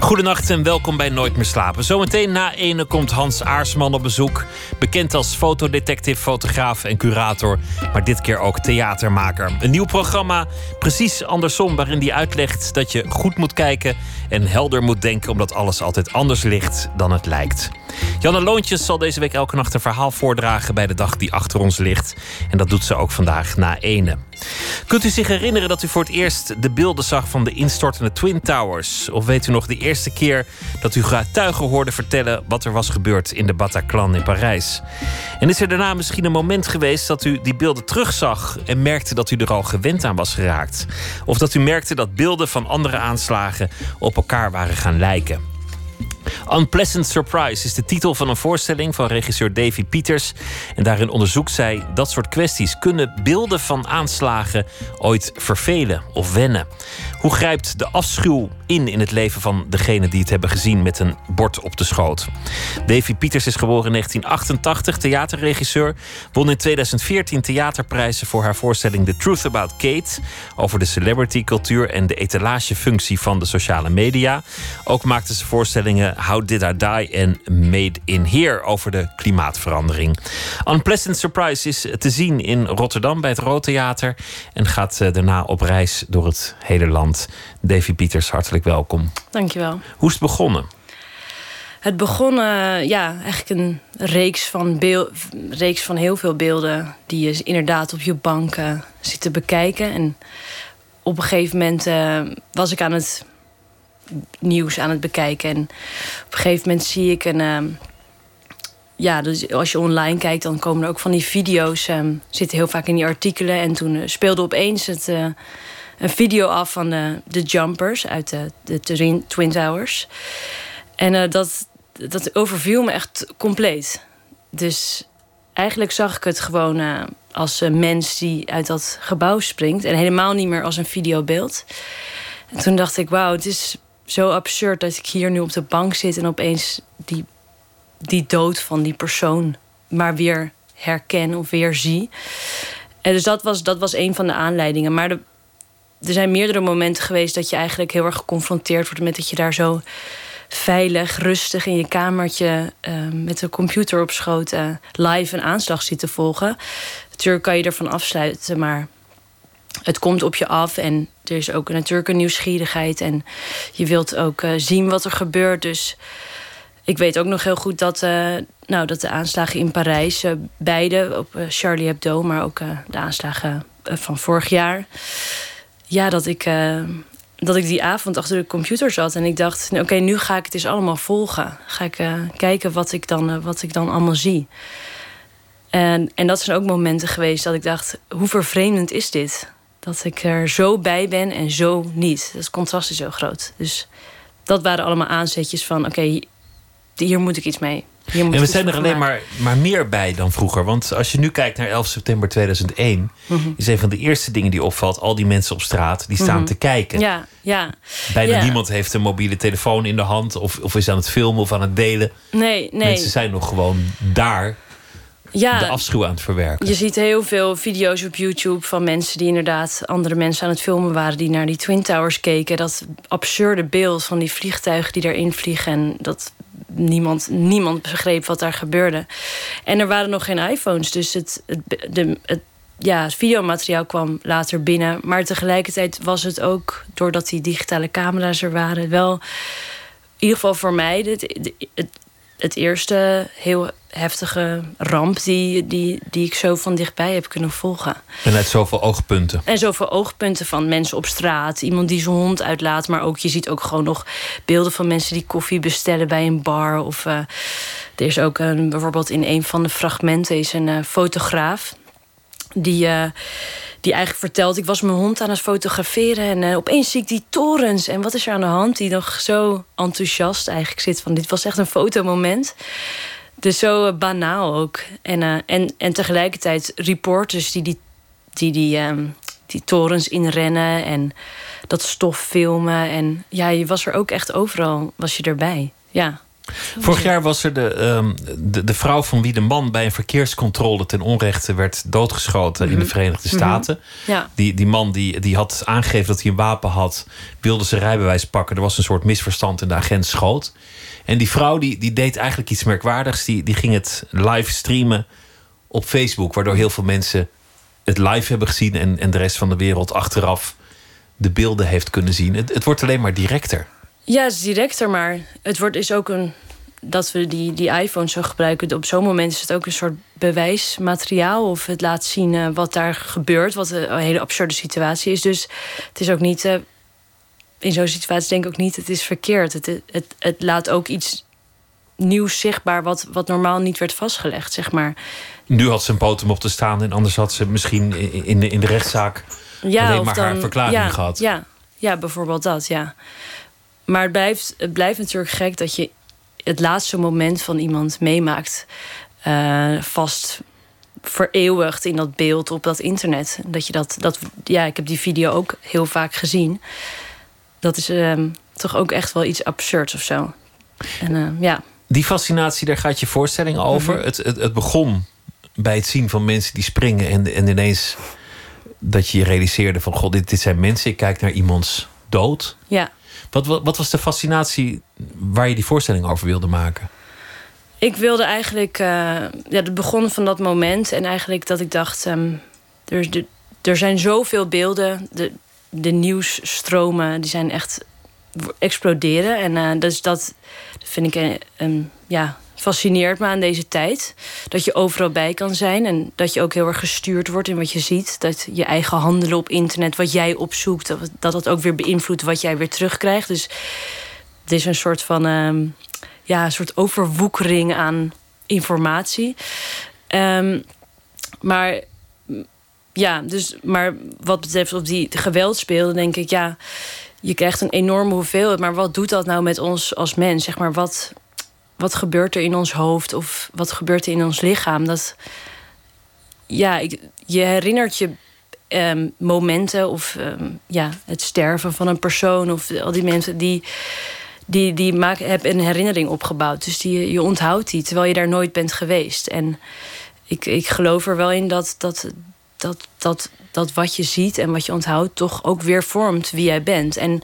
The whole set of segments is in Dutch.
Goedenacht en welkom bij Nooit meer slapen. Zometeen na ene komt Hans Aarsman op bezoek. Bekend als fotodetective, fotograaf en curator. Maar dit keer ook theatermaker. Een nieuw programma, precies andersom, waarin hij uitlegt dat je goed moet kijken en helder moet denken, omdat alles altijd anders ligt dan het lijkt. Janne Loontjes zal deze week elke nacht een verhaal voordragen bij de dag die achter ons ligt. En dat doet ze ook vandaag na ene. Kunt u zich herinneren dat u voor het eerst de beelden zag van de instortende Twin Towers? Of weet u nog de eerste keer dat u getuigen hoorde vertellen wat er was gebeurd in de Bataclan in Parijs? En is er daarna misschien een moment geweest dat u die beelden terugzag en merkte dat u er al gewend aan was geraakt? Of dat u merkte dat beelden van andere aanslagen op elkaar waren gaan lijken? Unpleasant Surprise is de titel van een voorstelling van regisseur Davy Peters. En daarin onderzoekt zij dat soort kwesties. Kunnen beelden van aanslagen ooit vervelen of wennen? Hoe grijpt de afschuw in in het leven van degene die het hebben gezien met een bord op de schoot? Davy Peters is geboren in 1988, theaterregisseur. Won in 2014 theaterprijzen voor haar voorstelling The Truth About Kate. Over de celebritycultuur en de etalagefunctie van de sociale media. Ook maakte ze voorstellingen How Did I Die en Made in Here over de klimaatverandering. Unpleasant Surprise is te zien in Rotterdam bij het Rood Theater. En gaat eh, daarna op reis door het hele land. Davy Pieters, hartelijk welkom. Dankjewel. Hoe is het begonnen? Het begon, ja, eigenlijk een reeks van, reeks van heel veel beelden... die je inderdaad op je bank uh, zit te bekijken. En op een gegeven moment uh, was ik aan het nieuws aan het bekijken. En op een gegeven moment zie ik een... Uh, ja, dus als je online kijkt, dan komen er ook van die video's... zitten heel vaak in die artikelen. En toen speelde opeens het een video af van de, Jumpers uit de, de Twin Towers. En uh, dat, dat overviel me echt compleet. Dus eigenlijk zag ik het gewoon uh, als een mens die uit dat gebouw springt. En helemaal niet meer als een videobeeld. En toen dacht ik, wauw, het is zo absurd dat ik hier nu op de bank zit... en opeens die, die dood van die persoon maar weer herken of weer zie. En dus dat was, dat was een van de aanleidingen. Maar de, er zijn meerdere momenten geweest dat je eigenlijk heel erg geconfronteerd wordt met dat je daar zo veilig, rustig in je kamertje uh, met de computer op schoot uh, live een aanslag zit te volgen. Natuurlijk kan je ervan afsluiten, maar het komt op je af en er is ook natuurlijk een nieuwsgierigheid en je wilt ook uh, zien wat er gebeurt. Dus ik weet ook nog heel goed dat, nou, dat de aanslagen in Parijs, beide op Charlie Hebdo, maar ook de aanslagen van vorig jaar ja, dat ik, uh, dat ik die avond achter de computer zat. En ik dacht, oké, nu ga ik het eens allemaal volgen. Ga ik uh, kijken wat ik, dan, uh, wat ik dan allemaal zie. En, en dat zijn ook momenten geweest dat ik dacht, hoe vervreemdend is dit? Dat ik er zo bij ben en zo niet. Dat contrast is zo groot. Dus dat waren allemaal aanzetjes van, oké, hier moet ik iets mee. En we zijn er alleen maar, maar meer bij dan vroeger. Want als je nu kijkt naar 11 september 2001, mhm. is een van de eerste dingen die opvalt: al die mensen op straat die staan mhm. te kijken. Ja, ja. Bijna niemand heeft een mobiele telefoon in de hand of, of is aan het filmen of aan het delen. Nee, nee. Mensen zijn nog gewoon daar ja, de afschuw aan het verwerken. Je ziet heel veel video's op YouTube van mensen die inderdaad andere mensen aan het filmen waren, die naar die Twin Towers keken. Dat absurde beeld van die vliegtuigen die daarin vliegen. En dat niemand, niemand begreep wat daar gebeurde. En er waren nog geen iPhones, dus het, het, de, ja, het videomateriaal kwam later binnen. Maar tegelijkertijd was het ook, doordat die digitale camera's er waren, wel in ieder geval voor mij het, het eerste heel heftige ramp die, die, die ik zo van dichtbij heb kunnen volgen. En uit zoveel oogpunten. En zoveel oogpunten van mensen op straat. Iemand die zijn hond uitlaat. Maar ook, je ziet ook gewoon nog beelden van mensen die koffie bestellen bij een bar. Of uh, er is ook een, bijvoorbeeld in een van de fragmenten is een uh, fotograaf. Die... Uh, die eigenlijk vertelt... ik was mijn hond aan het fotograferen... en uh, opeens zie ik die torens. En wat is er aan de hand? Die nog zo enthousiast eigenlijk zit. Van, dit was echt een fotomoment. Dus zo uh, banaal ook. En, en, en tegelijkertijd reporters die die, die, die, um, die torens inrennen... en dat stof filmen. En ja, je was er ook echt overal, was je erbij. Ja. Vorig jaar was er de, ehm, de, de, vrouw van wie de man bij een verkeerscontrole ten onrechte werd doodgeschoten in de mhm. Verenigde mhm. Staten. ja. die, die man die, die had aangegeven dat hij een wapen had, wilde zijn rijbewijs pakken. Er was een soort misverstand en de agent schoot. En die vrouw die, die deed eigenlijk iets merkwaardigs. Die, die ging het live streamen op Facebook, waardoor heel veel mensen het live hebben gezien en, en de rest van de wereld achteraf de beelden heeft kunnen zien. Het, het wordt alleen maar directer. Ja, het is directer, maar het wordt is ook een. Dat we die, die iPhone zo gebruiken. Op zo'n moment is het ook een soort bewijsmateriaal. Of het laat zien uh, wat daar gebeurt. Wat een hele absurde situatie is. Dus het is ook niet. Uh, in zo'n situatie denk ik ook niet. Het is verkeerd. Het, het, het laat ook iets nieuws zichtbaar. Wat, wat normaal niet werd vastgelegd, zeg maar. Nu had ze een potem op te staan. En anders had ze misschien in de, in de rechtszaak. Ja, alleen maar dan, haar verklaring ja, gehad. Ja, ja, bijvoorbeeld dat, ja. Maar het blijft, het blijft natuurlijk gek dat je het laatste moment van iemand meemaakt. Uh, vast vereeuwigd in dat beeld op dat internet. Dat je dat, dat, ja, ik heb die video ook heel vaak gezien. Dat is uh, toch ook echt wel iets absurds of zo. En, uh, ja. Die fascinatie, daar gaat je voorstelling over. Mhm. het, het, het, begon bij het zien van mensen die springen en, en ineens dat je je realiseerde van god, dit, dit zijn mensen. Ik kijk naar iemands dood. Ja. Wat, wat, was de fascinatie waar je die voorstelling over wilde maken? Ik wilde eigenlijk, uh, ja, het begon van dat moment en eigenlijk dat ik dacht, um, er, er zijn zoveel beelden, de, de nieuwsstromen, die zijn echt exploderen. En uh, dus dat vind ik een, ja, fascineert me aan deze tijd. Dat je overal bij kan zijn en dat je ook heel erg gestuurd wordt in wat je ziet. Dat je eigen handelen op internet, wat jij opzoekt, dat dat, ook weer beïnvloedt wat jij weer terugkrijgt. Dus het is een soort van um, ja, een soort overwoekering aan informatie. Um, maar ja, dus, maar wat betreft op die geweldspelen, denk ik, ja, je krijgt een enorme hoeveelheid. Maar wat doet dat nou met ons als mens? Zeg maar, wat, wat gebeurt er in ons hoofd of wat gebeurt er in ons lichaam? Dat, ja, je herinnert je um, momenten of um, ja, het sterven van een persoon of al die mensen die, die, die maken, hebben een herinnering opgebouwd. Dus die, je onthoudt die terwijl je daar nooit bent geweest. En ik, ik geloof er wel in dat, dat, dat, dat, dat wat je ziet en wat je onthoudt toch ook weer vormt wie jij bent. En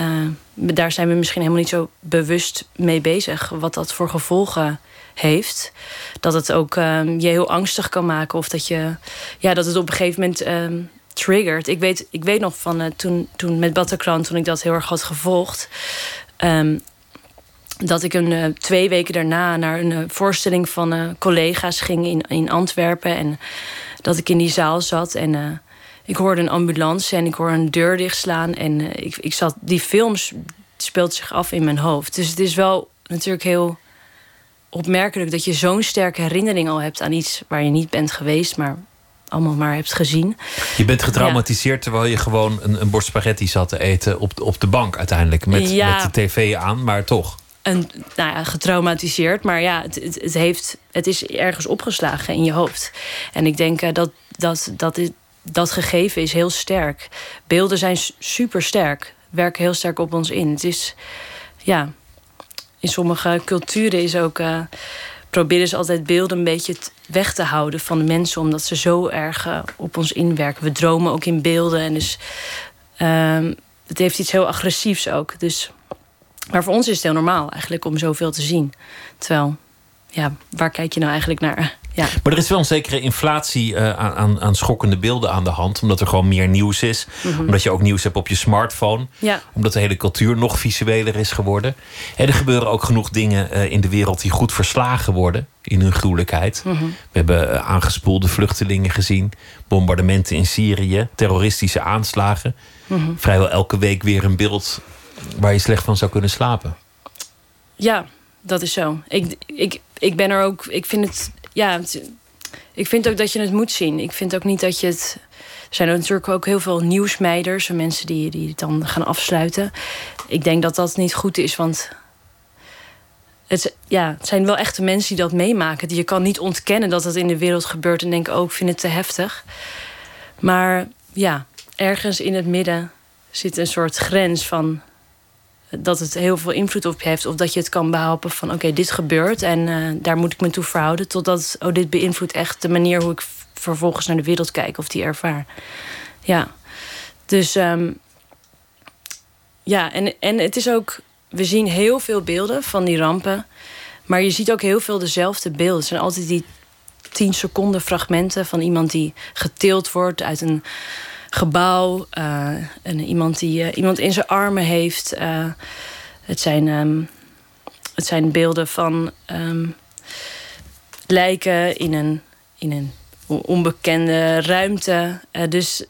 uh, daar zijn we misschien helemaal niet zo bewust mee bezig. Wat dat voor gevolgen heeft. Dat het ook uh, je heel angstig kan maken. Of dat, je, ja, dat het op een gegeven moment uh, triggert. Ik weet, ik weet nog van uh, toen, toen met Bataclan, toen ik dat heel erg had gevolgd. Um, dat ik een, uh, twee weken daarna naar een voorstelling van collega's ging in, in Antwerpen. En dat ik in die zaal zat en ik hoorde een ambulance en ik hoorde een deur dichtslaan. En uh, ik, ik zat, die films speelt zich af in mijn hoofd. Dus het is wel natuurlijk heel opmerkelijk dat je zo'n sterke herinnering al hebt aan iets waar je niet bent geweest, maar allemaal maar hebt gezien. Je bent getraumatiseerd terwijl je gewoon een, een bord spaghetti zat te eten op, op de bank uiteindelijk. Met, ja. met de tv aan, maar toch. Een, nou ja, getraumatiseerd, maar ja, het, het, het, heeft, het is ergens opgeslagen in je hoofd. En ik denk uh, dat, dat, dat, dat gegeven is heel sterk. Beelden zijn super sterk, werken heel sterk op ons in. Het is, ja, in sommige culturen is ook. Uh, proberen ze altijd beelden een beetje weg te houden van de mensen, omdat ze zo erg uh, op ons inwerken. We dromen ook in beelden en dus. Uh, het heeft iets heel agressiefs ook. Dus, maar voor ons is het heel normaal eigenlijk om zoveel te zien. Terwijl, ja, waar kijk je nou eigenlijk naar? Ja. Maar er is wel een zekere inflatie uh, aan, aan schokkende beelden aan de hand. Omdat er gewoon meer nieuws is. Mhm. Omdat je ook nieuws hebt op je smartphone. Ja. Omdat de hele cultuur nog visueler is geworden. En er gebeuren ook genoeg dingen uh, in de wereld die goed verslagen worden. In hun gruwelijkheid. Mhm. We hebben uh, aangespoelde vluchtelingen gezien. Bombardementen in Syrië. Terroristische aanslagen. Mhm. Vrijwel elke week weer een beeld waar je slecht van zou kunnen slapen. Ja, dat is zo. Ik, ik, ik ben er ook. Ik vind het ja, ik vind ook dat je het moet zien. Ik vind ook niet dat je het. Er zijn natuurlijk ook heel veel nieuwsmeiders en mensen die, die het dan gaan afsluiten. Ik denk dat dat niet goed is, want het, ja, het zijn wel echte mensen die dat meemaken. Je kan niet ontkennen dat het in de wereld gebeurt en denken: oh, ik vind het te heftig. Maar ja, ergens in het midden zit een soort grens van dat het heel veel invloed op je heeft. Of dat je het kan behelpen van oké, dit gebeurt en uh, daar moet ik me toe verhouden. Totdat, oh, dit beïnvloedt echt de manier hoe ik vervolgens naar de wereld kijk of die ervaar. Ja, dus um, ja, en, en het is ook, we zien heel veel beelden van die rampen. Maar je ziet ook heel veel dezelfde beelden. Het zijn altijd die 10 seconden fragmenten van iemand die getild wordt uit een gebouw. Uh, en iemand die uh, iemand in zijn armen heeft. Uh, het, zijn, um, het zijn beelden van um, lijken in een, in een onbekende ruimte. dus,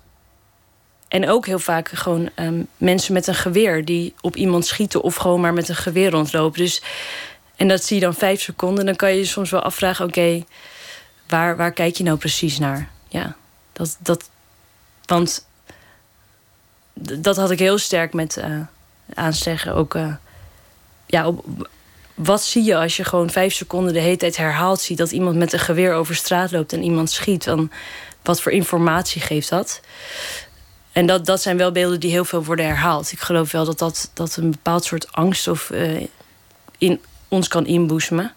en ook heel vaak gewoon um, mensen met een geweer die op iemand schieten of gewoon maar met een geweer rondlopen. Dus, en dat zie je dan vijf seconden. Dan kan je je soms wel afvragen: oké, waar, waar kijk je nou precies naar? Ja, dat, dat, want dat had ik heel sterk met uh. Ook, uh, ja, op, wat zie je als je gewoon vijf seconden de hele tijd herhaalt ziet dat iemand met een geweer over straat loopt en iemand schiet? Dan, wat voor informatie geeft dat? En dat, dat zijn wel beelden die heel veel worden herhaald. Ik geloof wel dat dat, dat een bepaald soort angst of, uh, in ons kan inboezemen.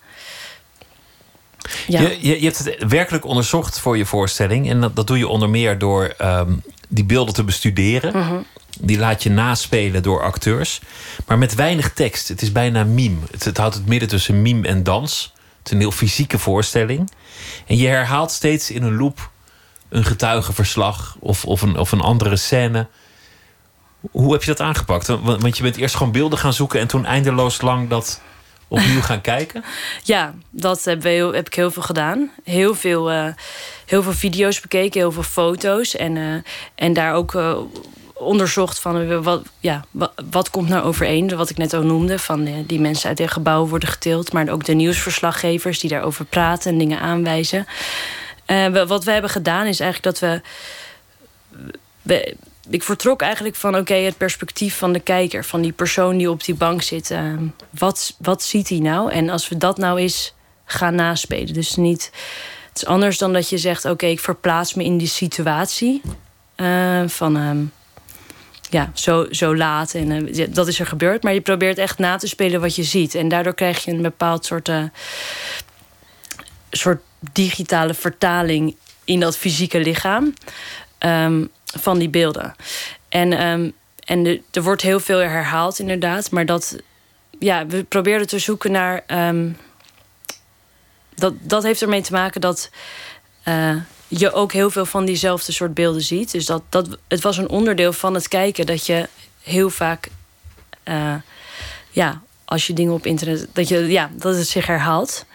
Ja. Je, je, je, hebt het werkelijk onderzocht voor je voorstelling. En dat, dat doe je onder meer door um, die beelden te bestuderen. Mhm. Die laat je naspelen door acteurs. Maar met weinig tekst. Het is bijna mime. Het, het houdt het midden tussen mime en dans. Het is een heel fysieke voorstelling. En je herhaalt steeds in een loop een getuigenverslag of, of, een, of een andere scène. Hoe heb je dat aangepakt? Want je bent eerst gewoon beelden gaan zoeken en toen eindeloos lang dat opnieuw gaan kijken? Ja, dat heb, heb ik heel veel gedaan. Heel veel, uh, heel veel video's bekeken, heel veel foto's. En, uh, en daar ook uh, onderzocht van wat, ja, wat, komt nou overeen. Wat ik net al noemde, van die mensen uit het gebouw worden getild. Maar ook de nieuwsverslaggevers die daarover praten en dingen aanwijzen. wat we hebben gedaan is eigenlijk dat we ik vertrok eigenlijk van oké, het perspectief van de kijker, van die persoon die op die bank zit. Uh, wat, wat ziet hij nou? En als we dat nou eens gaan naspelen. Dus niet. Het is anders dan dat je zegt: oké, ik verplaats me in die situatie. Uh, van uh, ja, zo, zo laat. En uh, dat is er gebeurd. Maar je probeert echt na te spelen wat je ziet. En daardoor krijg je een bepaald soort, uh, soort digitale vertaling in dat fysieke lichaam. Um, van die beelden. En, um, en de, er wordt heel veel herhaald, inderdaad. Maar dat, ja, we probeerden te zoeken naar. Um, dat, dat heeft ermee te maken dat uh, je ook heel veel van diezelfde soort beelden ziet. Dus dat, dat, het was een onderdeel van het kijken dat je heel vaak. Uh, ja, als je dingen op internet. Dat, je, ja, dat het zich herhaalt.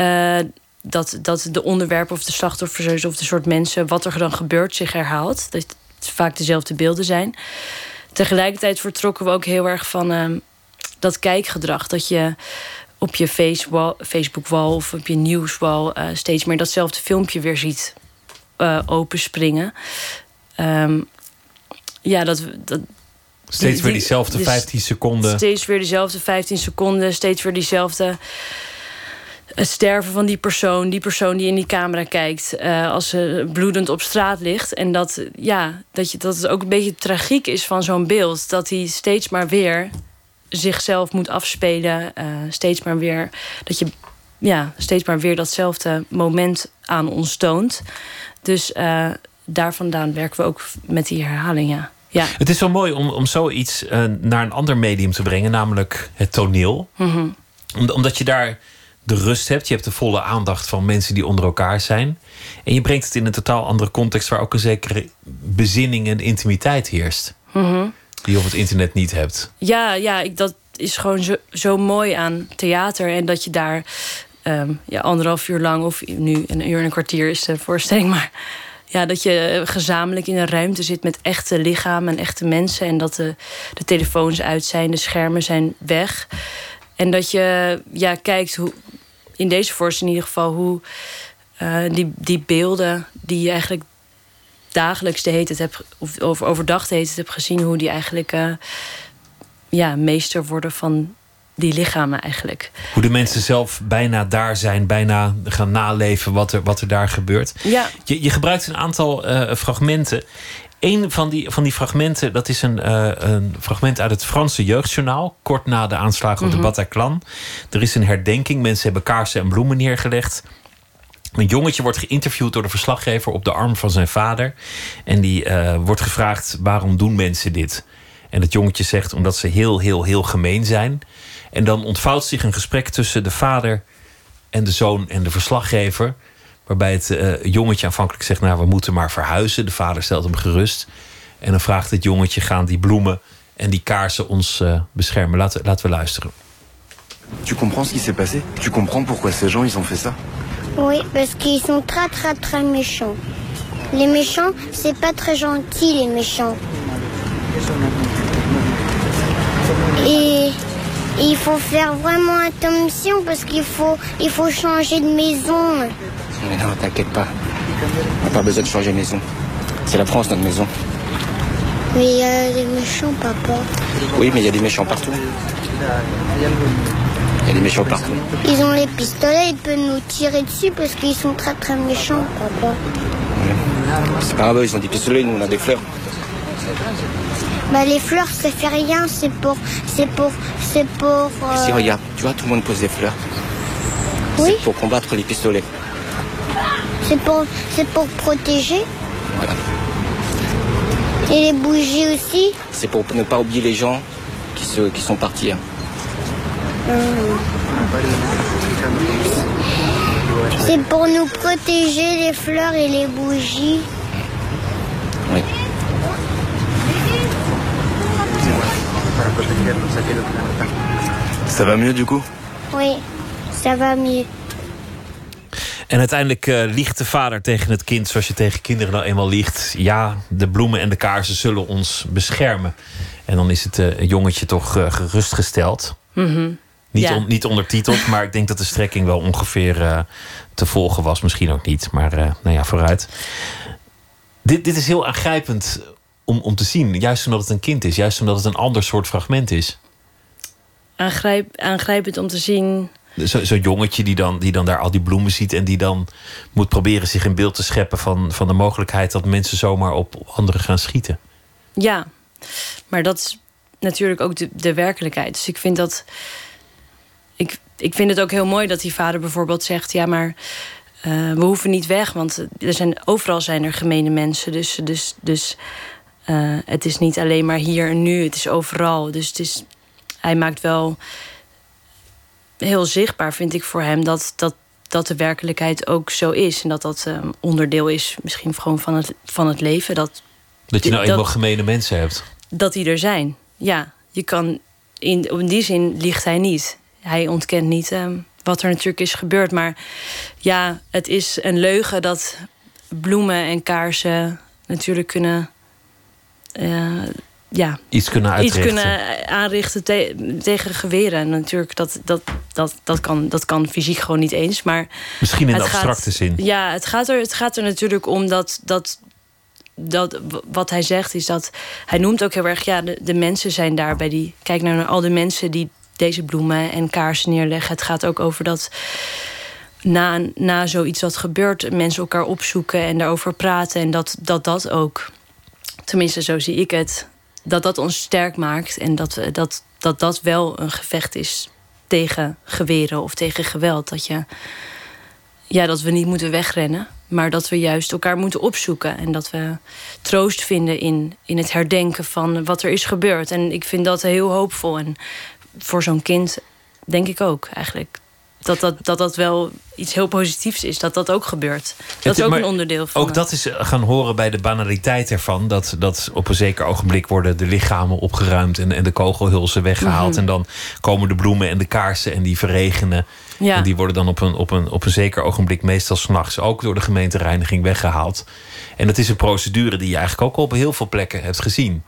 Uh, dat, dat de onderwerpen of de slachtoffers of de soort mensen, wat er dan gebeurt, zich herhaalt. Dat het vaak dezelfde beelden zijn. Tegelijkertijd vertrokken we ook heel erg van uh, dat kijkgedrag. Dat je op je Facebook-wall of op je nieuwswall uh, steeds meer datzelfde filmpje weer ziet uh, openspringen. Um, ja, dat, dat, steeds weer diezelfde die, 15 seconden. Steeds weer diezelfde 15 seconden. Steeds weer diezelfde het sterven van die persoon, die persoon die in die camera kijkt, uh, als ze bloedend op straat ligt. En dat, ja, dat, je, dat het ook een beetje tragiek is van zo'n beeld. Dat hij steeds maar weer zichzelf moet afspelen. Uh, steeds maar weer dat je ja, steeds maar weer datzelfde moment aan ons toont. Dus uh, daar vandaan werken we ook met die herhaling. Ja. Ja. Het is zo mooi om, om zoiets naar een ander medium te brengen, namelijk het toneel. Mm -hmm. Omdat je daar de rust hebt. Je hebt de volle aandacht van mensen die onder elkaar zijn. En je brengt het in een totaal andere context waar ook een zekere bezinning en intimiteit heerst. Mm Die je op het internet niet hebt. Ja, ja ik, dat is gewoon zo, zo mooi aan theater. En dat je daar um, ja, anderhalf uur lang, of nu een uur en een kwartier is de voorstelling, maar ja, dat je gezamenlijk in een ruimte zit met echte lichamen en echte mensen. En dat de, de telefoons uit zijn, de schermen zijn weg. En dat je ja, kijkt hoe, in deze voorstelling in ieder geval, hoe uh, die, die beelden die je eigenlijk dagelijks de heet hebt, of over, overdag de heet hebt gezien, hoe die eigenlijk uh, ja, meester worden van die lichamen eigenlijk. Hoe de mensen zelf bijna daar zijn, bijna gaan naleven wat er, wat er daar gebeurt. Ja. Je, je gebruikt een aantal uh, fragmenten. Een van die, van die fragmenten, dat is een, eh, een fragment uit het Franse jeugdjournaal. Kort na de aanslagen op de Bataclan. Er is een herdenking. Mensen hebben kaarsen en bloemen neergelegd. Een jongetje wordt geïnterviewd door de verslaggever op de arm van zijn vader. En die eh, wordt gevraagd: waarom doen mensen dit? En het jongetje zegt: omdat ze heel, heel, heel gemeen zijn. En dan ontvouwt zich een gesprek tussen de vader en de zoon en de verslaggever. Waarbij het uh, jongetje aanvankelijk zegt: Nou, we moeten maar verhuizen. De vader stelt hem gerust. En dan vraagt het jongetje: gaan die bloemen en die kaarsen ons uh, beschermen? Laten, laten we luisteren. Tu comprends ce qui s'est passé Tu comprends pourquoi ces gens ils ont fait ça Oui, parce qu'ils sont très très très méchants. Les méchants, c'est pas très gentil les méchants. Et il faut faire vraiment attention parce qu'il faut, il faut changer de maison. Mais non, t'inquiète pas. On n'a pas besoin de changer de maison. C'est la France, notre maison. Mais il y a des méchants, papa. Oui, mais il y a des méchants partout. Il y a des méchants partout. Ils ont les pistolets, ils peuvent nous tirer dessus parce qu'ils sont très très méchants, papa. C'est pas grave, ils ont des pistolets, nous on a des fleurs. Bah les fleurs, ça fait rien, c'est pour, c'est pour, c'est pour. euh, Si, regarde, tu vois, tout le monde pose des fleurs. Oui. C'est pour combattre les pistolets. C'est pour, c'est pour protéger. Voilà. Et les bougies aussi. C'est pour ne pas oublier les gens qui, se, qui sont partis. hein. C'est pour nous protéger les fleurs et les bougies. Oui. Ça va mieux du coup? Oui, ça va mieux. En uiteindelijk eh, liegt de vader tegen het kind, zoals je tegen kinderen nou eenmaal liegt. Ja, de bloemen en de kaarsen zullen ons beschermen. En dan is het eh, jongetje toch eh, gerustgesteld. Niet, Ja. on- niet ondertiteld, maar ik denk dat de strekking wel ongeveer te volgen was. Misschien ook niet, maar nou ja, vooruit. Dit, dit is heel aangrijpend om, om te zien. Juist omdat het een kind is. Juist omdat het een ander soort fragment is. Aangrijp, aangrijpend om te zien. Zo- Zo'n jongetje die dan, die dan daar al die bloemen ziet... en die dan moet proberen zich een beeld te scheppen... van, van de mogelijkheid dat mensen zomaar op op anderen gaan schieten. Ja, maar dat is natuurlijk ook de, de werkelijkheid. Dus ik vind dat. Ik, ik vind het ook heel mooi dat die vader bijvoorbeeld zegt: ja, maar eh, we hoeven niet weg, want er zijn, overal zijn er gemene mensen. Dus, dus, dus eh, het is niet alleen maar hier en nu, het is overal. Dus het is, hij maakt wel heel zichtbaar, vind ik voor hem, dat, dat, dat de werkelijkheid ook zo is. En dat dat eh, onderdeel is, misschien gewoon van het, van het leven. Dat Dat je nou eenmaal gemene mensen hebt. dat die er zijn. Ja, je kan in, in die zin liegt hij niet. Hij ontkent niet ehm, wat er natuurlijk is gebeurd. Maar ja, het is een leugen dat bloemen en kaarsen natuurlijk kunnen. eh, ja, Iets kunnen iets uitrichten. kunnen aanrichten te- tegen geweren. En natuurlijk, dat, dat, dat, dat, kan, dat kan fysiek gewoon niet eens. Maar Misschien in de gaat- abstracte zin. ja, het gaat er, het gaat er natuurlijk om dat, dat, dat. Wat hij zegt is dat. Hij noemt ook heel erg. Ja, de, de mensen zijn daar bij die. Kijk nou naar al de mensen die deze bloemen en kaarsen neerleggen. Het gaat ook over dat. Na, na zoiets wat gebeurt, mensen elkaar opzoeken en daarover praten. En dat dat, dat ook. Tenminste, zo zie ik het. Dat dat ons sterk maakt. En dat dat, dat, dat wel een gevecht is tegen geweren of tegen geweld. Dat je ja, dat we niet moeten wegrennen, maar dat we juist elkaar moeten opzoeken. En dat we troost vinden in, in het herdenken van wat er is gebeurd. En ik vind dat heel hoopvol. En voor zo'n kind denk ik ook eigenlijk. Dat dat, dat dat wel iets heel positiefs is, dat dat ook gebeurt. Dat is ook een onderdeel van. Ook dat is gaan horen bij de banaliteit ervan. Dat, dat op een zeker ogenblik worden de lichamen opgeruimd en, en de kogelhulzen weggehaald. Mhm. En dan komen de bloemen en de kaarsen en die verregenen. Ja. En die worden dan op een, op een, op een zeker ogenblik, meestal s'nachts, ook door de gemeentereiniging weggehaald. En dat is een procedure die je eigenlijk ook op heel veel plekken hebt gezien.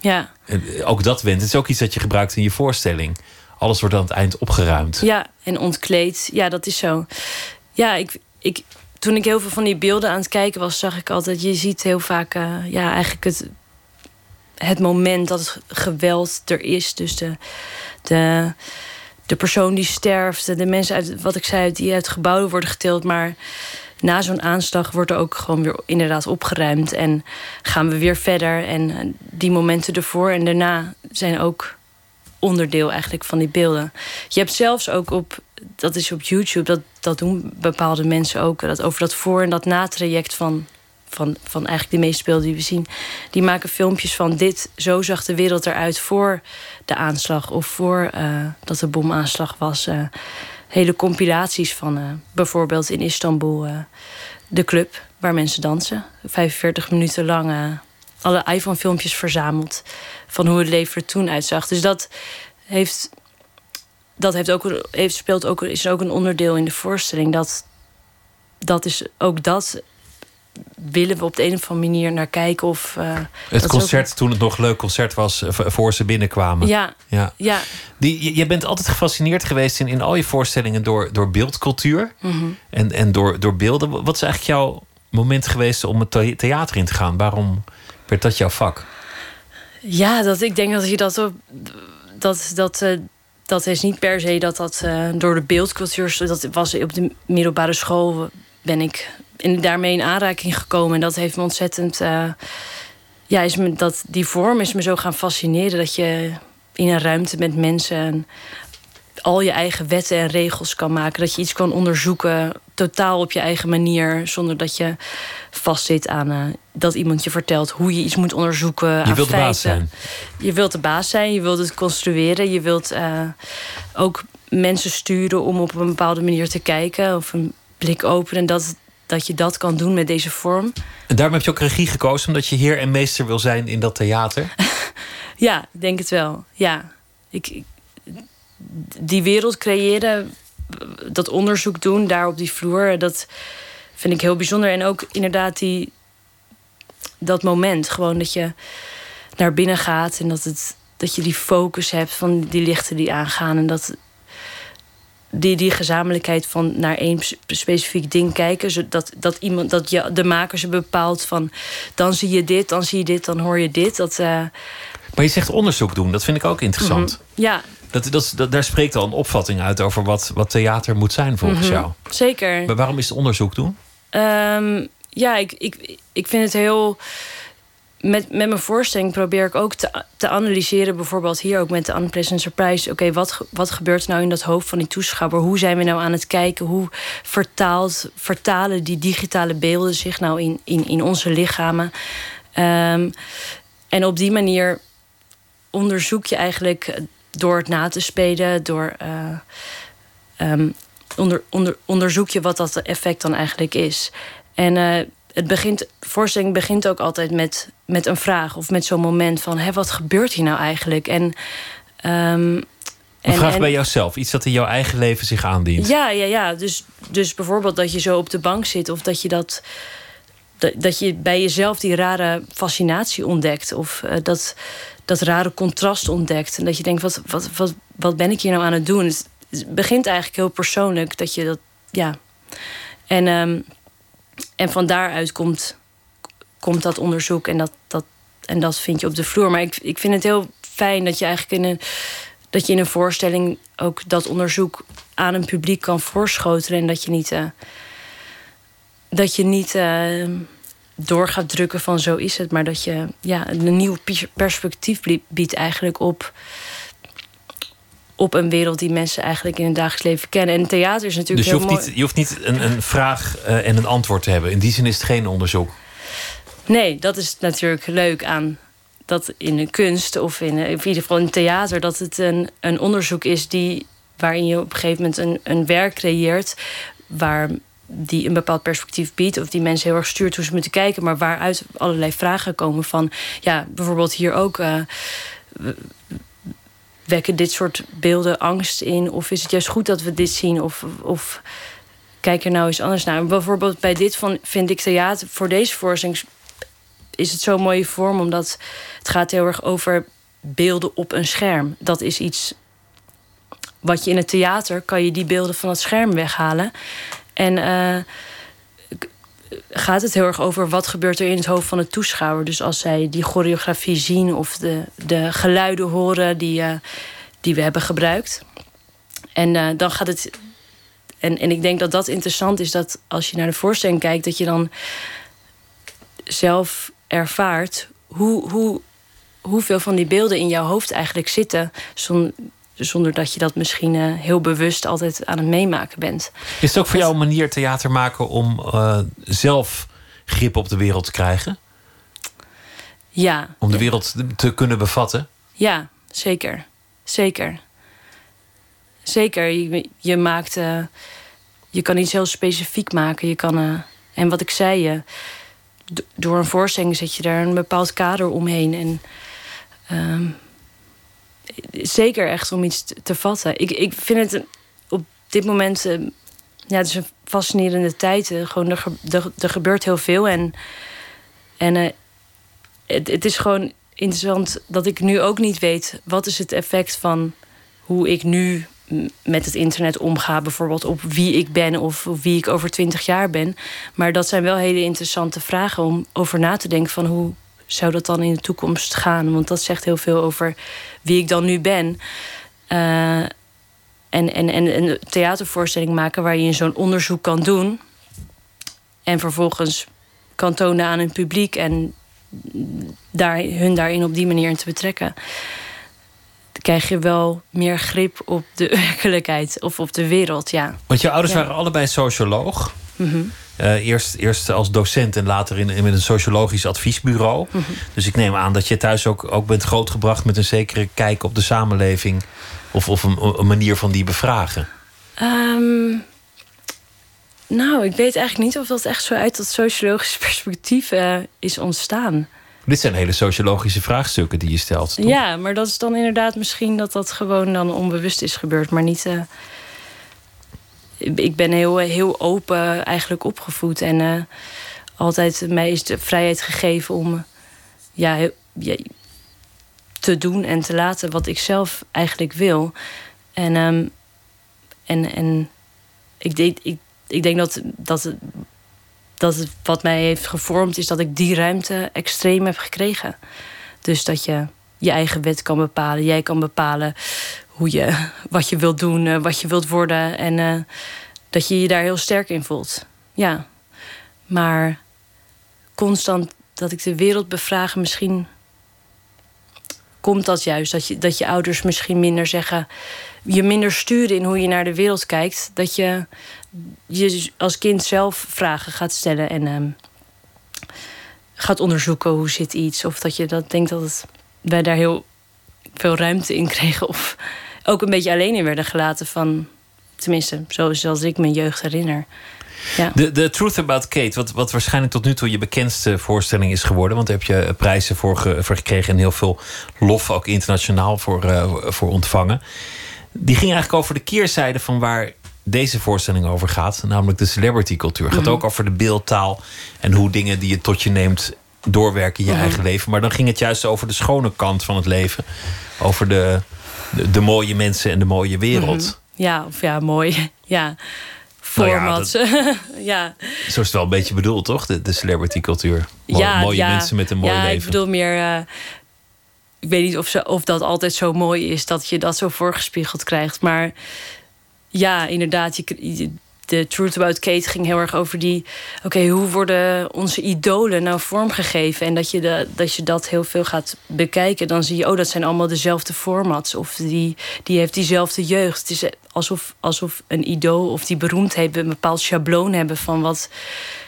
Ja. En ook dat went. Het is ook iets dat je gebruikt in je voorstelling. Alles wordt aan het eind opgeruimd. Ja, en ontkleed. Ja, dat is zo. Ja, ik, ik, toen ik heel veel van die beelden aan het kijken was, zag ik altijd, je ziet heel vaak, eh, ja, eigenlijk het, het moment dat het geweld er is. Dus de, de, de persoon die sterft, de mensen uit, wat ik zei, die uit gebouwen worden getild. Maar na zo'n aanslag wordt er ook gewoon weer inderdaad opgeruimd. En gaan we weer verder. En eh, die momenten ervoor en daarna zijn ook onderdeel eigenlijk van die beelden. Je hebt zelfs ook op, dat is op YouTube, dat, dat doen bepaalde mensen ook, dat over dat voor- en dat na-traject van, van, van eigenlijk de meeste beelden die we zien. Die maken filmpjes van dit, zo zag de wereld eruit voor de aanslag of voor uh, dat de bomaanslag was. Uh, hele compilaties van uh, bijvoorbeeld in Istanbul de club waar mensen dansen. 45 minuten lang alle iPhone-filmpjes verzameld van hoe het leven er toen uitzag. Dus dat heeft, dat heeft ook, heeft, speelt ook, is ook een onderdeel in de voorstelling. Dat, dat is ook dat willen we op de een of andere manier naar kijken. Of, uh, het concert, toen het nog een leuk concert was, voor ze binnenkwamen. Ja. ja. ja. Die, je bent altijd gefascineerd geweest in, in al je voorstellingen door, door beeldcultuur mm -hmm. en, en door, door beelden. Wat is eigenlijk jouw moment geweest om het theater in te gaan? Waarom werd dat jouw vak? Ja, dat, ik denk dat je dat op. Dat, dat, uh, dat is niet per se dat dat uh, door de beeldcultuur. Dat was op de middelbare school. Ben ik in, daarmee in aanraking gekomen. En dat heeft me ontzettend. Uh, ja, is me, dat, die vorm is me zo gaan fascineren. Dat je in een ruimte met mensen. En al je eigen wetten en regels kan maken. Dat je iets kan onderzoeken, totaal op je eigen manier. Zonder dat je vastzit aan dat iemand je vertelt hoe je iets moet onderzoeken. Je wilt de baas zijn. Je wilt de baas zijn, je wilt het construeren. Je wilt uh, ook mensen sturen om op een bepaalde manier te kijken. Of een blik openen. Dat, dat je dat kan doen met deze vorm. En daarom heb je ook regie gekozen, omdat je heer en meester wil zijn in dat theater? ja, ik denk het wel. Ja. Ik, ik die wereld creëren, dat onderzoek doen daar op die vloer, dat vind ik heel bijzonder. En ook inderdaad die, dat moment, gewoon dat je naar binnen gaat en dat, het, dat je die focus hebt van die lichten die aangaan en dat die, die gezamenlijkheid van naar één specifiek ding kijken. Zodat dat iemand, dat je, de maker ze bepaalt van dan zie je dit, dan zie je dit, dan hoor je dit. Dat, uh... Maar je zegt onderzoek doen, dat vind ik ook interessant. Mm -hmm. Ja, dat, dat, dat, daar spreekt al een opvatting uit over wat, wat theater moet zijn volgens mm -hmm. jou. Zeker. Maar waarom is het onderzoek doen? Um, ja, ik, ik, ik vind het heel. Met, met mijn voorstelling probeer ik ook te, te analyseren, bijvoorbeeld hier ook met de Unpleasant Surprise. Oké, wat, wat gebeurt er nou in dat hoofd van die toeschouwer? Hoe zijn we nou aan het kijken? Hoe vertaalt, vertalen die digitale beelden zich nou in, in, in onze lichamen? Um, en op die manier onderzoek je eigenlijk door het na te spelen, door uh, um, onder, onder, onderzoek je wat dat effect dan eigenlijk is. En uh, het begint, voorstelling begint ook altijd met, met een vraag of met zo'n moment van: hé, wat gebeurt hier nou eigenlijk? En. Um, een vraag en, bij jouzelf, iets dat in jouw eigen leven zich aandient. Ja, ja, ja. Dus, dus bijvoorbeeld dat je zo op de bank zit of dat je dat. Dat, dat je bij jezelf die rare fascinatie ontdekt. Of uh, dat, dat rare contrast ontdekt. En dat je denkt, wat, wat, wat, wat ben ik hier nou aan het doen? Het begint eigenlijk heel persoonlijk. Dat je dat, ja. En, um, en van daaruit komt, komt dat onderzoek. En dat, dat, en dat vind je op de vloer. Maar ik, ik vind het heel fijn dat je eigenlijk in een, dat je in een voorstelling ook dat onderzoek aan een publiek kan voorschotelen. En dat je niet. Uh, dat je niet. Uh, door gaat drukken van zo is het. Maar dat je ja, een nieuw perspectief biedt eigenlijk op, op een wereld die mensen eigenlijk in het dagelijks leven kennen. En theater is natuurlijk dus je heel hoeft mooi. Niet, je hoeft niet een, een vraag uh, en een antwoord te hebben. In die zin is het geen onderzoek. Nee, dat is natuurlijk leuk aan dat in de kunst of in, in ieder geval in theater... dat het een, een onderzoek is die, waarin je op een gegeven moment een, een werk creëert... waar die een bepaald perspectief biedt... of die mensen heel erg stuurt hoe ze moeten kijken... maar waaruit allerlei vragen komen van... ja, bijvoorbeeld hier ook... Uh, wekken dit soort beelden angst in? Of is het juist goed dat we dit zien? Of, of kijk er nou eens anders naar? Bijvoorbeeld bij dit van, vind ik theater... voor deze voorstelling is het zo'n mooie vorm... omdat het gaat heel erg over beelden op een scherm. Dat is iets... wat je in het theater... kan je die beelden van het scherm weghalen... En uh, gaat het heel erg over wat gebeurt er in het hoofd van de toeschouwer. Dus als zij die choreografie zien of de, de geluiden horen die, uh, die we hebben gebruikt. En uh, dan gaat het en, en ik denk dat dat interessant is, dat als je naar de voorstelling kijkt, dat je dan zelf ervaart hoe, hoe, hoeveel van die beelden in jouw hoofd eigenlijk zitten. Zonder, zonder dat je dat misschien uh, heel bewust altijd aan het meemaken bent. Is het ook voor jou een manier theater maken om uh, zelf grip op de wereld te krijgen? Ja. Om de wereld te kunnen bevatten? Ja, zeker. Zeker. Zeker. Je, je maakt. Uh, je kan iets heel specifiek maken. Je kan. en wat ik zei, door een voorstelling zet je daar een bepaald kader omheen. En um, zeker echt om iets te, vatten. Ik, ik vind het op dit moment. Uh, ja, het is een fascinerende tijd. Uh, gewoon, er, er, gebeurt heel veel. En, en uh, het, het is gewoon interessant dat ik nu ook niet weet. wat is het effect van hoe ik nu met het internet omga, bijvoorbeeld op wie ik ben of, wie ik over twintig jaar ben. Maar dat zijn wel hele interessante vragen om over na te denken van hoe zou dat dan in de toekomst gaan? Want dat zegt heel veel over wie ik dan nu ben. Uh, en, en, en een theatervoorstelling maken waar je zo'n onderzoek kan doen. En vervolgens kan tonen aan een publiek en daar, hun daarin op die manier in te betrekken krijg je wel meer grip op de werkelijkheid of op de wereld. Ja. Want je ouders waren allebei socioloog. Mm uh, eerst, eerst als docent en later in, in met een sociologisch adviesbureau. Mhm. Dus ik neem aan dat je thuis ook, ook bent grootgebracht met een zekere kijk op de samenleving. Of, of een, een manier van die bevragen. Um, nou, ik weet eigenlijk niet of dat echt zo uit dat sociologisch perspectief uh, is ontstaan. Dit zijn hele sociologische vraagstukken die je stelt. Toch? Ja, maar dat is dan inderdaad misschien dat dat gewoon dan onbewust is gebeurd, maar niet. Uh, ik ben heel, heel open eigenlijk opgevoed en uh, altijd mij is de vrijheid gegeven om ja, te doen en te laten wat ik zelf eigenlijk wil. En, um, en, en ik, ik, ik denk dat, dat dat wat mij heeft gevormd is dat ik die ruimte extreem heb gekregen. Dus dat je je eigen wet kan bepalen. Jij kan bepalen hoe je, wat je wilt doen, eh, wat je wilt worden. En uh, dat je je daar heel sterk in voelt. Ja. Maar constant dat ik de wereld bevraag, misschien komt dat juist. Dat je, dat je ouders misschien minder zeggen. Je minder sturen in hoe je naar de wereld kijkt. Dat je je als kind zelf vragen gaat stellen en um, gaat onderzoeken hoe zit iets. Of dat je dat denkt dat het, wij daar heel veel ruimte in kregen. Of ook een beetje alleen in werden gelaten van. Tenminste, zoals ik mijn jeugd herinner. Ja. De, de Truth About Kate, wat, wat waarschijnlijk tot nu toe je bekendste voorstelling is geworden. Want daar heb je prijzen voor, voor gekregen en heel veel lof ook internationaal voor, uh, voor ontvangen. Die ging eigenlijk over de keerzijde van waar deze voorstelling over gaat, namelijk de celebrity cultuur. Het gaat Mhm. ook over de beeldtaal en hoe dingen die je tot je neemt doorwerken in je Mhm. eigen leven. Maar dan ging het juist over de schone kant van het leven. Over de, de, de mooie mensen en de mooie wereld. Mhm. Ja, of ja, mooi. Ja, Nou ja, format. ja, Zo is het wel een beetje bedoeld, toch? De, de celebrity cultuur. Ja, mooie ja. mensen met een mooi ja, leven. ik bedoel meer... eh, ik weet niet of, ze, of dat altijd zo mooi is... dat je dat zo voorgespiegeld krijgt. Maar ja, inderdaad, je, de Truth About Kate ging heel erg over die... oké, hoe worden onze idolen nou vormgegeven? En dat je, de, dat je dat heel veel gaat bekijken. Dan zie je, oh, dat zijn allemaal dezelfde formats. Of die, die heeft diezelfde jeugd. Het is alsof, alsof een idool of die beroemdheid... een bepaald schabloon hebben van wat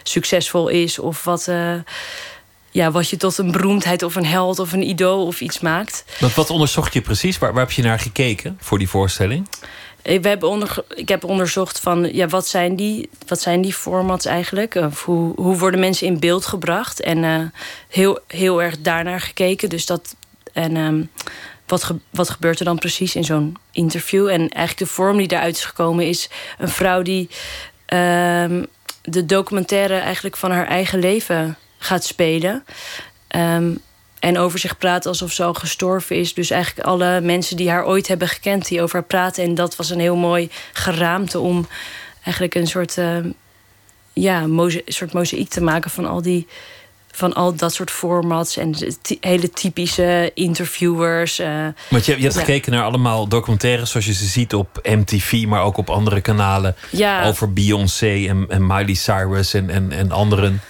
succesvol is... of wat... Uh, ja, wat je tot een beroemdheid of een held of een idool of iets maakt. Want wat onderzocht je precies? Waar, waar heb je naar gekeken voor die voorstelling? We hebben onder, ik heb onderzocht van ja, wat, zijn die, wat zijn die formats eigenlijk? Of hoe, hoe worden mensen in beeld gebracht? En uh, heel, heel erg daarnaar gekeken. Dus dat, en um, wat, ge, wat gebeurt er dan precies in zo'n interview? En eigenlijk de vorm die daaruit is gekomen is een vrouw die um, de documentaire eigenlijk van haar eigen leven gaat spelen. Um, en over zich praat alsof ze al gestorven is. Dus eigenlijk alle mensen die haar ooit hebben gekend, die over haar praten. En dat was een heel mooi geraamte om eigenlijk een soort, uh, ja, soort mozaïek te maken van al die van al dat soort formats en hele typische interviewers. Uh, Want je, je hebt gekeken naar allemaal documentaires zoals je ze ziet op MTV, maar ook op andere kanalen. Ja. Over Beyoncé en, en Miley Cyrus en, en, en anderen.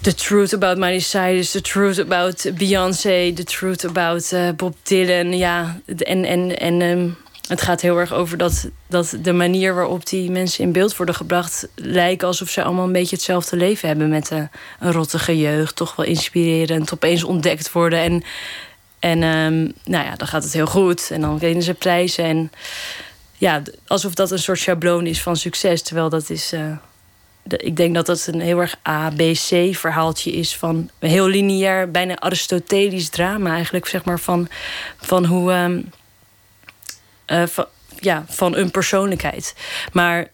The truth about Miley Cyrus, the truth about Beyoncé, the truth about uh, Bob Dylan. Ja, en, en, en um, het gaat heel erg over dat, dat de manier waarop die mensen in beeld worden gebracht lijken alsof ze allemaal een beetje hetzelfde leven hebben met uh, een rottige jeugd. Toch wel inspirerend, opeens ontdekt worden. En, en um, nou ja, dan gaat het heel goed. En dan winnen ze prijzen. En ja, alsof dat een soort schabloon is van succes. Terwijl dat is. Uh, ik denk dat dat een heel erg ABC-verhaaltje is van een heel lineair, bijna aristotelisch drama eigenlijk, zeg maar, van, van hoe. Um, uh, van, ja, van een persoonlijkheid. Maar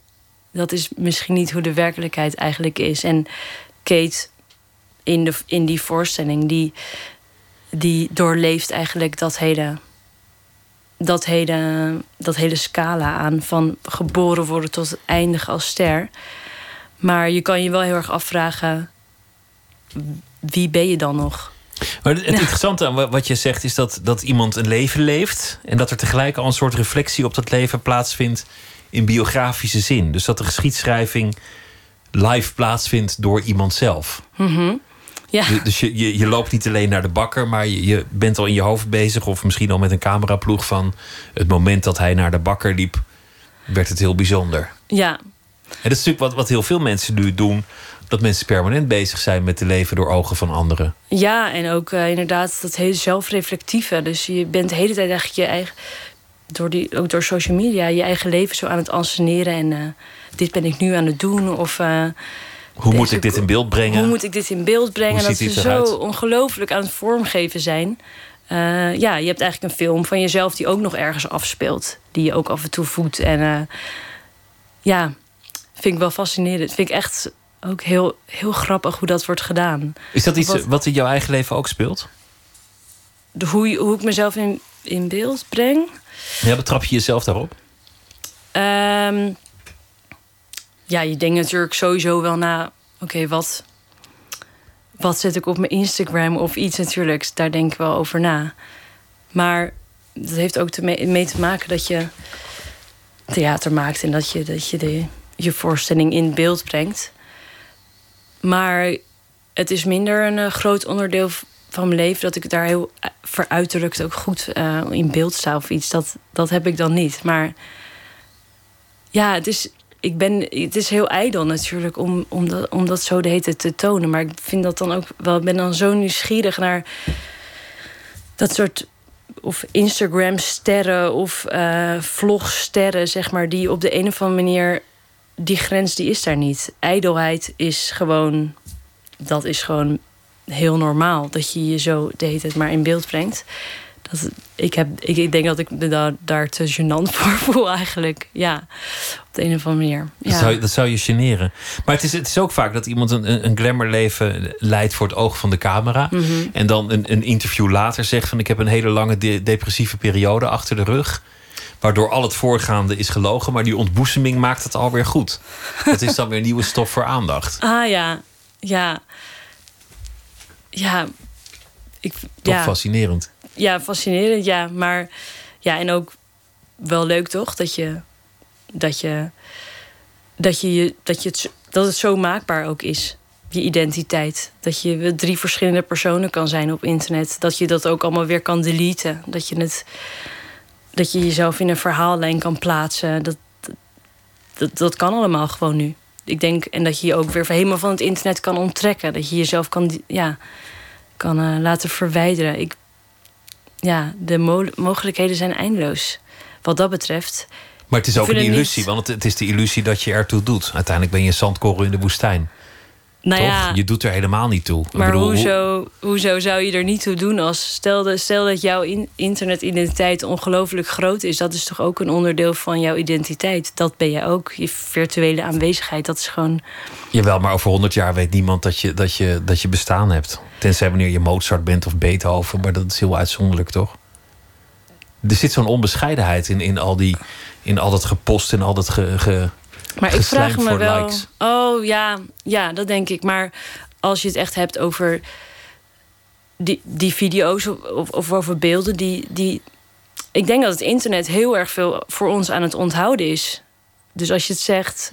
dat is misschien niet hoe de werkelijkheid eigenlijk is. En Kate in, de, in die voorstelling, die, die doorleeft eigenlijk dat hele, dat, hele, dat hele scala aan van geboren worden tot het eindigen als ster. Maar je kan je wel heel erg afvragen: wie ben je dan nog? Maar het interessante aan wat je zegt is dat, dat iemand een leven leeft. En dat er tegelijk al een soort reflectie op dat leven plaatsvindt in biografische zin. Dus dat de geschiedschrijving live plaatsvindt door iemand zelf. Mm ja. Dus je, je, je, loopt niet alleen naar de bakker, maar je, je, bent al in je hoofd bezig, of misschien al met een cameraploeg van het moment dat hij naar de bakker liep, werd het heel bijzonder. Ja. En dat is natuurlijk wat, wat heel veel mensen nu doen dat mensen permanent bezig zijn met te leven door ogen van anderen. Ja, en ook uh, inderdaad dat hele zelfreflectieve. Dus je bent de hele tijd eigenlijk je eigen, door die, ook door social media, je eigen leven zo aan het anseneren. En uh, dit ben ik nu aan het doen. Of uh, hoe moet ik dit in beeld brengen? Hoe moet ik dit in beeld brengen? Dat ze zo ongelooflijk aan het vormgeven zijn. ja, je hebt eigenlijk een film van jezelf die ook nog ergens afspeelt. Die je ook af en toe voedt. En ja, vind ik wel fascinerend. Vind ik echt ook heel, heel grappig hoe dat wordt gedaan. Is dat iets wat, in jouw eigen leven ook speelt? De, hoe, hoe ik mezelf in, in beeld breng. Ja, betrap je jezelf daarop? Um, ja, je denkt natuurlijk sowieso wel na... oké, wat, wat zet ik op mijn Instagram of iets natuurlijk. Daar denk ik wel over na. Maar dat heeft ook te mee, te maken dat je theater maakt... en dat je, dat je de, je voorstelling in beeld brengt. Maar het is minder een uh, groot onderdeel van mijn leven dat ik daar heel eh, veruiterlijkt ook goed uh, in beeld sta of iets. Dat, dat heb ik dan niet. Maar ja, het is, ik ben, het is heel ijdel natuurlijk om, om, dat, om dat zo de hete te tonen. Maar ik vind dat dan ook wel, ben dan zo nieuwsgierig naar dat soort of Instagram-sterren of uh, vlogsterren, zeg maar, die op de een of andere manier die grens die is daar niet. Ijdelheid is gewoon, dat is gewoon heel normaal. Dat je je zo de hele tijd maar in beeld brengt. Dat, ik, heb, ik, ik denk dat ik me daar, daar te gênant voor voel eigenlijk. Ja, op de een of andere manier. Ja. Dat, zou, dat zou je generen. Maar het is, het is ook vaak dat iemand een, een glamourleven leidt voor het oog van de camera. Mhm. En dan een, een interview later zegt van ik heb een hele lange depressieve periode achter de rug. Waardoor al het voorgaande is gelogen. Maar die ontboezeming maakt het alweer goed. Het is dan weer nieuwe stof voor aandacht. Ah ja, ja. Ja. Ik, toch fascinerend. Ja, fascinerend, ja. Maar ja, en ook wel leuk toch? Dat je. Dat je. Dat, je, dat, je het, dat het zo maakbaar ook is je identiteit. Dat je drie verschillende personen kan zijn op internet. Dat je dat ook allemaal weer kan deleten. Dat je het dat je jezelf in een verhaallijn kan plaatsen. Dat, dat, dat kan allemaal gewoon nu. Ik denk, en dat je je ook weer helemaal van het internet kan onttrekken. Dat je jezelf kan, ja, kan uh, laten verwijderen. Ik, ja, de mo mogelijkheden zijn eindeloos. Wat dat betreft. Maar het is ook een illusie, niet... want het is de illusie dat je ertoe doet. Uiteindelijk ben je een zandkorrel in de woestijn. Nou Toch? Ja, je doet er helemaal niet toe. Maar bedoel, hoezo, hoezo zou je er niet toe doen als stel, de, stel dat jouw in, internetidentiteit ongelooflijk groot is, dat is toch ook een onderdeel van jouw identiteit. Dat ben je ook. Je virtuele aanwezigheid, dat is gewoon. Jawel, maar over honderd jaar weet niemand dat je, dat, je, dat je bestaan hebt. Tenzij wanneer je Mozart bent of Beethoven, maar dat is heel uitzonderlijk, toch? Er zit zo'n onbescheidenheid in, in, al die, in al dat gepost en al dat ge, ge maar ik vraag me wel. Oh ja, ja, dat denk ik. Maar als je het echt hebt over die, die video's of, of over beelden, die, die. Ik denk dat het internet heel erg veel voor ons aan het onthouden is. Dus als je het zegt,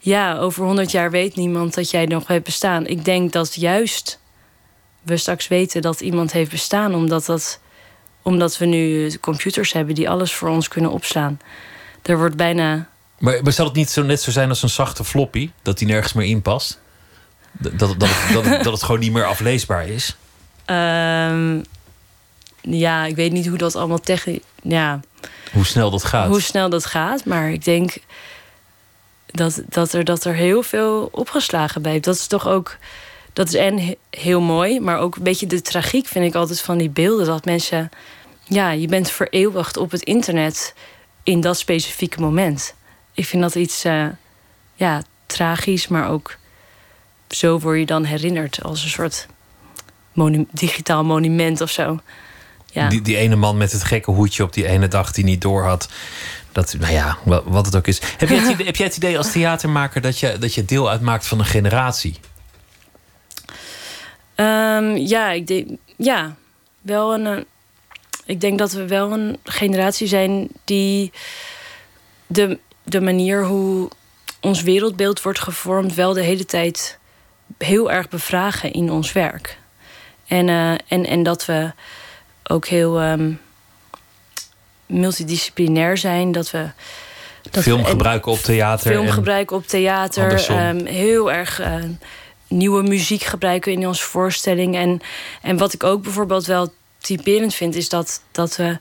ja, over 100 jaar weet niemand dat jij nog hebt bestaan. Ik denk dat juist we straks weten dat iemand heeft bestaan, omdat, dat, omdat we nu computers hebben die alles voor ons kunnen opslaan. Er wordt bijna. Maar, maar zal het niet zo net zo zijn als een zachte floppy, dat die nergens meer in past? Dat, dat, dat, het, dat, het, dat het gewoon niet meer afleesbaar is? Ehm, ja, ik weet niet hoe dat allemaal technisch. Ja, Hoe snel dat gaat? hoe snel dat gaat, maar ik denk dat, dat, er, dat er heel veel opgeslagen bij. Dat is toch ook. Dat is en he- heel mooi, maar ook een beetje de tragiek vind ik altijd van die beelden. Dat mensen. Ja, je bent vereeuwigd op het internet in dat specifieke moment. Ik vind dat iets. eh, ja, tragisch, maar ook. Zo word je dan herinnerd als een soort monu- digitaal monument of zo. Ja. Die, die ene man met het gekke hoedje op die ene dag die niet door had. Dat, nou ja, wa- wat het ook is. Heb jij het idee, heb jij het idee als theatermaker dat je, dat je deel uitmaakt van een generatie? Ehm, ja, ik denk, ja, wel een. eh, ik denk dat we wel een generatie zijn die de, de manier hoe ons wereldbeeld wordt gevormd, wel de hele tijd heel erg bevragen in ons werk. En, eh, en, en dat we ook heel ehm, multidisciplinair zijn. Dat we. Dat Film we- gebruiken op theater. film en- gebruiken op theater. ehm, heel erg eh, nieuwe muziek gebruiken in onze voorstelling. En, en wat ik ook bijvoorbeeld wel typerend vind, is dat, dat, we,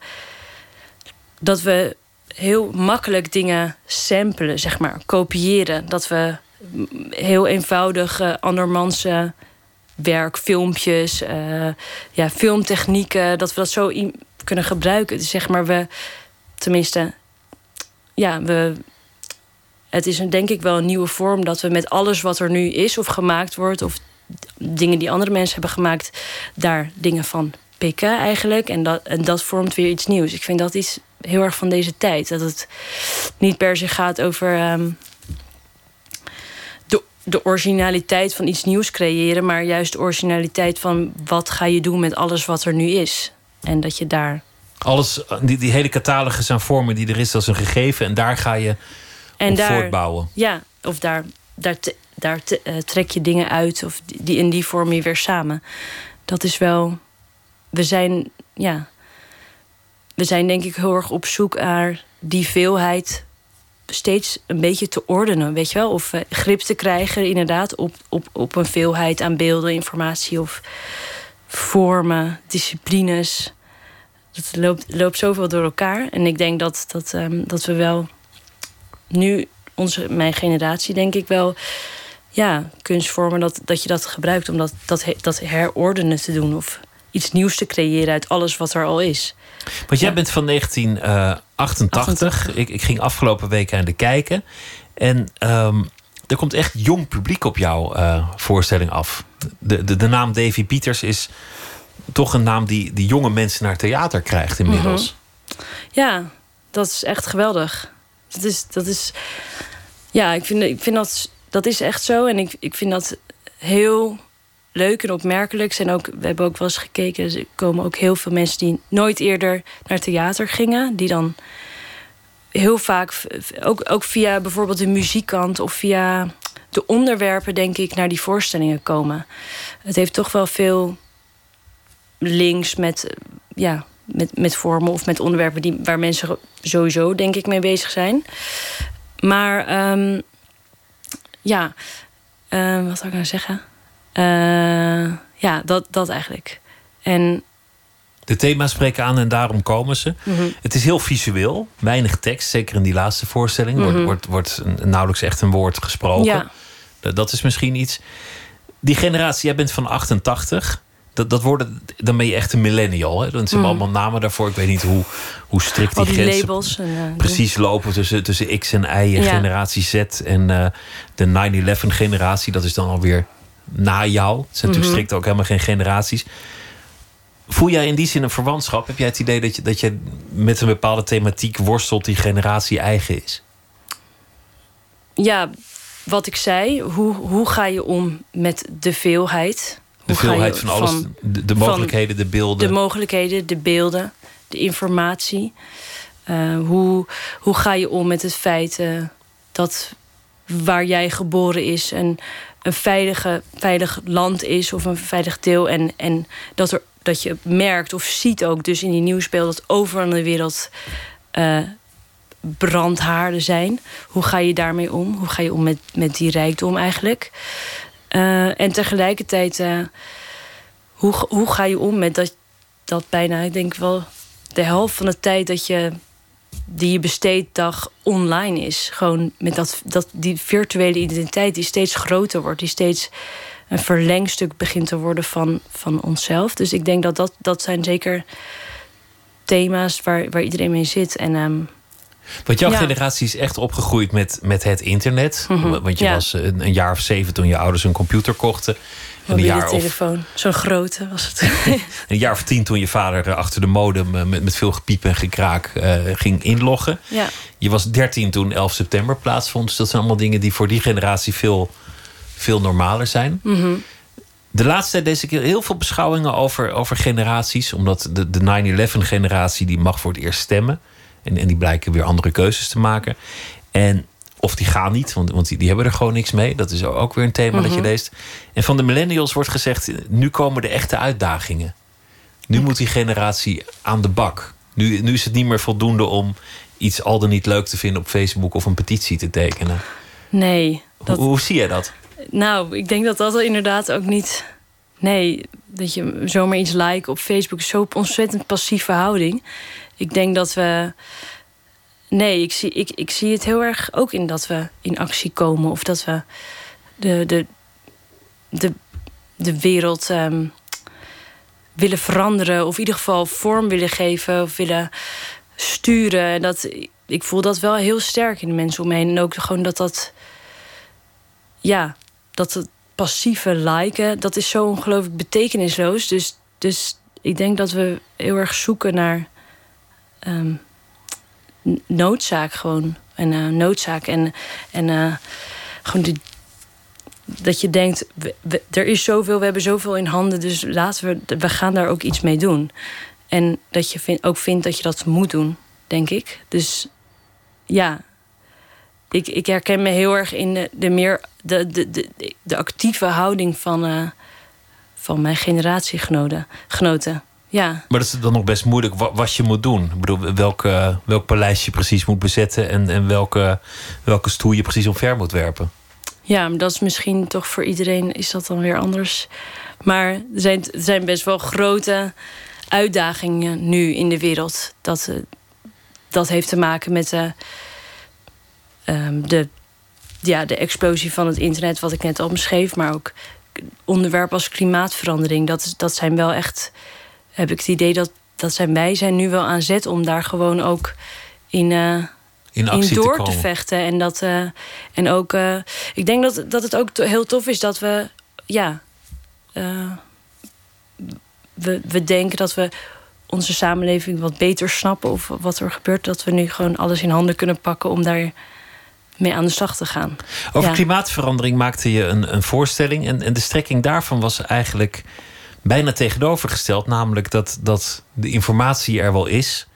dat we heel makkelijk dingen samplen, zeg maar, kopiëren. Dat we heel eenvoudig andermans werk, filmpjes, eh, ja, filmtechnieken, dat we dat zo kunnen gebruiken. Dus zeg maar, we, tenminste, ja, we, het is een, denk ik wel een nieuwe vorm dat we met alles wat er nu is of gemaakt wordt, of dingen die andere mensen hebben gemaakt, daar dingen van pikken eigenlijk. En dat, en dat vormt weer iets nieuws. Ik vind dat iets heel erg van deze tijd. Dat het niet per se gaat over ehm, de, de originaliteit van iets nieuws creëren, maar juist de originaliteit van wat ga je doen met alles wat er nu is. En dat je daar. Alles, die, die hele catalogus aan vormen die er is, dat is een gegeven. En daar ga je En op daar, voortbouwen. Ja, of daar, daar, te- daar te- eh, trek je dingen uit of die, die in die vorm je weer samen. Dat is wel. We zijn, ja. We zijn denk ik heel erg op zoek naar die veelheid steeds een beetje te ordenen, weet je wel? Of eh, grip te krijgen, inderdaad, op, op, op een veelheid aan beelden, informatie of vormen, disciplines. Het loopt, loopt zoveel door elkaar. En ik denk dat, dat, ehm, dat we wel nu, onze, mijn generatie, denk ik wel, ja, kunstvormen, dat, dat je dat gebruikt om dat, dat, dat herordenen te doen. Of iets nieuws te creëren uit alles wat er al is. Want jij Ja. bent van 1988. Ik, ik ging afgelopen week aan de kijken. En ehm, er komt echt jong publiek op jouw eh, voorstelling af. De, de, de naam Davy Pieters is toch een naam die, die jonge mensen naar theater krijgt inmiddels. Ja, dat is echt geweldig. Dat is, dat is ja, ik vind, ik vind dat, dat is echt zo. En ik, ik vind dat heel leuk en opmerkelijk. En ook, we hebben ook wel eens gekeken, er komen ook heel veel mensen die nooit eerder naar theater gingen. Die dan heel vaak, ook, ook via bijvoorbeeld de muziekkant of via de onderwerpen, denk ik, naar die voorstellingen komen. Het heeft toch wel veel links met, eh, ja, met, met vormen of met onderwerpen die, waar mensen sowieso, denk ik, mee bezig zijn. Maar ehm, ja, ehm, wat zou ik nou zeggen? Eh, ja, dat, dat eigenlijk. En De thema's spreken aan en daarom komen ze. Mhm. Het is heel visueel, weinig tekst. Zeker in die laatste voorstelling wordt, wordt, wordt een- nauwelijks echt een woord gesproken. ja, Dat, dat is misschien iets. Die generatie, jij bent van 88. Dat, dat worden, dan ben je echt een millennial. Hè? Dan zijn allemaal namen daarvoor. Ik weet niet hoe, hoe strikt Mhm. die, die grenzen labels. En, eh, precies lopen tussen, tussen X en Y en Ja. generatie Z. En eh, de 9-11 generatie, dat is dan alweer na jou. Het zijn Mhm. natuurlijk strikt ook helemaal geen generaties. Voel jij in die zin een verwantschap? Heb jij het idee dat je, dat je met een bepaalde thematiek worstelt die generatie eigen is? ja, wat ik zei, hoe, hoe ga je om met de veelheid? De Hoe veelheid van alles, van- de, de mogelijkheden, de beelden. De mogelijkheden, de beelden, de informatie. Eh, hoe, hoe ga je om met het feit eh, dat waar jij geboren is een, een veilige, veilig land is of een veilig deel. En, en dat, er, dat je merkt of ziet ook dus in die nieuwsbeelden dat overal in de wereld eh, brandhaarden zijn. Hoe ga je daarmee om? Hoe ga je om met, met die rijkdom eigenlijk? Eh, en tegelijkertijd, eh, hoe, hoe ga je om met dat, dat bijna, ik denk wel, de helft van de tijd dat je die je besteedt dag online is. Gewoon met dat, dat die virtuele identiteit die steeds groter wordt, die steeds een verlengstuk begint te worden van, van onszelf. Dus ik denk dat dat, dat zijn zeker thema's waar, waar iedereen mee zit. En ehm, Want jouw Ja. generatie is echt opgegroeid met, met het internet. Mhm, Want je ja. was een, een jaar of zeven toen je ouders een computer kochten. En een jaar, of, telefoon, zo'n grote was het. een jaar of tien toen je vader eh, achter de modem eh, met, met veel gepiep en gekraak eh, ging inloggen. ja. Je was 13 toen 11 september plaatsvond. Dus dat zijn allemaal dingen die voor die generatie veel, veel normaler zijn. Mhm. De laatste tijd lees ik heel veel beschouwingen over, over generaties. Omdat de, de 9-11 generatie die mag voor het eerst stemmen. En, en die blijken weer andere keuzes te maken. En, of die gaan niet, want, want die, die hebben er gewoon niks mee. Dat is ook weer een thema dat je Mhm. leest. En van de millennials wordt gezegd... nu komen de echte uitdagingen. Nu moet die generatie aan de bak. Nu, nu is het niet meer voldoende om iets al dan niet leuk te vinden op Facebook... of een petitie te tekenen. Nee, dat, Hoe, hoe zie jij dat? Nou, ik denk dat dat er inderdaad ook niet. Nee, dat je zomaar iets like op Facebook is zo'n ontzettend passieve houding. Ik denk dat we. Nee, ik zie, ik, ik zie het heel erg ook in dat we in actie komen. Of dat we de, de, de, de wereld ehm, willen veranderen. Of in ieder geval vorm willen geven. Of willen sturen. En dat, ik voel dat wel heel sterk in de mensen om me heen. En ook gewoon dat dat ja, dat het passieve liken, dat is zo ongelooflijk betekenisloos. Dus, dus ik denk dat we heel erg zoeken naar ehm, noodzaak gewoon. En eh, noodzaak en, en eh, gewoon die, dat je denkt, er is zoveel, we hebben zoveel in handen, dus laten we, we gaan daar ook iets mee doen. En dat je ook vindt dat je dat moet doen, denk ik. Dus ja, ik, ik herken me heel erg in de, de meer de, de, de, de actieve houding van, eh, van mijn generatiegenoten. Ja. Maar dat is dan nog best moeilijk wa- wat je moet doen. Ik bedoel, welke, welk paleis je precies moet bezetten... en, en welke, welke stoel je precies omver moet werpen. ja, maar dat is misschien toch voor iedereen is dat dan weer anders. Maar er zijn, er zijn best wel grote uitdagingen nu in de wereld. Dat, eh, dat heeft te maken met eh, ehm, de, ja, de explosie van het internet, wat ik net al beschreef. Maar ook onderwerpen als klimaatverandering. Dat, dat zijn wel echt, heb ik het idee dat, dat zijn wij zijn nu wel aan zet om daar gewoon ook in. eh, In actie in door te, vechten. En, dat, eh, en ook, eh, ik denk dat, dat het ook to- heel tof is dat we, ja, we, we denken dat we onze samenleving wat beter snappen of wat er gebeurt. Dat we nu gewoon alles in handen kunnen pakken om daar mee aan de slag te gaan. Over Ja. klimaatverandering maakte je een, een voorstelling. En, en de strekking daarvan was eigenlijk bijna tegenovergesteld. Namelijk dat, dat de informatie er wel is.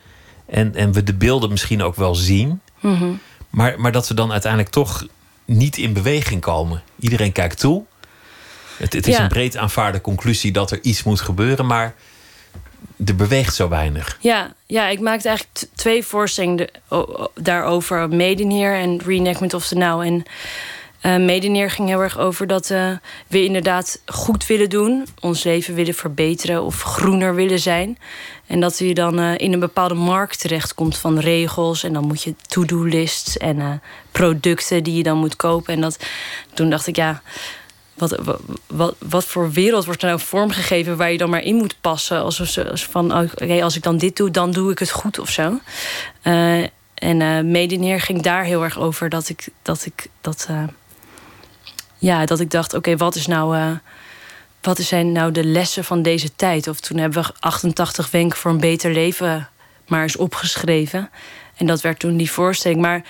En, en we de beelden misschien ook wel zien. Mhm. Maar, maar dat we dan uiteindelijk toch niet in beweging komen. Iedereen kijkt toe. Het, het is Ja. een breed aanvaarde conclusie dat er iets moet gebeuren. Maar er beweegt zo weinig. Ja, ja, ik maakte eigenlijk twee voorstellingen de- o- o- daarover. Medeneer en Reenactment of the Now. En eh Medeneer ging heel erg over dat eh, we inderdaad goed willen doen. Ons leven willen verbeteren of groener willen zijn. En dat je dan eh, in een bepaalde markt terechtkomt van regels. En dan moet je to-do-lists en producten die je dan moet kopen. En dat, toen dacht ik, ja... Wat, wat, wat, voor wereld wordt er nou vormgegeven waar je dan maar in moet passen? Ze als van, oh, als ik dan dit doe, dan doe ik het goed of zo. En eh Medeneer ging daar heel erg over dat ik dat ik dat. Ja, dat ik dacht, oké, wat is nou. eh, wat zijn nou de lessen van deze tijd? Of toen hebben we 88 wenken voor een beter leven maar eens opgeschreven. En dat werd toen die voorstelling. Maar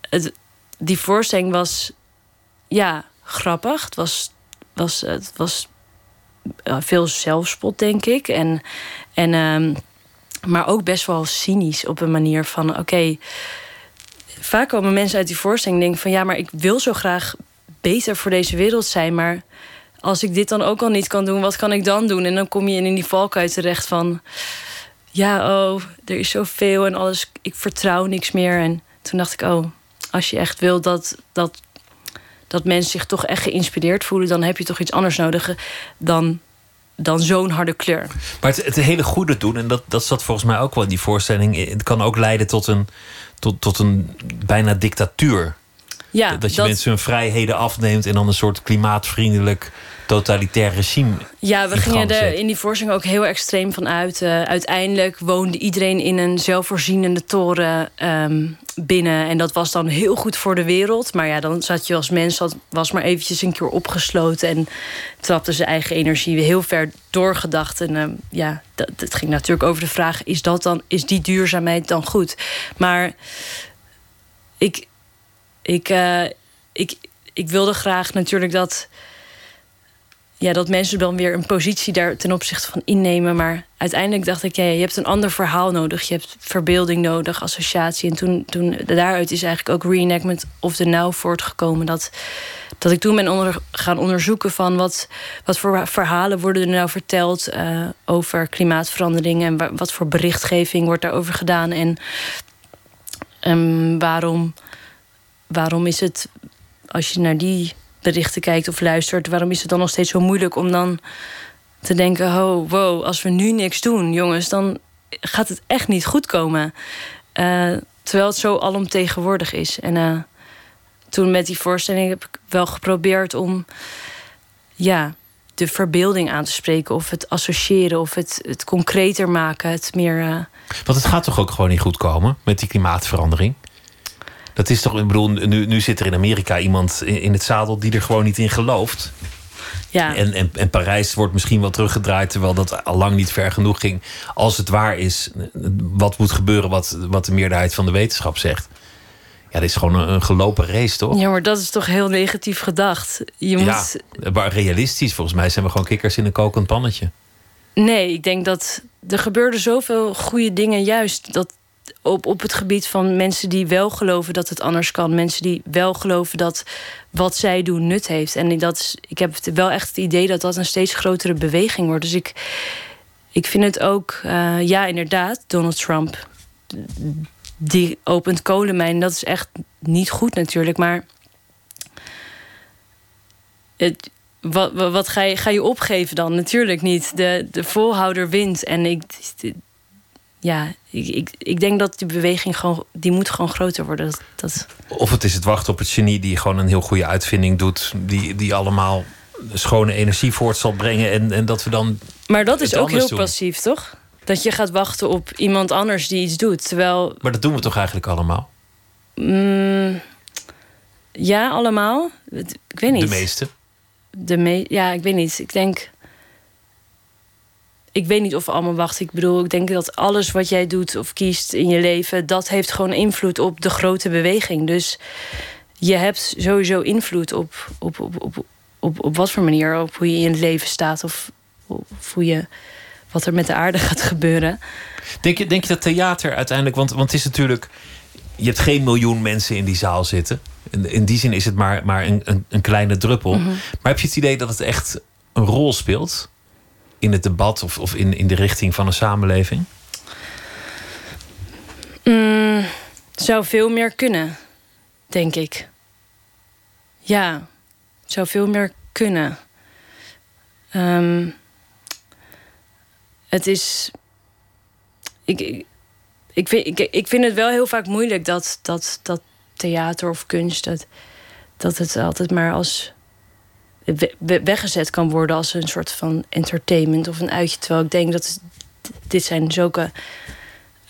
het, die voorstelling was ja, grappig. Het was, was, het was eh, veel zelfspot, denk ik. En, en, ehm, maar ook best wel cynisch op een manier van: oké. vaak komen mensen uit die voorstelling en denken van ja, maar ik wil zo graag beter voor deze wereld zijn. Maar als ik dit dan ook al niet kan doen, wat kan ik dan doen? En dan kom je in die valkuil terecht van ja, oh, er is zoveel en alles, ik vertrouw niks meer. En toen dacht ik, oh, als je echt wil dat, dat, dat mensen zich toch echt geïnspireerd voelen, dan heb je toch iets anders nodig dan, dan zo'n harde kleur. Maar het, het hele goede doen, en dat, dat zat volgens mij ook wel in die voorstelling, het kan ook leiden tot een, tot, tot een bijna dictatuur. Ja, dat je mensen hun vrijheden afneemt en dan een soort klimaatvriendelijk totalitair regime. Ja, we gingen er in die voorstelling ook heel extreem van uit. Uh, uiteindelijk woonde iedereen in een zelfvoorzienende toren um, binnen. En dat was dan heel goed voor de wereld. Maar ja, dan zat je als mens, was maar eventjes een keer opgesloten. En trapte zijn eigen energie heel ver doorgedacht. En uh, ja, dat, het ging natuurlijk over de vraag: is, dat dan, is die duurzaamheid dan goed? Maar ik. Ik, uh, ik, ik wilde graag natuurlijk dat ja, dat mensen dan weer een positie daar ten opzichte van innemen. Maar uiteindelijk dacht ik, ja, je hebt een ander verhaal nodig. Je hebt verbeelding nodig, associatie. En toen, toen daaruit is eigenlijk ook reenactment of the now voortgekomen. Dat, dat ik toen ben onder, gaan onderzoeken van wat, wat voor verhalen worden er nou verteld uh, over klimaatverandering. En wat voor berichtgeving wordt daarover gedaan. En um, waarom, waarom is het, als je naar die berichten kijkt of luistert, waarom is het dan nog steeds zo moeilijk om dan te denken: oh, wow, als we nu niks doen, jongens, dan gaat het echt niet goed komen. Uh, terwijl het zo alomtegenwoordig is. En uh, toen met die voorstelling heb ik wel geprobeerd om ja, de verbeelding aan te spreken, of het associëren, of het, het concreter maken. Het meer. Uh... Want het gaat toch ook gewoon niet goed komen met die klimaatverandering? Dat is toch, ik bedoel, nu, nu zit er in Amerika iemand in, in het zadel die er gewoon niet in gelooft. Ja. En, en, en Parijs wordt misschien wel teruggedraaid, terwijl dat al lang niet ver genoeg ging. Als het waar is, wat moet gebeuren wat, wat de meerderheid van de wetenschap zegt. Ja, dit is gewoon een, een gelopen race, toch? Ja, maar dat is toch heel negatief gedacht. Je moet... Ja, maar realistisch, volgens mij zijn we gewoon kikkers in een kokend pannetje. Nee, ik denk dat er gebeurden zoveel goede dingen juist. Dat, op, op het gebied van mensen die wel geloven dat het anders kan. Mensen die wel geloven dat wat zij doen nut heeft. En dat is, ik heb wel echt het idee dat dat een steeds grotere beweging wordt. Dus ik, ik vind het ook, uh, ja, inderdaad, Donald Trump. Die opent kolenmijn. Dat is echt niet goed natuurlijk. Maar het, wat, wat ga, je, ga je opgeven dan? Natuurlijk niet. De, de volhouder wint. En ik, ja, ik, ik, denk dat die beweging gewoon, die moet gewoon groter worden. Dat, dat... Of het is het wachten op het genie die gewoon een heel goede uitvinding doet, die, die allemaal schone energie voort zal brengen. En, en dat we dan. Maar dat is ook heel passief, toch? Dat je gaat wachten op iemand anders die iets doet. Terwijl. Maar dat doen we toch eigenlijk allemaal? Mm, ja, allemaal. Ik weet niet. De meeste. De me ja, ik weet niet. Ik denk ik weet niet of we allemaal wachten. Ik bedoel, ik denk dat alles wat jij doet of kiest in je leven, dat heeft gewoon invloed op de grote beweging. Dus je hebt sowieso invloed op, op, op, op, op, op wat voor manier, op hoe je in het leven staat of, of hoe je, wat er met de aarde gaat gebeuren. Denk je, denk je dat theater uiteindelijk, want, want het is natuurlijk, je hebt geen miljoen mensen in die zaal zitten. In, in die zin is het maar, maar een, een, een kleine druppel. Mhm. Maar heb je het idee dat het echt een rol speelt? In het debat of, of in, in de richting van een samenleving? Mm, zou veel meer kunnen, denk ik. Ja, zou veel meer kunnen. Um, het is. Ik, ik, ik, vind, ik, ik vind het wel heel vaak moeilijk dat, dat, dat theater of kunst. Dat, dat het altijd maar als weggezet kan worden als een soort van entertainment of een uitje. Terwijl ik denk dat dit zijn zulke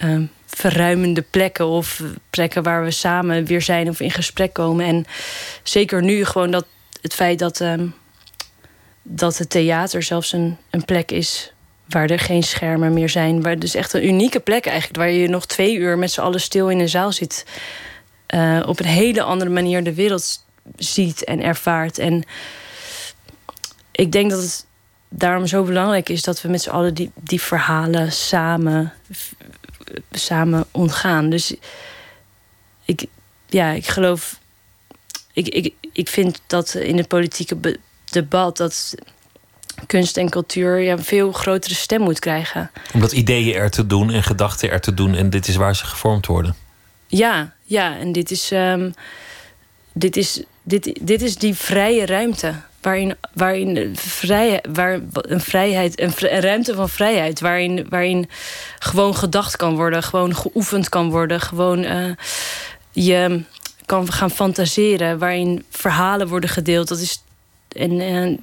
uh, verruimende plekken of plekken waar we samen weer zijn of in gesprek komen. En zeker nu gewoon dat het feit dat, uh, dat het theater zelfs een, een plek is waar er geen schermen meer zijn. Waar, dus echt een unieke plek eigenlijk, waar je nog twee uur met z'n allen stil in een zaal zit. Uh, op een hele andere manier de wereld ziet en ervaart. En ik denk dat het daarom zo belangrijk is dat we met z'n allen die, die verhalen samen, samen ontgaan. Dus ik, ja, ik geloof. Ik, ik, ik vind dat in het politieke debat dat kunst en cultuur ja, een veel grotere stem moet krijgen. Omdat ideeën er te doen en gedachten er te doen en dit is waar ze gevormd worden. Ja, ja, en dit is, um, dit is, dit, dit is die vrije ruimte. Waarin, waarin vrij, waar een vrijheid, een, een, ruimte van vrijheid, waarin, waarin gewoon gedacht kan worden, gewoon geoefend kan worden, gewoon uh, je kan gaan fantaseren, waarin verhalen worden gedeeld. Dat is, en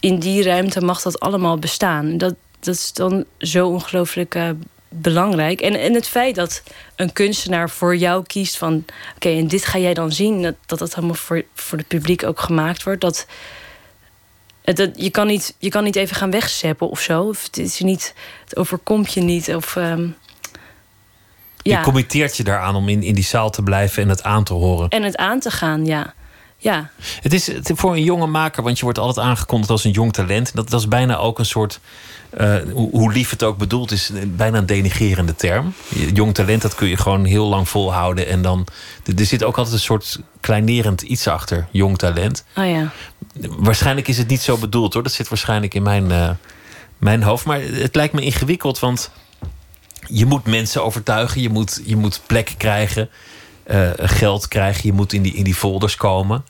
in die ruimte mag dat allemaal bestaan. Dat, dat is dan zo ongelooflijk uh, belangrijk. En, en het feit dat een kunstenaar voor jou kiest van... oké, en dit ga jij dan zien, dat dat, dat helemaal voor, voor het publiek ook gemaakt wordt... dat, dat, je, kan niet, je kan niet even gaan wegzeppen of zo. Of het, is niet, het overkomt je niet. Of, um, ja. Je committeert je daaraan om in, in die zaal te blijven en het aan te horen. En het aan te gaan, ja. Ja. Het is voor een jonge maker, want je wordt altijd aangekondigd als een jong talent. Dat, dat is bijna ook een soort, uh, hoe, hoe, lief het ook bedoeld is, bijna een denigerende term. Jong talent, dat kun je gewoon heel lang volhouden. En dan, er zit ook altijd een soort kleinerend iets achter, jong talent. Oh ja. Waarschijnlijk is het niet zo bedoeld hoor. Dat zit waarschijnlijk in mijn, uh, mijn hoofd. Maar het lijkt me ingewikkeld, want je moet mensen overtuigen. Je moet, je moet plek krijgen. Uh, geld krijgen. Je moet in die, in die folders komen.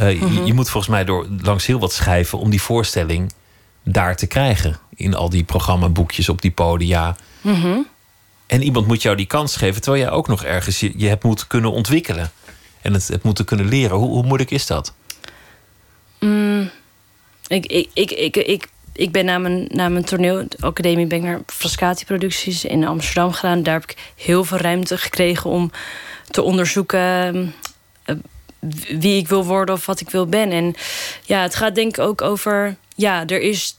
Uh, je, mhm. je, moet volgens mij door langs heel wat schrijven om die voorstelling daar te krijgen. In al die programmaboekjes op die podia. Mhm. En iemand moet jou die kans geven, terwijl jij ook nog ergens je, je hebt moeten kunnen ontwikkelen. En het, het moeten kunnen leren. Hoe, hoe moeilijk is dat? Mm, ik, ik, ik, ik, ik, ik ben na mijn, na mijn toneelacademie ben ik naar Frascati-producties in Amsterdam gedaan. Daar heb ik heel veel ruimte gekregen om te onderzoeken eh, wie ik wil worden of wat ik wil ben. En ja, het gaat denk ik ook over. Ja, er is,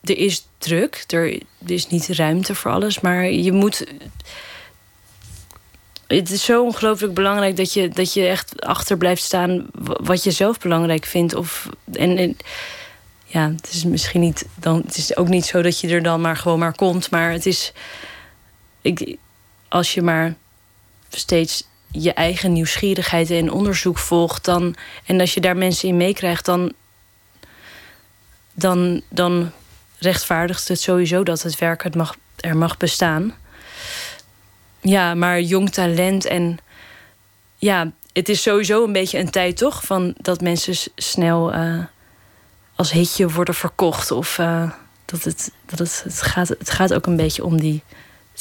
er is druk. Er, is niet ruimte voor alles. Maar je moet. Het is zo ongelooflijk belangrijk dat je, dat je echt achter blijft staan wat je zelf belangrijk vindt. Of, en ja, het is misschien niet. Dan, het is ook niet zo dat je er dan maar gewoon maar komt. Maar het is. Ik, als je maar steeds je eigen nieuwsgierigheid en onderzoek volgt, dan, en als je daar mensen in meekrijgt, dan, dan, dan rechtvaardigt het sowieso dat het werk het mag, er mag bestaan. Ja, maar jong talent en ja, het is sowieso een beetje een tijd toch van dat mensen snel uh, als hitje worden verkocht of uh, dat het, dat het, gaat, het gaat ook een beetje om die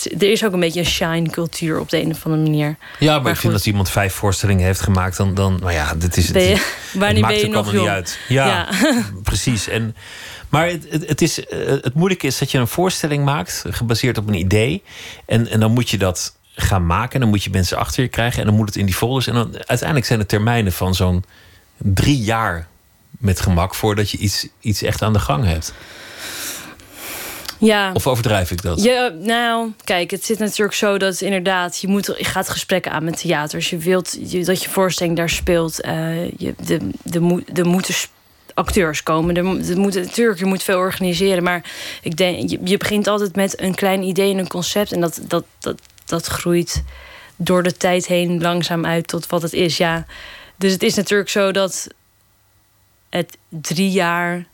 er is ook een beetje een shine-cultuur op de een of andere manier. Ja, maar, maar ik vind dat iemand vijf voorstellingen heeft gemaakt, dan, dan nou ja, dit is het. Je, wanneer ben je nog? Niet uit. Ja, precies. En, maar het, het, het, is, eh, het moeilijke is dat je een voorstelling maakt, gebaseerd op een idee. En, en dan moet je dat gaan maken. En dan moet je mensen achter je krijgen. En dan moet het in die folders. En dan uiteindelijk zijn de termijnen van zo'n drie jaar met gemak voordat je iets, iets echt aan de gang hebt. Ja. Of overdrijf ik dat? Ja, nou, kijk, het zit natuurlijk zo dat inderdaad, je, moet, je gaat gesprekken aan met theaters. Je wilt dat je voorstelling daar speelt. Uh, je, de, de, de moeten acteurs komen. Er, er moet, natuurlijk, je moet veel organiseren. Maar ik denk, je, je begint altijd met een klein idee en een concept. En dat, dat, dat, dat groeit door de tijd heen langzaam uit tot wat het is. Ja. Dus het is natuurlijk zo dat het drie jaar.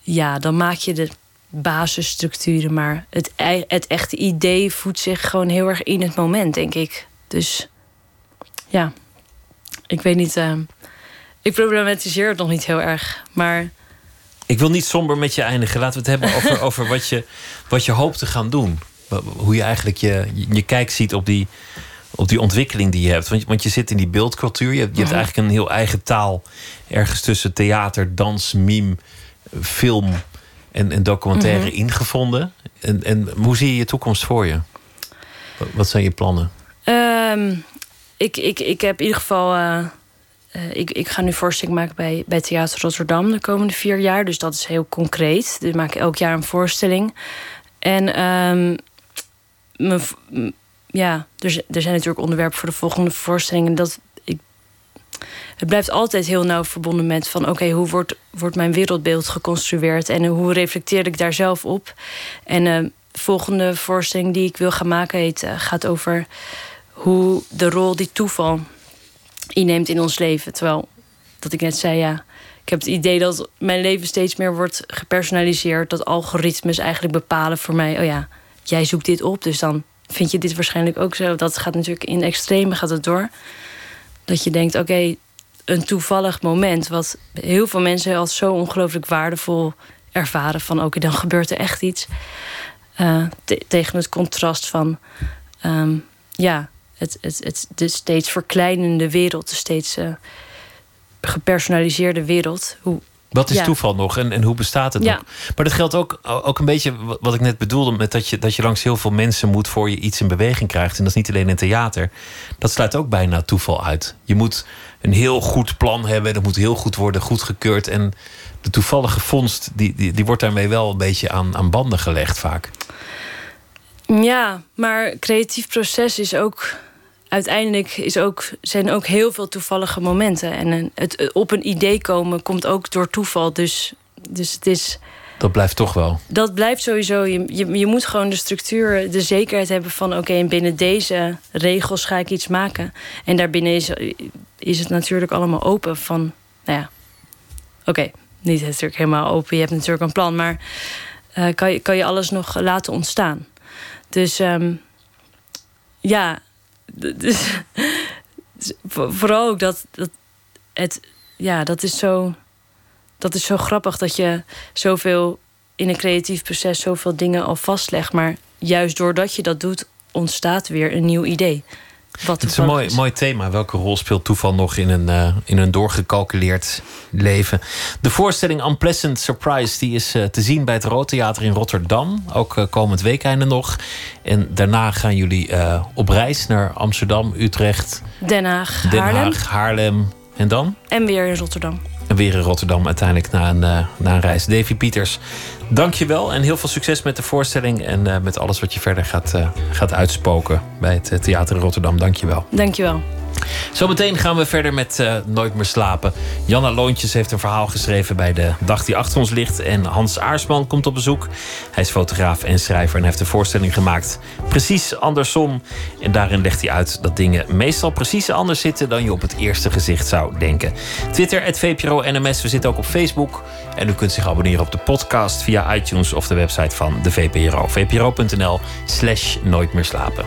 Ja, dan maak je de basisstructuren. Maar het, het echte idee voedt zich gewoon heel erg in het moment, denk ik. Dus ja, ik weet niet. Uh, ik problematiseer het nog niet heel erg. Maar. Ik wil niet somber met je eindigen. Laten we het hebben over, over wat, je, wat je hoopt te gaan doen. Hoe je eigenlijk je, je kijk ziet op die, op die ontwikkeling die je hebt. Want, want je zit in die beeldcultuur. Je, je hebt mhm. eigenlijk een heel eigen taal. Ergens tussen theater, dans, mime, film en, en documentaire mhm. ingevonden. En, en hoe zie je je toekomst voor je? Wat zijn je plannen? Ehm, ik, ik, ik heb in ieder geval. Uh, ik, ik ga nu voorstelling maken bij, bij Theater Rotterdam de komende vier jaar. Dus dat is heel concreet. Dus ik maak elk jaar een voorstelling. En um, ja, er, er zijn natuurlijk onderwerpen voor de volgende voorstellingen. Dat het blijft altijd heel nauw verbonden met van oké, hoe wordt, wordt mijn wereldbeeld geconstrueerd en hoe reflecteer ik daar zelf op? En de volgende voorstelling die ik wil gaan maken heet, gaat over hoe de rol die toeval inneemt in ons leven. Terwijl, dat ik net zei, ja, ik heb het idee dat mijn leven steeds meer wordt gepersonaliseerd. Dat algoritmes eigenlijk bepalen voor mij, oh ja, jij zoekt dit op, dus dan vind je dit waarschijnlijk ook zo. Dat gaat natuurlijk in extreme gaat het door. Dat je denkt, oké, een toevallig moment, wat heel veel mensen als zo ongelooflijk waardevol ervaren van oké, dan gebeurt er echt iets. Uh, tegen het contrast van um, ja, het, het, het, de steeds verkleinende wereld, de steeds uh, gepersonaliseerde wereld. Hoe, wat is toeval nog en, en hoe bestaat het Ja. nog? Maar dat geldt ook, ook een beetje wat ik net bedoelde... met dat je, dat je langs heel veel mensen moet voor je iets in beweging krijgt. En dat is niet alleen in theater. Dat sluit ook bijna toeval uit. Je moet een heel goed plan hebben. Dat moet heel goed worden goedgekeurd. En de toevallige vondst, die, die, die wordt daarmee wel een beetje aan, aan banden gelegd vaak. Ja, maar creatief proces is ook uiteindelijk is ook, zijn ook heel veel toevallige momenten. En eh, het op een idee komen komt ook door toeval. Dus, dus het is. Dat blijft toch wel. Dat blijft sowieso. Je, je, je moet gewoon de structuur, de zekerheid hebben van: oké, okay, binnen deze regels ga ik iets maken. En daarbinnen is, is het natuurlijk allemaal open van, nou ja, oké, okay, niet natuurlijk helemaal open. Je hebt natuurlijk een plan, maar uh, kan, je, kan je alles nog laten ontstaan. Dus um, ja, dus, vooral ook dat, dat het, ja, dat is zo, dat is zo grappig dat je zoveel in een creatief proces zoveel dingen al vastlegt, maar juist doordat je dat doet, ontstaat weer een nieuw idee. Wat het is een mooi, mooi thema. Welke rol speelt toeval nog in een, uh, in een doorgecalculeerd leven? De voorstelling Unpleasant Surprise die is uh, te zien bij het Roodtheater in Rotterdam. Ook uh, komend weekende nog. En daarna gaan jullie op reis naar Amsterdam, Utrecht, Den Haag, Den Haarlem. Haag, Haarlem. En dan? En weer in Rotterdam. En weer in Rotterdam uiteindelijk na een, na een reis. Davy Pieters, dank je wel. En heel veel succes met de voorstelling. En uh, met alles wat je verder gaat, uh, gaat uitspoken bij het Theater in Rotterdam. Dank je Zometeen gaan we verder met uh, Nooit meer slapen. Janna Loontjes heeft een verhaal geschreven bij de dag die achter ons ligt. En Hans Aarsman komt op bezoek. Hij is fotograaf en schrijver en heeft een voorstelling gemaakt. Precies andersom. En daarin legt hij uit dat dingen meestal precies anders zitten dan je op het eerste gezicht zou denken. Twitter, het VPRO NMS. We zitten ook op Facebook. En u kunt zich abonneren op de podcast via iTunes of de website van de VPRO. VPRO.nl slash nooit meer slapen.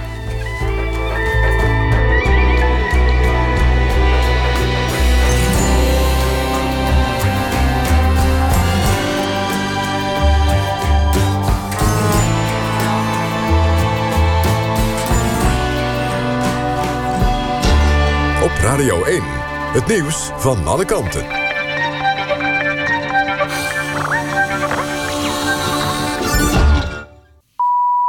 Radio 1, het nieuws van alle kanten.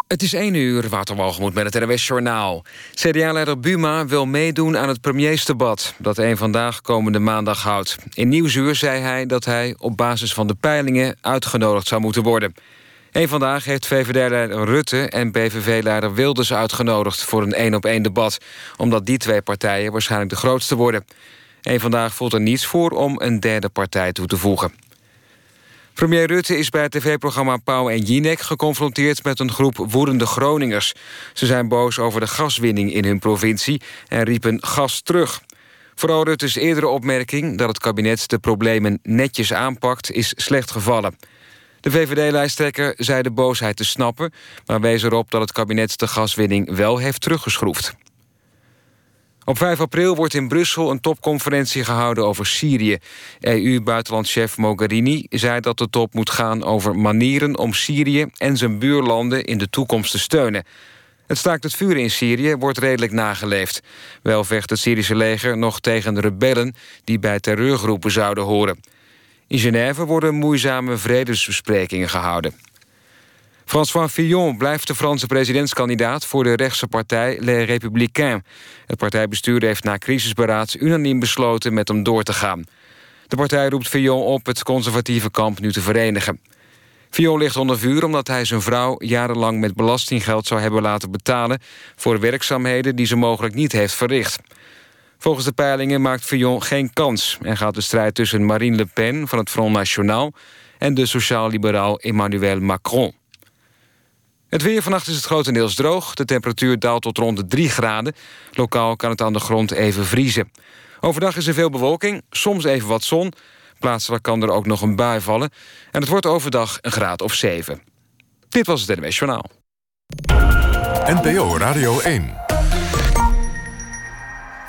Het is 1 uur, Waterwalgemoed met het NWS Journaal. CDA-leider Buma wil meedoen aan het premiersdebat... dat een vandaag komende maandag houdt. In Nieuwsuur zei hij dat hij op basis van de peilingen... uitgenodigd zou moeten worden. Eén vandaag heeft VVD-leider Rutte en PVV-leider Wilders uitgenodigd... voor een één-op-één debat, omdat die twee partijen waarschijnlijk de grootste worden. Eén vandaag voelt er niets voor om een derde partij toe te voegen. Premier Rutte is bij het tv-programma Pauw en Jinek geconfronteerd met een groep woedende Groningers. Ze zijn boos over de gaswinning in hun provincie en riepen gas terug. Vooral Rutte's eerdere opmerking dat het kabinet de problemen netjes aanpakt is slecht gevallen. De VVD-lijsttrekker zei de boosheid te snappen... maar wees erop dat het kabinet de gaswinning wel heeft teruggeschroefd. Op 5 april wordt in Brussel een topconferentie gehouden over Syrië. EU-buitenlandchef Mogherini zei dat de top moet gaan over manieren om Syrië en zijn buurlanden in de toekomst te steunen. Het staakt het vuren in Syrië wordt redelijk nageleefd. Wel vecht het Syrische leger nog tegen rebellen die bij terreurgroepen zouden horen. In Genève worden moeizame vredesbesprekingen gehouden. François Fillon blijft de Franse presidentskandidaat... voor de rechtse partij Les Républicains. Het partijbestuur heeft na crisisberaad unaniem besloten met hem door te gaan. De partij roept Fillon op het conservatieve kamp nu te verenigen. Fillon ligt onder vuur omdat hij zijn vrouw jarenlang met belastinggeld zou hebben laten betalen... voor werkzaamheden die ze mogelijk niet heeft verricht. Volgens de peilingen maakt Fillon geen kans... en gaat de strijd tussen Marine Le Pen van het Front National... en de sociaal-liberaal Emmanuel Macron. Het weer vannacht is het grotendeels droog. De temperatuur daalt tot rond de 3 graden. Lokaal kan het aan de grond even vriezen. Overdag is er veel bewolking, soms even wat zon. Plaatselijk kan er ook nog een bui vallen. En het wordt overdag een graad of 7. Dit was het NWS Journaal. NPO Radio 1.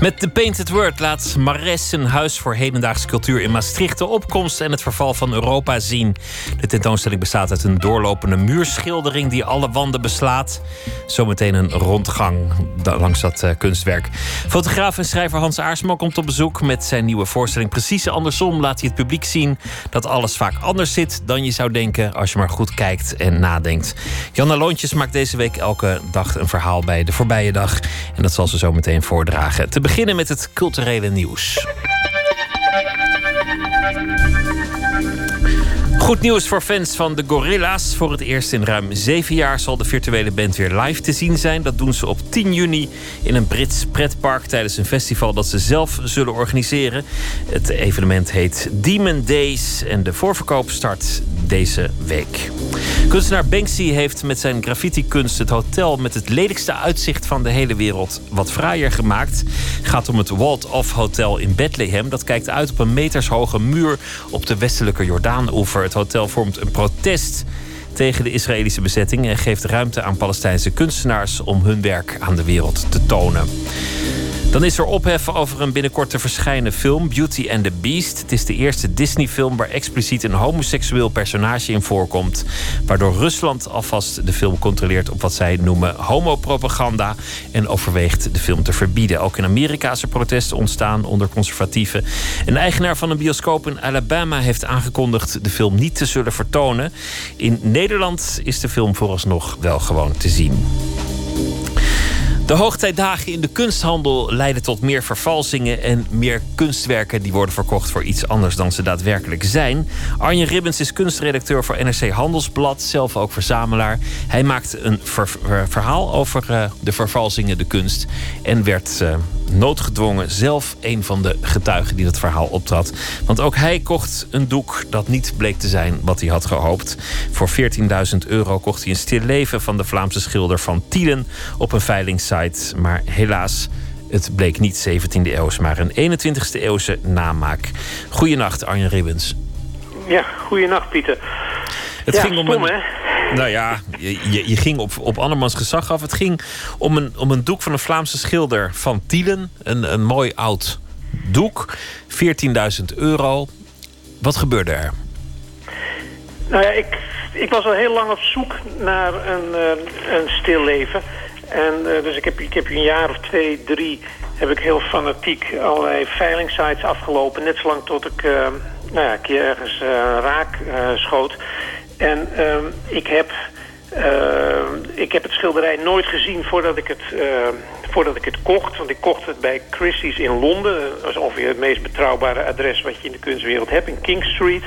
Met The Painted Word laat Mares een huis voor hedendaagse cultuur in Maastricht de opkomst en het verval van Europa zien. De tentoonstelling bestaat uit een doorlopende muurschildering die alle wanden beslaat. Zometeen een rondgang langs dat uh, kunstwerk. Fotograaf en schrijver Hans Aarsman komt op bezoek met zijn nieuwe voorstelling. Precies andersom laat hij het publiek zien dat alles vaak anders zit dan je zou denken als je maar goed kijkt en nadenkt. Janna Loontjes maakt deze week elke dag een verhaal bij de voorbije dag. En dat zal ze zo meteen voordragen. Te met het culturele nieuws. Goed nieuws voor fans van de Gorilla's. Voor het eerst in ruim zeven jaar zal de virtuele band weer live te zien zijn. Dat doen ze op 10 juni in een Brits pretpark tijdens een festival dat ze zelf zullen organiseren. Het evenement heet Demon Days en de voorverkoop start deze week. Kunstenaar Banksy heeft met zijn graffiti-kunst het hotel met het lelijkste uitzicht van de hele wereld wat fraaier gemaakt. Het gaat om het Walled-Off Hotel in Bethlehem. Dat kijkt uit op een metershoge muur op de westelijke Jordaan-oever. Hotel vormt een protest tegen de Israëlische bezetting en geeft ruimte aan Palestijnse kunstenaars om hun werk aan de wereld te tonen. Dan is er ophef over een binnenkort te verschijnen film, Beauty and the Beast. Het is de eerste Disney-film waar expliciet een homoseksueel personage in voorkomt. Waardoor Rusland alvast de film controleert op wat zij noemen homopropaganda. En overweegt de film te verbieden. Ook in Amerika is er protesten ontstaan onder conservatieven. Een eigenaar van een bioscoop in Alabama heeft aangekondigd de film niet te zullen vertonen. In Nederland is de film vooralsnog wel gewoon te zien. De hoogtijdagen in de kunsthandel leiden tot meer vervalsingen en meer kunstwerken die worden verkocht voor iets anders dan ze daadwerkelijk zijn. Arjen Ribbens is kunstredacteur voor NRC Handelsblad, zelf ook verzamelaar. Hij maakt een verhaal over uh, de vervalsingen, de kunst en werd uh, noodgedwongen zelf een van de getuigen die dat verhaal optrad. Want ook hij kocht een doek dat niet bleek te zijn wat hij had gehoopt. Voor 14.000 euro kocht hij een stil leven van de Vlaamse schilder van Tielen op een Maar helaas. Het bleek niet 17e eeuws, maar een 21e eeuwse namaak. Goedenacht, Arjen Ribbens. Ja, goedenacht, Pieter. Het ja, ging om stom, een, hè? Nou ja, je, je, ging op, op andermans gezag af. Het ging om een, om een doek van een Vlaamse schilder van Tielen. Een, een mooi oud doek. 14.000 euro. Wat gebeurde er? Nou ja, ik, ik was al heel lang op zoek naar een, uh, een stil leven. En uh, dus ik heb, ik heb een jaar of twee, drie... heb ik heel fanatiek allerlei veilingsites afgelopen. Net zolang tot ik uh, nou ja, een keer ergens raak schoot. En uh, ik, heb, uh, ik heb het schilderij nooit gezien voordat ik, het, voordat ik het kocht. Want ik kocht het bij Christie's in Londen. Dat is ongeveer het meest betrouwbare adres wat je in de kunstwereld hebt, in King Street.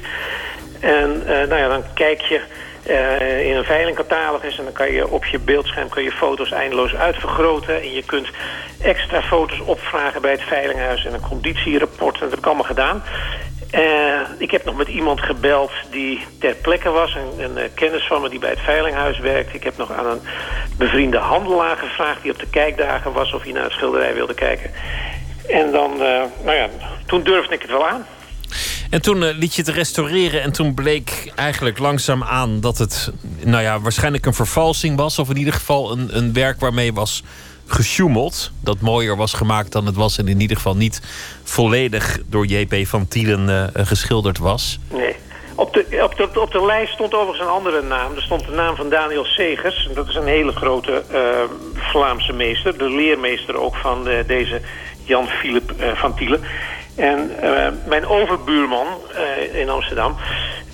En nou ja, dan kijk je in een veilingcatalogus en dan kan je op je beeldscherm kun je foto's eindeloos uitvergroten. En je kunt extra foto's opvragen bij het veilinghuis en een conditierapport. En dat heb ik allemaal gedaan. Uh, ik heb nog met iemand gebeld die ter plekke was. Een, een uh, kennis van me die bij het veilinghuis werkt. Ik heb nog aan een bevriende handelaar gevraagd... die op de kijkdagen was of hij naar het schilderij wilde kijken. En dan, nou ja, toen durfde ik het wel aan. En toen liet je het restaureren en toen bleek eigenlijk langzaam aan... dat het nou ja, waarschijnlijk een vervalsing was... of in ieder geval een, een werk waarmee was gesjoemeld. Dat mooier was gemaakt dan het was. En in ieder geval niet volledig door JP van Tielen uh, geschilderd was. Nee. Op de, op, de, op de lijst stond overigens een andere naam. Er stond de naam van Daniel Segers. Dat is een hele grote uh, Vlaamse meester. De leermeester ook van deze Jan Philip van Tielen. En mijn overbuurman in Amsterdam,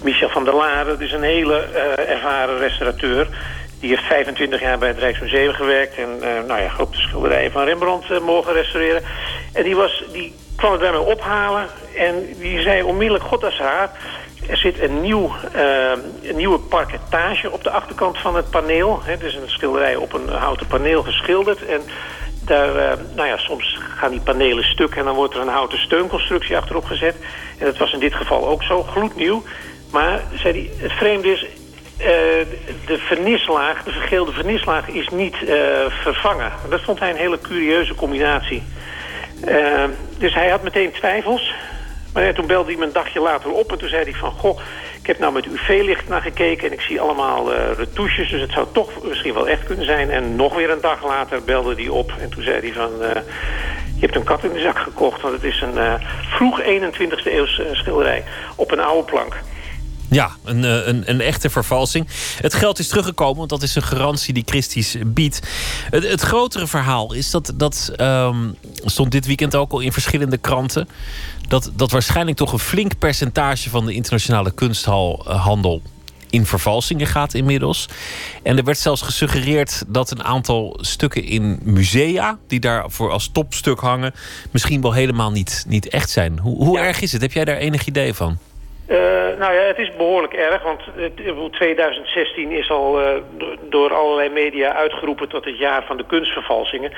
Michel van der Laren... is een hele ervaren restaurateur... Die heeft 25 jaar bij het Rijksmuseum gewerkt. En nou ja, op de schilderijen van Rembrandt mogen restaureren. En die, was, die kwam het bij mij ophalen en die zei onmiddellijk, god dat is raar. Er zit een, nieuw, een nieuwe parketage op de achterkant van het paneel. Het is een schilderij op een houten paneel geschilderd. En daar, uh, nou ja, soms gaan die panelen stuk en dan wordt er een houten steunconstructie achterop gezet. En dat was in dit geval ook zo, gloednieuw. Maar zei die, het vreemde is, uh, de vernislaag, de vergeelde vernislaag is niet uh, vervangen. Dat vond hij een hele curieuze combinatie. Dus hij had meteen twijfels. Maar ja, toen belde hij me een dagje later op en toen zei hij van... goh, ik heb nou met UV-licht naar gekeken en ik zie allemaal uh, retouches... dus het zou toch misschien wel echt kunnen zijn. En nog weer een dag later belde hij op en toen zei hij van... Uh, je hebt een kat in de zak gekocht, want het is een uh, vroeg 21e eeuwse schilderij op een oude plank. Ja, een, een, een, echte vervalsing. Het geld is teruggekomen, want dat is een garantie die Christie's biedt. Het, het grotere verhaal is dat, dat um, stond dit weekend ook al in verschillende kranten... Dat, dat waarschijnlijk toch een flink percentage van de internationale kunsthandel in vervalsingen gaat inmiddels. En er werd zelfs gesuggereerd dat een aantal stukken in musea... die daarvoor als topstuk hangen... misschien wel helemaal niet, niet echt zijn. Hoe, hoe ja. erg is het? Heb jij daar enig idee van? Uh, nou ja, het is behoorlijk erg, want het, 2016 is al uh, door allerlei media uitgeroepen tot het jaar van de kunstvervalsingen.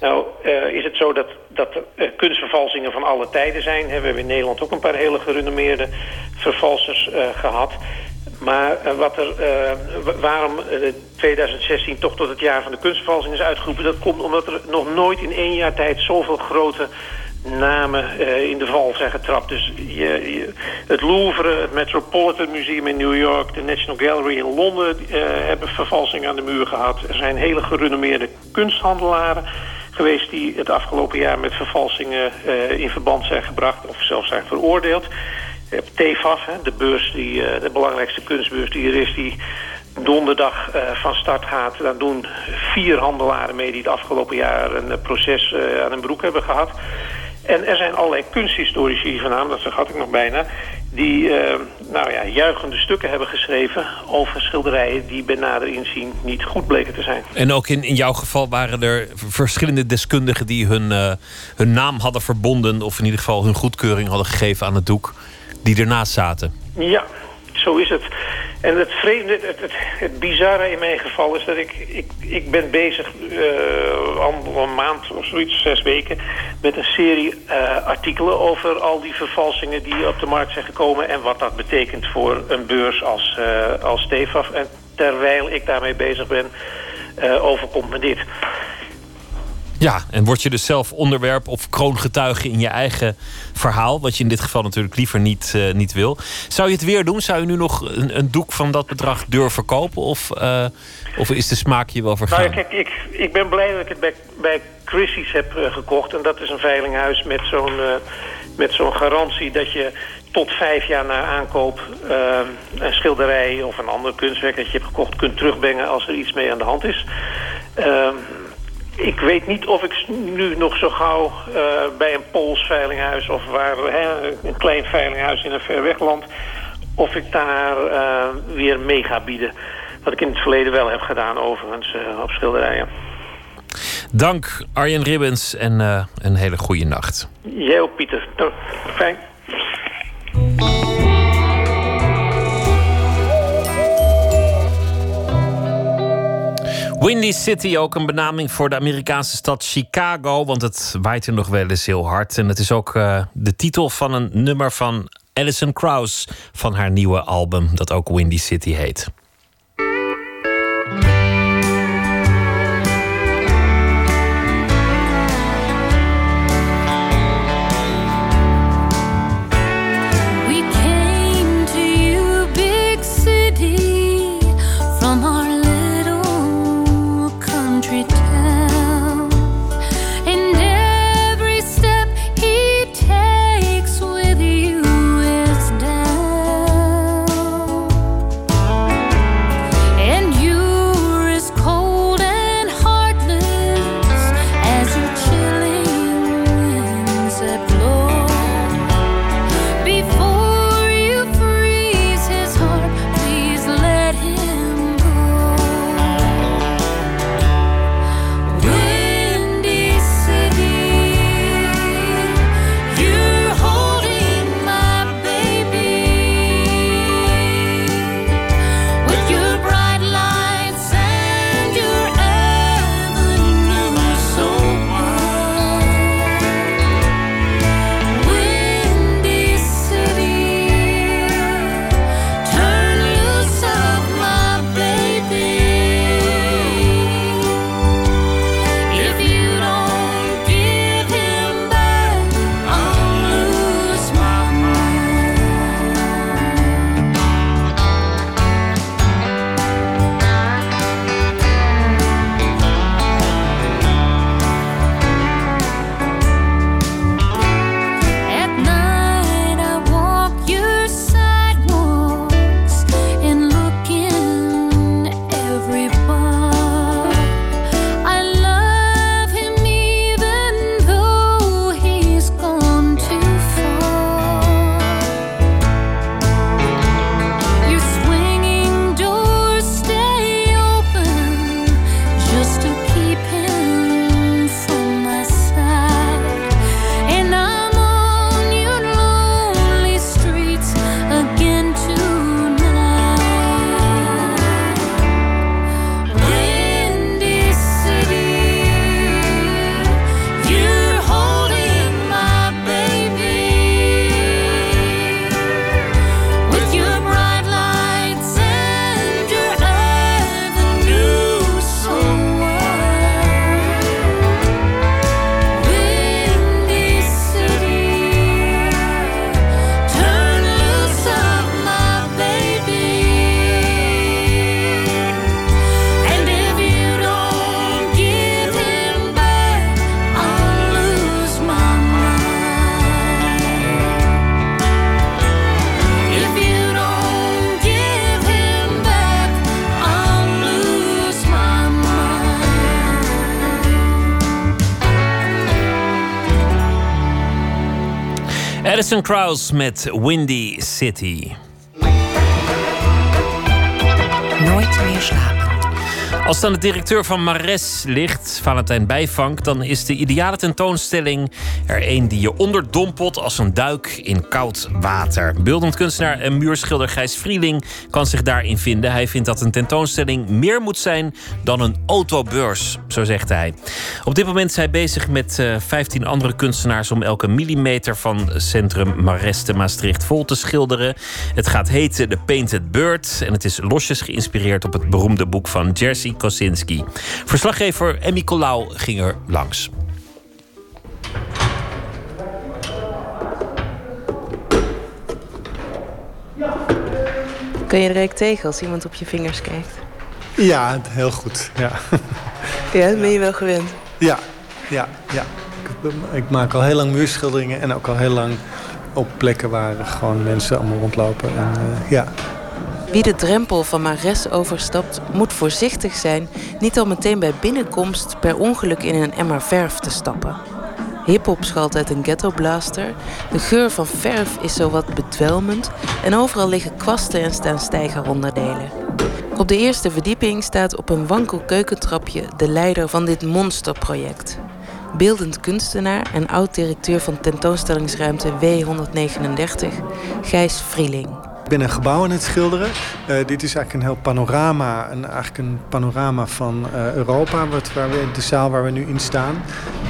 Nou uh, is het zo dat, dat er kunstvervalsingen van alle tijden zijn. We hebben in Nederland ook een paar hele gerenommeerde vervalsers gehad. Maar wat er, waarom 2016 toch tot het jaar van de kunstvervalsing is uitgeroepen... dat komt omdat er nog nooit in één jaar tijd zoveel grote namen uh, in de val zijn getrapt. Dus je, je, het Louvre, het Metropolitan Museum in New York... de National Gallery in Londen uh, hebben vervalsingen aan de muur gehad. Er zijn hele gerenommeerde kunsthandelaren geweest... die het afgelopen jaar met vervalsingen uh, in verband zijn gebracht... of zelfs zijn veroordeeld. Je hebt hè, de beurs, die, de belangrijkste kunstbeurs die er is... die donderdag van start gaat. Daar doen vier handelaren mee die het afgelopen jaar een proces aan hun broek hebben gehad. En er zijn allerlei kunsthistorici van dat vergat ik nog bijna... die uh, nou ja, juichende stukken hebben geschreven over schilderijen... die bij nader inzien niet goed bleken te zijn. En ook in, in jouw geval waren er verschillende deskundigen... die hun, uh, hun naam hadden verbonden... of in ieder geval hun goedkeuring hadden gegeven aan het doek... die ernaast zaten. Ja, zo is het. En het vreemde, het, het, bizarre in mijn geval is dat ik... Ik, ik ben bezig uh, al een maand of zoiets, zes weken... met een serie uh, artikelen over al die vervalsingen die op de markt zijn gekomen... en wat dat betekent voor een beurs als, uh, als Stefaf. En terwijl ik daarmee bezig ben, overkomt me dit. Ja, en word je dus zelf onderwerp of kroongetuige in je eigen verhaal, wat je in dit geval natuurlijk liever niet, uh, niet wil. Zou je het weer doen? Zou je nu nog een, een doek van dat bedrag durven kopen? Of, uh, of is de smaak je wel vergaan? Nou, kijk, ik, ik ben blij dat ik het bij, bij Christie's heb uh, gekocht. En dat is een veilinghuis met zo'n met zo'n garantie dat je tot vijf jaar na aankoop een schilderij of een ander kunstwerk dat je hebt gekocht kunt terugbrengen als er iets mee aan de hand is. Ehm, ik weet niet of ik nu nog zo gauw uh, bij een Pools veilinghuis... of waar, hè, een klein veilinghuis in een ver wegland... of ik daar uh, weer mee ga bieden. Wat ik in het verleden wel heb gedaan overigens uh, op schilderijen. Dank Arjen Ribbens en een hele goede nacht. Jij ook Pieter. Fijn. Windy City, ook een benaming voor de Amerikaanse stad Chicago. Want het waait er nog wel eens heel hard. En het is ook uh, de titel van een nummer van Alison Krauss. Van haar nieuwe album, dat ook Windy City heet. Addison Krause met Windy City. Nooit meer slapen. Als het aan de directeur van Mares ligt, Valentijn Bijvank, dan is de ideale tentoonstelling er een die je onderdompelt als een duik in koud water. Beeldend kunstenaar en muurschilder Gijs Vrieling kan zich daarin vinden. Hij vindt dat een tentoonstelling meer moet zijn dan een autobeurs, zo zegt hij. Op dit moment is hij bezig met uh, 15 andere kunstenaars om elke millimeter van centrum Mares te Maastricht vol te schilderen. Het gaat heten The Painted Bird en het is losjes geïnspireerd op het beroemde boek van Jerzy Kosinski. Verslaggever Emmy Colau ging er langs. Kun je er direct tegen als iemand op je vingers kijkt? Ja, heel goed. Ja, ja ben je wel gewend? Ja, ja, ja. Ik, ik maak al heel lang muurschilderingen en ook al heel lang op plekken waar gewoon mensen allemaal rondlopen. En, uh, ja, wie de drempel van Mares overstapt, moet voorzichtig zijn niet al meteen bij binnenkomst per ongeluk in een emmer verf te stappen. Hip-hop schalt uit een ghettoblaster. De geur van verf is zowat bedwelmend en overal liggen kwasten en staan stijgeronderdelen. Op de eerste verdieping staat op een wankel keukentrapje de leider van dit monsterproject. Beeldend kunstenaar en oud-directeur van tentoonstellingsruimte W139, Gijs Vrieling. Ik ben een gebouw aan het schilderen. Uh, dit is eigenlijk een heel panorama, een, eigenlijk een panorama van uh, Europa, wat, waar we, de zaal waar we nu in staan.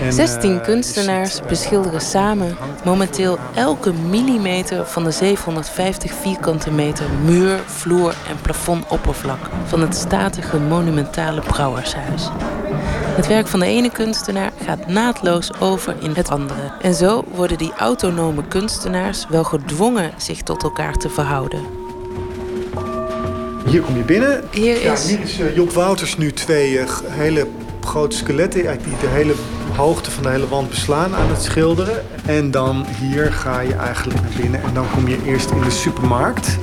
En, 16 uh, kunstenaars beschilderen samen momenteel elke millimeter van de 750 vierkante meter muur, vloer en plafondoppervlak van het statige monumentale brouwershuis. Het werk van de ene kunstenaar gaat naadloos over in het andere. En zo worden die autonome kunstenaars wel gedwongen zich tot elkaar te verhouden. Hier kom je binnen. Hier ja, is... Hier is uh, Job Wouters nu twee uh, hele grote skeletten, die de hele hoogte van de hele wand beslaan aan het schilderen. En dan hier ga je eigenlijk naar binnen en dan kom je eerst in de supermarkt.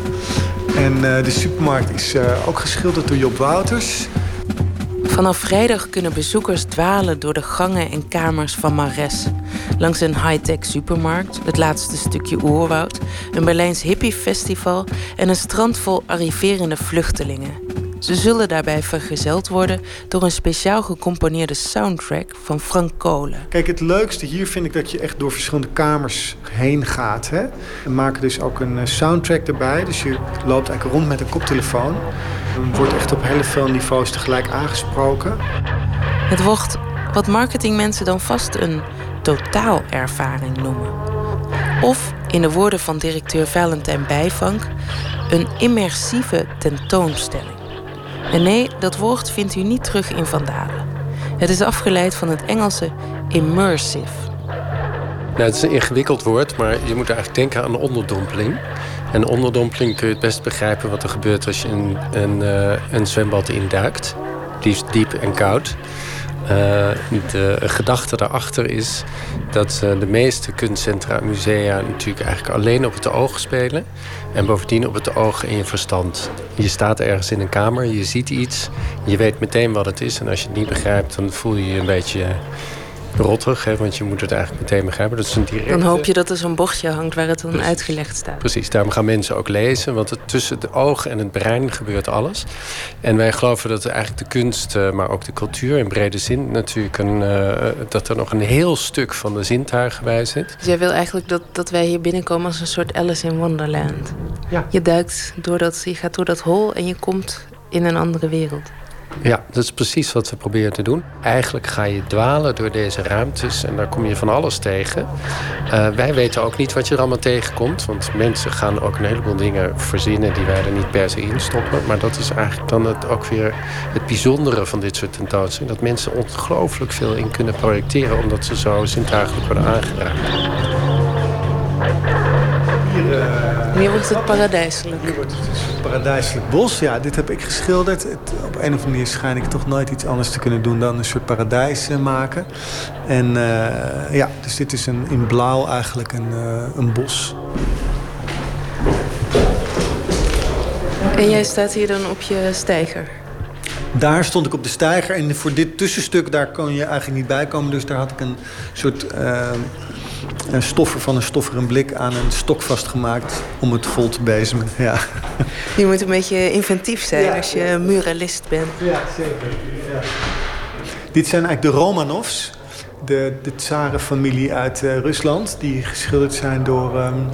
En uh, de supermarkt is ook geschilderd door Job Wouters. Vanaf vrijdag kunnen bezoekers dwalen door de gangen en kamers van Mares. Langs een high-tech supermarkt, het laatste stukje oerwoud, een Berlijns hippiefestival en een strand vol arriverende vluchtelingen. Ze zullen daarbij vergezeld worden door een speciaal gecomponeerde soundtrack van Frank Kolen. Kijk, het leukste hier vind ik dat je echt door verschillende kamers heen gaat. Hè? We maken dus ook een soundtrack erbij. Dus je loopt eigenlijk rond met een koptelefoon. Het wordt echt op heel veel niveaus tegelijk aangesproken. Het wordt wat marketingmensen dan vast een totaalervaring noemen. Of in de woorden van directeur Valentijn Bijvank, een immersieve tentoonstelling. En nee, dat woord vindt u niet terug in Vandalen. Het is afgeleid van het Engelse immersive. Nou, het is een ingewikkeld woord, maar je moet eigenlijk denken aan onderdompeling. En onderdompeling kun je het best begrijpen wat er gebeurt als je een, een, uh, een zwembad induikt. Liefst diep en koud. De gedachte daarachter is dat uh, de meeste kunstcentra en musea natuurlijk eigenlijk alleen op het oog spelen. En bovendien op het oog en je verstand. Je staat ergens in een kamer, je ziet iets, je weet meteen wat het is. En als je het niet begrijpt, dan voel je je een beetje rottig, hè, want je moet het eigenlijk meteen begrijpen. Dat is een directe... Dan hoop je dat er zo'n bordje hangt waar het dan Precies. uitgelegd staat. Precies, daarom gaan mensen ook lezen, want het, tussen het oog en het brein gebeurt alles. En wij geloven dat eigenlijk de kunst, maar ook de cultuur in brede zin natuurlijk een, uh, dat er nog een heel stuk van de zintuigen bij zit. Dus jij wil eigenlijk dat, dat wij hier binnenkomen als een soort Alice in Wonderland. Ja. Je duikt door dat, je gaat door dat hol en je komt in een andere wereld. Ja, dat is precies wat we proberen te doen. Eigenlijk ga je dwalen door deze ruimtes en daar kom je van alles tegen. Uh, wij weten ook niet wat je er allemaal tegenkomt, want mensen gaan ook een heleboel dingen verzinnen die wij er niet per se in stoppen. Maar dat is eigenlijk dan het, ook weer het bijzondere van dit soort tentoonstellingen: dat mensen ongelooflijk veel in kunnen projecteren, omdat ze zo zintuigelijk worden aangeraakt. Hier, Hier wordt het paradijselijk. Paradijselijk bos. Ja, dit heb ik geschilderd. Het, op een of andere manier schijn ik toch nooit iets anders te kunnen doen dan een soort paradijs uh, maken. En uh, ja, dus dit is een, in blauw eigenlijk een, een bos. En jij staat hier dan op je steiger? Daar stond ik op de steiger en voor dit tussenstuk daar kon je eigenlijk niet bij komen. Dus daar had ik een soort uh, stoffer van een stoffer een blik aan een stok vastgemaakt om het vol te bezemen. Ja. Je moet een beetje inventief zijn als je muralist bent. Ja, zeker. Ja. Dit zijn eigenlijk de Romanovs de, de tsarenfamilie uit uh, Rusland... die geschilderd zijn door um,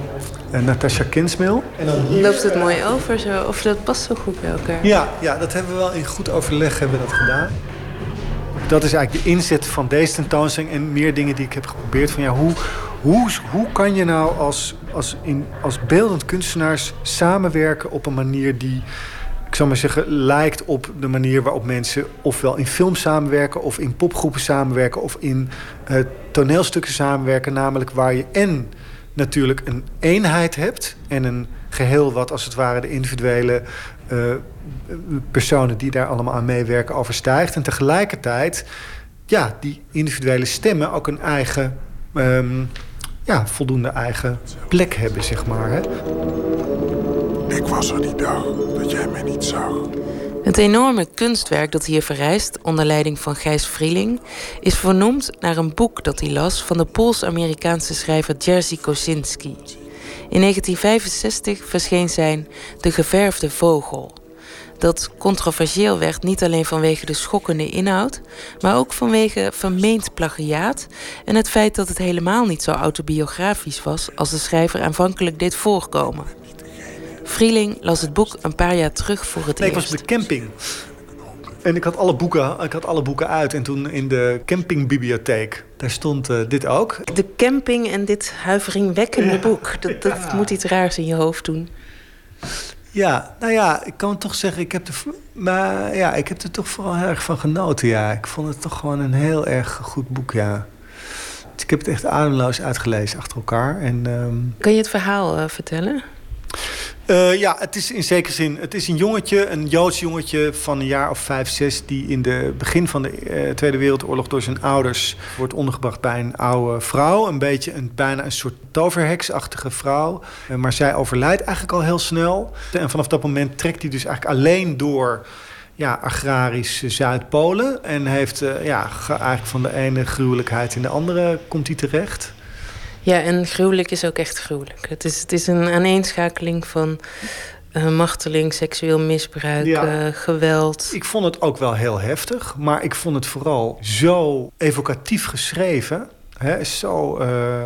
uh, Natasha Kinsmil. En dan Loopt het mooi over zo? Of dat past zo goed bij elkaar? Ja, ja, dat hebben we wel in goed overleg hebben dat gedaan. Dat is eigenlijk de inzet van deze tentoonstelling... en meer dingen die ik heb geprobeerd. Van, ja, hoe, hoe, hoe kan je nou als, als, in, als beeldend kunstenaars samenwerken... op een manier die ik zou maar zeggen, lijkt op de manier waarop mensen ofwel in films samenwerken, of in popgroepen samenwerken, of in uh, toneelstukken samenwerken. Namelijk waar je en natuurlijk een eenheid hebt en een geheel wat als het ware de individuele uh, personen die daar allemaal aan meewerken overstijgt. En tegelijkertijd, ja, die individuele stemmen ook een eigen, um, ja, voldoende eigen plek hebben, zeg maar. Hè. Ik was er die dag dat jij mij niet zag. Het enorme kunstwerk dat hier verrijst, onder leiding van Gijs Vrieling, is vernoemd naar een boek dat hij las van de Pools-Amerikaanse schrijver Jerzy Kosinski. In 1965 verscheen zijn De Geverfde Vogel. Dat controversieel werd niet alleen vanwege de schokkende inhoud, maar ook vanwege vermeend plagiaat en het feit dat het helemaal niet zo autobiografisch was als de schrijver aanvankelijk deed voorkomen. Vrieling las het boek een paar jaar terug voor het nee, eerst. ik was op de camping. En ik had alle boeken, ik had alle boeken uit. En toen in de campingbibliotheek, daar stond uh, dit ook. De camping en dit huiveringwekkende ja. boek. Dat, dat ja. moet iets raars in je hoofd doen. Ja, nou ja, ik kan toch zeggen, ik heb, er, maar ja, ik heb er toch vooral heel erg van genoten. Ja. Ik vond het toch gewoon een heel erg goed boek, ja. Dus ik heb het echt ademloos uitgelezen achter elkaar. En, um... Kan je het verhaal uh, vertellen? Uh, ja, het is in zekere zin. Het is een jongetje, een Joods jongetje van een jaar of vijf, zes. die in het begin van de uh, Tweede Wereldoorlog door zijn ouders wordt ondergebracht bij een oude vrouw. Een beetje een, bijna een soort toverheksachtige vrouw. Uh, maar zij overlijdt eigenlijk al heel snel. En vanaf dat moment trekt hij dus eigenlijk alleen door ja, agrarisch Zuid-Polen. En heeft ja, eigenlijk van de ene gruwelijkheid in de andere komt hij terecht. Ja, en gruwelijk is ook echt gruwelijk. Het is, het is een aaneenschakeling van uh, marteling, seksueel misbruik, ja. uh, geweld. Ik vond het ook wel heel heftig, maar ik vond het vooral zo evocatief geschreven. Hè, zo... Uh...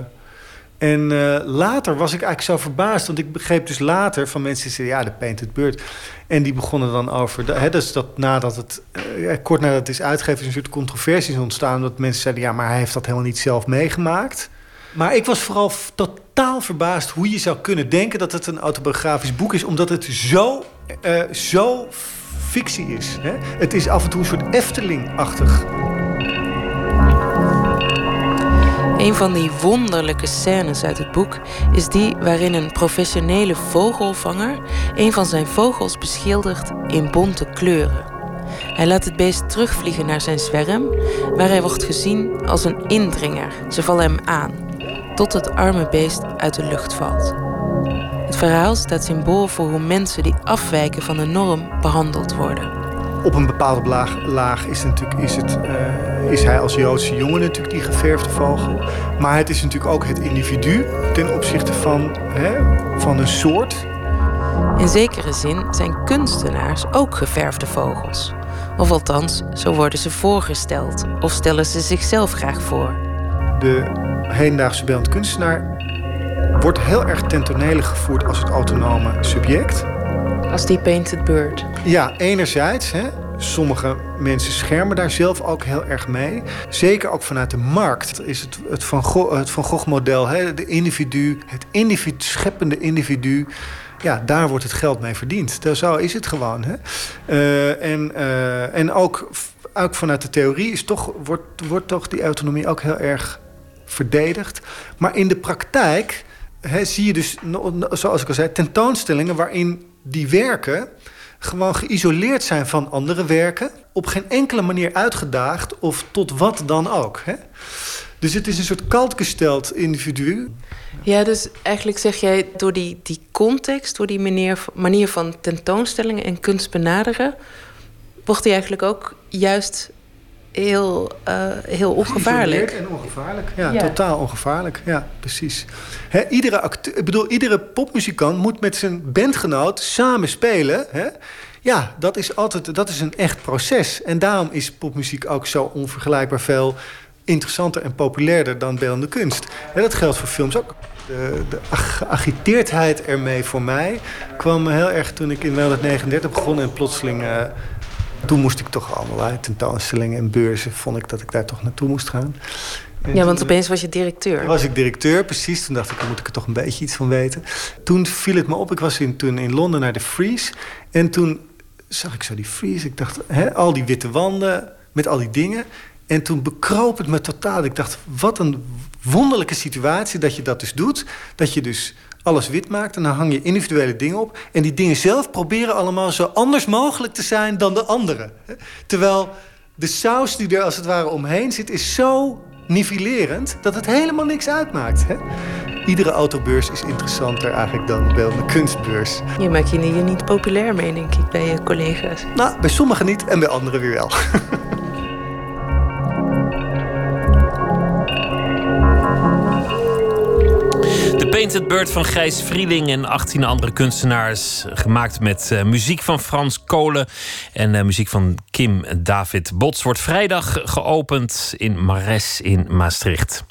En uh, later was ik eigenlijk zo verbaasd, want ik begreep dus later van mensen die zeiden, ja, de Painted Bird. En die begonnen dan over, de, hè, dus dat nadat het, uh, kort nadat het is uitgegeven, is een soort controversies ontstaan, dat mensen zeiden, ja, maar hij heeft dat helemaal niet zelf meegemaakt. Maar ik was vooral totaal verbaasd hoe je zou kunnen denken dat het een autobiografisch boek is, omdat het zo, uh, zo fictie is. Hè? Het is af en toe een soort Efteling-achtig. Een van die wonderlijke scènes uit het boek is die waarin een professionele vogelvanger een van zijn vogels beschildert in bonte kleuren. Hij laat het beest terugvliegen naar zijn zwerm, waar hij wordt gezien als een indringer. Ze vallen hem aan tot het arme beest uit de lucht valt. Het verhaal staat symbool voor hoe mensen die afwijken van de norm behandeld worden. Op een bepaalde laag, laag is, natuurlijk, is, het, uh, is hij als Joodse jongen natuurlijk die geverfde vogel. Maar het is natuurlijk ook het individu ten opzichte van, hè, van een soort. In zekere zin zijn kunstenaars ook geverfde vogels. Of althans, zo worden ze voorgesteld of stellen ze zichzelf graag voor. De hedendaagse beeldend kunstenaar wordt heel erg ten tonele gevoerd als het autonome subject. Als die painted bird. Ja, enerzijds. Hè, sommige mensen schermen daar zelf ook heel erg mee. Zeker ook vanuit de markt is het het Van Gogh, het van Gogh model. Hè, de individu, het individu, scheppende individu. Ja, daar wordt het geld mee verdiend. Zo is het gewoon. Hè. Uh, en, uh, en ook, ook vanuit de theorie is toch, wordt, wordt toch die autonomie ook heel erg verdedigd. Maar in de praktijk zie je dus, zoals ik al zei, tentoonstellingen waarin die werken gewoon geïsoleerd zijn van andere werken, op geen enkele manier uitgedaagd of tot wat dan ook. Dus het is een soort kaltgesteld individu. Ja, dus eigenlijk zeg jij door die, die context, door die manier, manier van tentoonstellingen en kunst benaderen, wordt hij eigenlijk ook juist heel, uh, heel ongevaarlijk. En ongevaarlijk, ja, totaal ongevaarlijk. Ja, precies. iedere, acteur, ik bedoel, iedere popmuzikant moet met zijn bandgenoot samen spelen. Ja, dat is altijd dat is een echt proces. En daarom is popmuziek ook zo onvergelijkbaar veel interessanter en populairder dan beeldende kunst. dat geldt voor films ook. De, de geagiteerdheid ermee voor mij kwam heel erg toen ik in 1939 begon en plotseling. Uh, toen moest ik toch allerlei tentoonstellingen en beurzen. Vond ik dat ik daar toch naartoe moest gaan. ja, want opeens was je directeur. was ik directeur, precies. Toen dacht ik, dan moet ik er toch een beetje iets van weten. Toen viel het me op, ik was in, toen in Londen naar de Freeze. En toen zag ik zo die Freeze. Ik dacht, hè, al die witte wanden met al die dingen. En toen bekroop het me totaal. Ik dacht, wat een wonderlijke situatie dat je dat dus doet. Dat je dus alles wit maakt en dan hang je individuele dingen op. En die dingen zelf proberen allemaal zo anders mogelijk te zijn dan de anderen. Terwijl de saus die er als het ware omheen zit, is zo nivellerend dat het helemaal niks uitmaakt. Hè? Iedere autobeurs is interessanter eigenlijk dan bij een kunstbeurs. Je maakt je niet populair mee, denk ik, bij je collega's. Nou, bij sommigen niet en bij anderen weer wel. Painted Bird van Gijs Vrieling en 18 andere kunstenaars. Gemaakt met uh, muziek van Frans Kolen en uh, muziek van Kim David Bots. Wordt vrijdag geopend in Mares in Maastricht.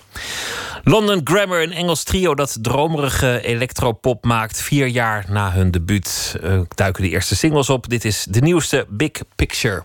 London Grammar, een Engels trio dat dromerige electropop maakt. Vier jaar na hun debuut duiken de eerste singles op. Dit is de nieuwste Big Picture.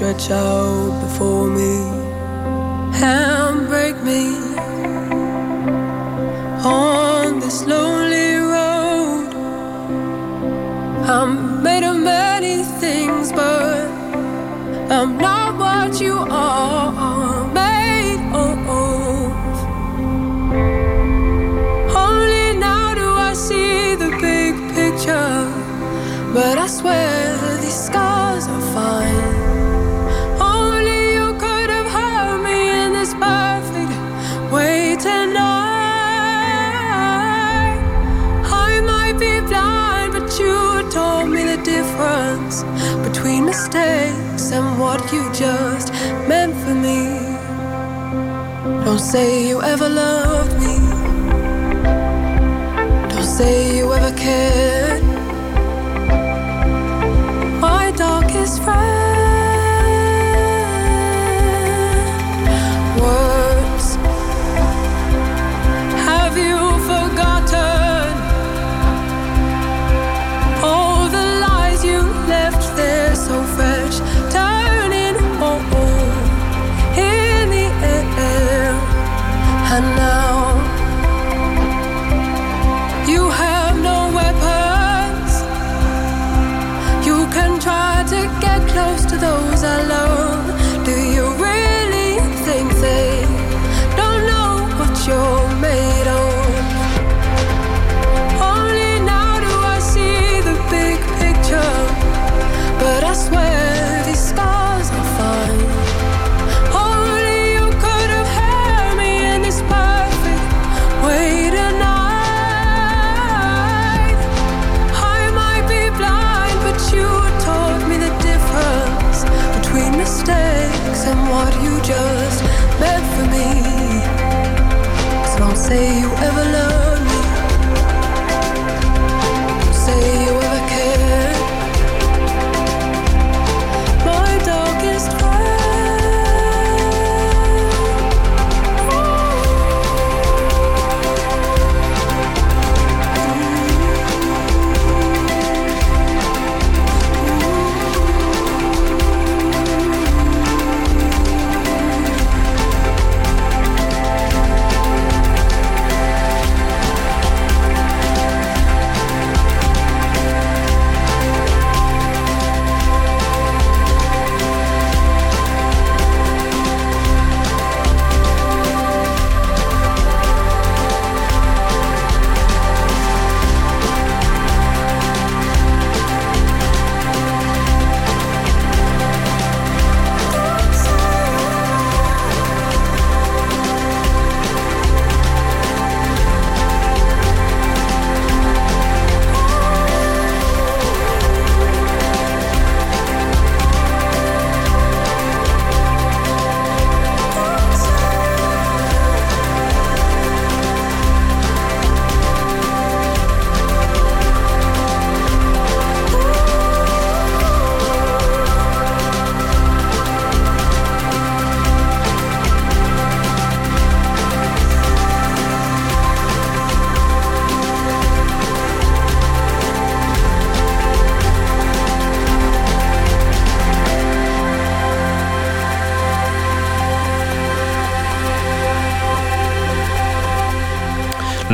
Stretch out before me, and break me on this lonely road. I'm made of many things, but I'm not what you are made of. Only now do I see the big picture, but I swear mistakes and what you just meant for me. Don't say you ever loved me. Don't say you ever cared.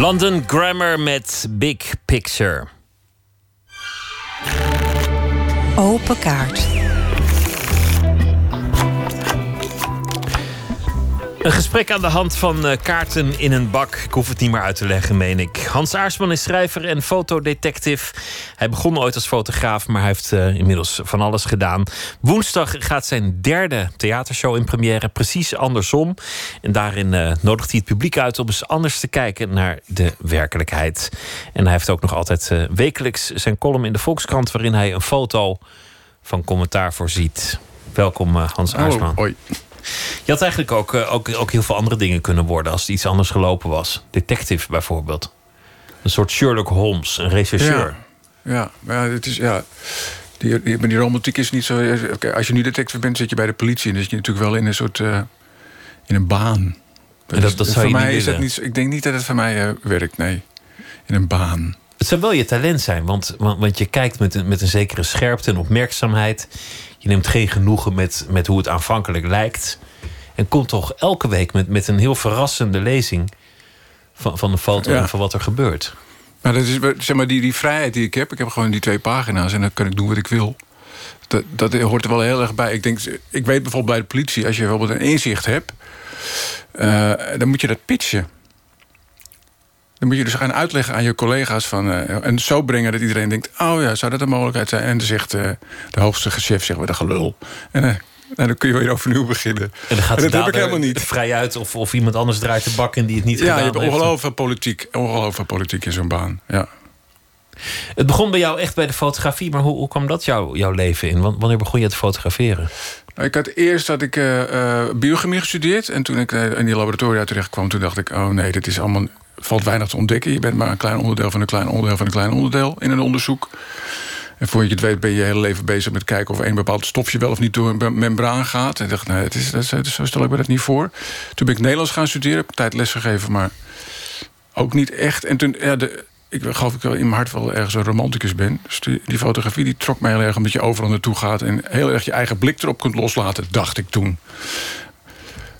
London Grammar met Big Picture. Open kaart. Een gesprek aan de hand van uh, kaarten in een bak. Ik hoef het niet meer uit te leggen, meen ik. Hans Aarsman is schrijver en fotodetective. Hij begon ooit als fotograaf, maar hij heeft uh, inmiddels van alles gedaan. Woensdag gaat zijn derde theatershow in première, precies andersom. En daarin uh, nodigt hij het publiek uit om eens anders te kijken naar de werkelijkheid. En hij heeft ook nog altijd wekelijks zijn column in de Volkskrant, waarin hij een foto van commentaar voorziet. Welkom, Hans Aarsman. hoi. Je had eigenlijk ook, uh, ook, ook heel veel andere dingen kunnen worden als het iets anders gelopen was. Detective bijvoorbeeld. Een soort Sherlock Holmes, een rechercheur. Ja, ja maar het is. Ja. Die, die, die romantiek is niet zo. Als je nu detective bent, zit je bij de politie. En dan zit je natuurlijk wel in een soort. Uh, in een baan. Dat, dat, dat voor mij is dat niet. Ik denk niet dat het voor mij uh, werkt, nee. In een baan. Het zou wel je talent zijn, want, want, want je kijkt met een, met een zekere scherpte en opmerkzaamheid. Je neemt geen genoegen met, met hoe het aanvankelijk lijkt. En komt toch elke week met, met een heel verrassende lezing van, van de foto en van wat er gebeurt. Maar dat is zeg maar die, die vrijheid die ik heb. Ik heb gewoon die twee pagina's en dan kan ik doen wat ik wil. Dat, dat hoort er wel heel erg bij. Ik, denk, ik weet bijvoorbeeld bij de politie, als je bijvoorbeeld een inzicht hebt, uh, dan moet je dat pitchen. Dan moet je dus gaan uitleggen aan je collega's. Van, uh, en zo brengen dat iedereen denkt... oh ja, zou dat een mogelijkheid zijn? En dan zegt uh, de hoogste chef, zeg maar, de gelul. En, uh, en dan kun je weer overnieuw beginnen. En, dan gaat en dat heb ik helemaal niet. vrij uit of, of iemand anders draait de bak in die het niet ja, gedaan heeft. Ja, je hebt ongelooflijk politiek, ongelooflijk politiek in zo'n baan. Ja. Het begon bij jou echt bij de fotografie, maar hoe, hoe kwam dat jou, jouw leven in? Wanneer begon je te fotograferen? Nou, ik had eerst had ik biochemie gestudeerd. En toen ik in die laboratoria terecht kwam, toen dacht ik: oh nee, dit is allemaal valt weinig te ontdekken. Je bent maar een klein onderdeel van een klein onderdeel van een klein onderdeel in een onderzoek. En voor je het weet ben je je hele leven bezig met kijken of een bepaald stofje wel of niet door een membraan gaat. En ik dacht, nee, het is, dat is, zo stel ik me dat niet voor. Toen ben ik Nederlands gaan studeren, heb tijd lesgegeven, maar ook niet echt. En toen, ja, de, ik geloof ik wel in mijn hart wel ergens een romanticus ben. Dus die, die, fotografie die trok mij heel erg omdat je overal naartoe gaat en heel erg je eigen blik erop kunt loslaten, dacht ik toen.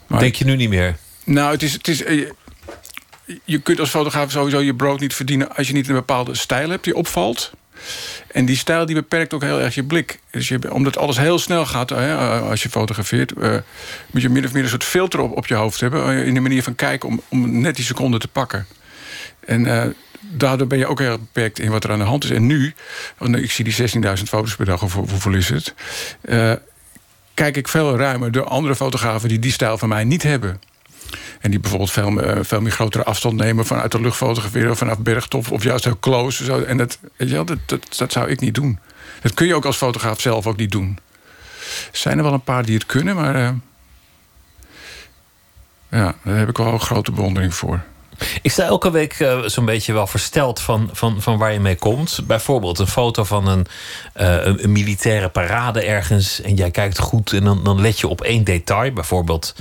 Maar, Denk je nu niet meer? Nou, het is. Het is je kunt als fotograaf sowieso je brood niet verdienen... als je niet een bepaalde stijl hebt die opvalt. En die stijl die beperkt ook heel erg je blik. Dus je, omdat alles heel snel gaat hè, als je fotografeert... Uh, moet je min of meer een soort filter op, je hoofd hebben... in de manier van kijken om, om net die seconde te pakken. En daardoor ben je ook heel beperkt in wat er aan de hand is. En nu, want ik zie die 16.000 foto's per dag, of hoeveel is het... Kijk ik veel ruimer door andere fotografen... die die stijl van mij niet hebben. En die bijvoorbeeld veel, uh, veel meer grotere afstand nemen vanuit de lucht of vanaf bergtop of juist heel close. Zo. En dat, wel, dat, dat, dat zou ik niet doen. Dat kun je ook als fotograaf zelf ook niet doen. Er zijn er wel een paar die het kunnen, maar uh, ja, daar heb ik wel een grote bewondering voor. Ik sta elke week uh, zo'n beetje wel versteld van, van, van waar je mee komt. Bijvoorbeeld een foto van een, een, een, militaire parade ergens. En jij kijkt goed en dan, dan let je op één detail. Bijvoorbeeld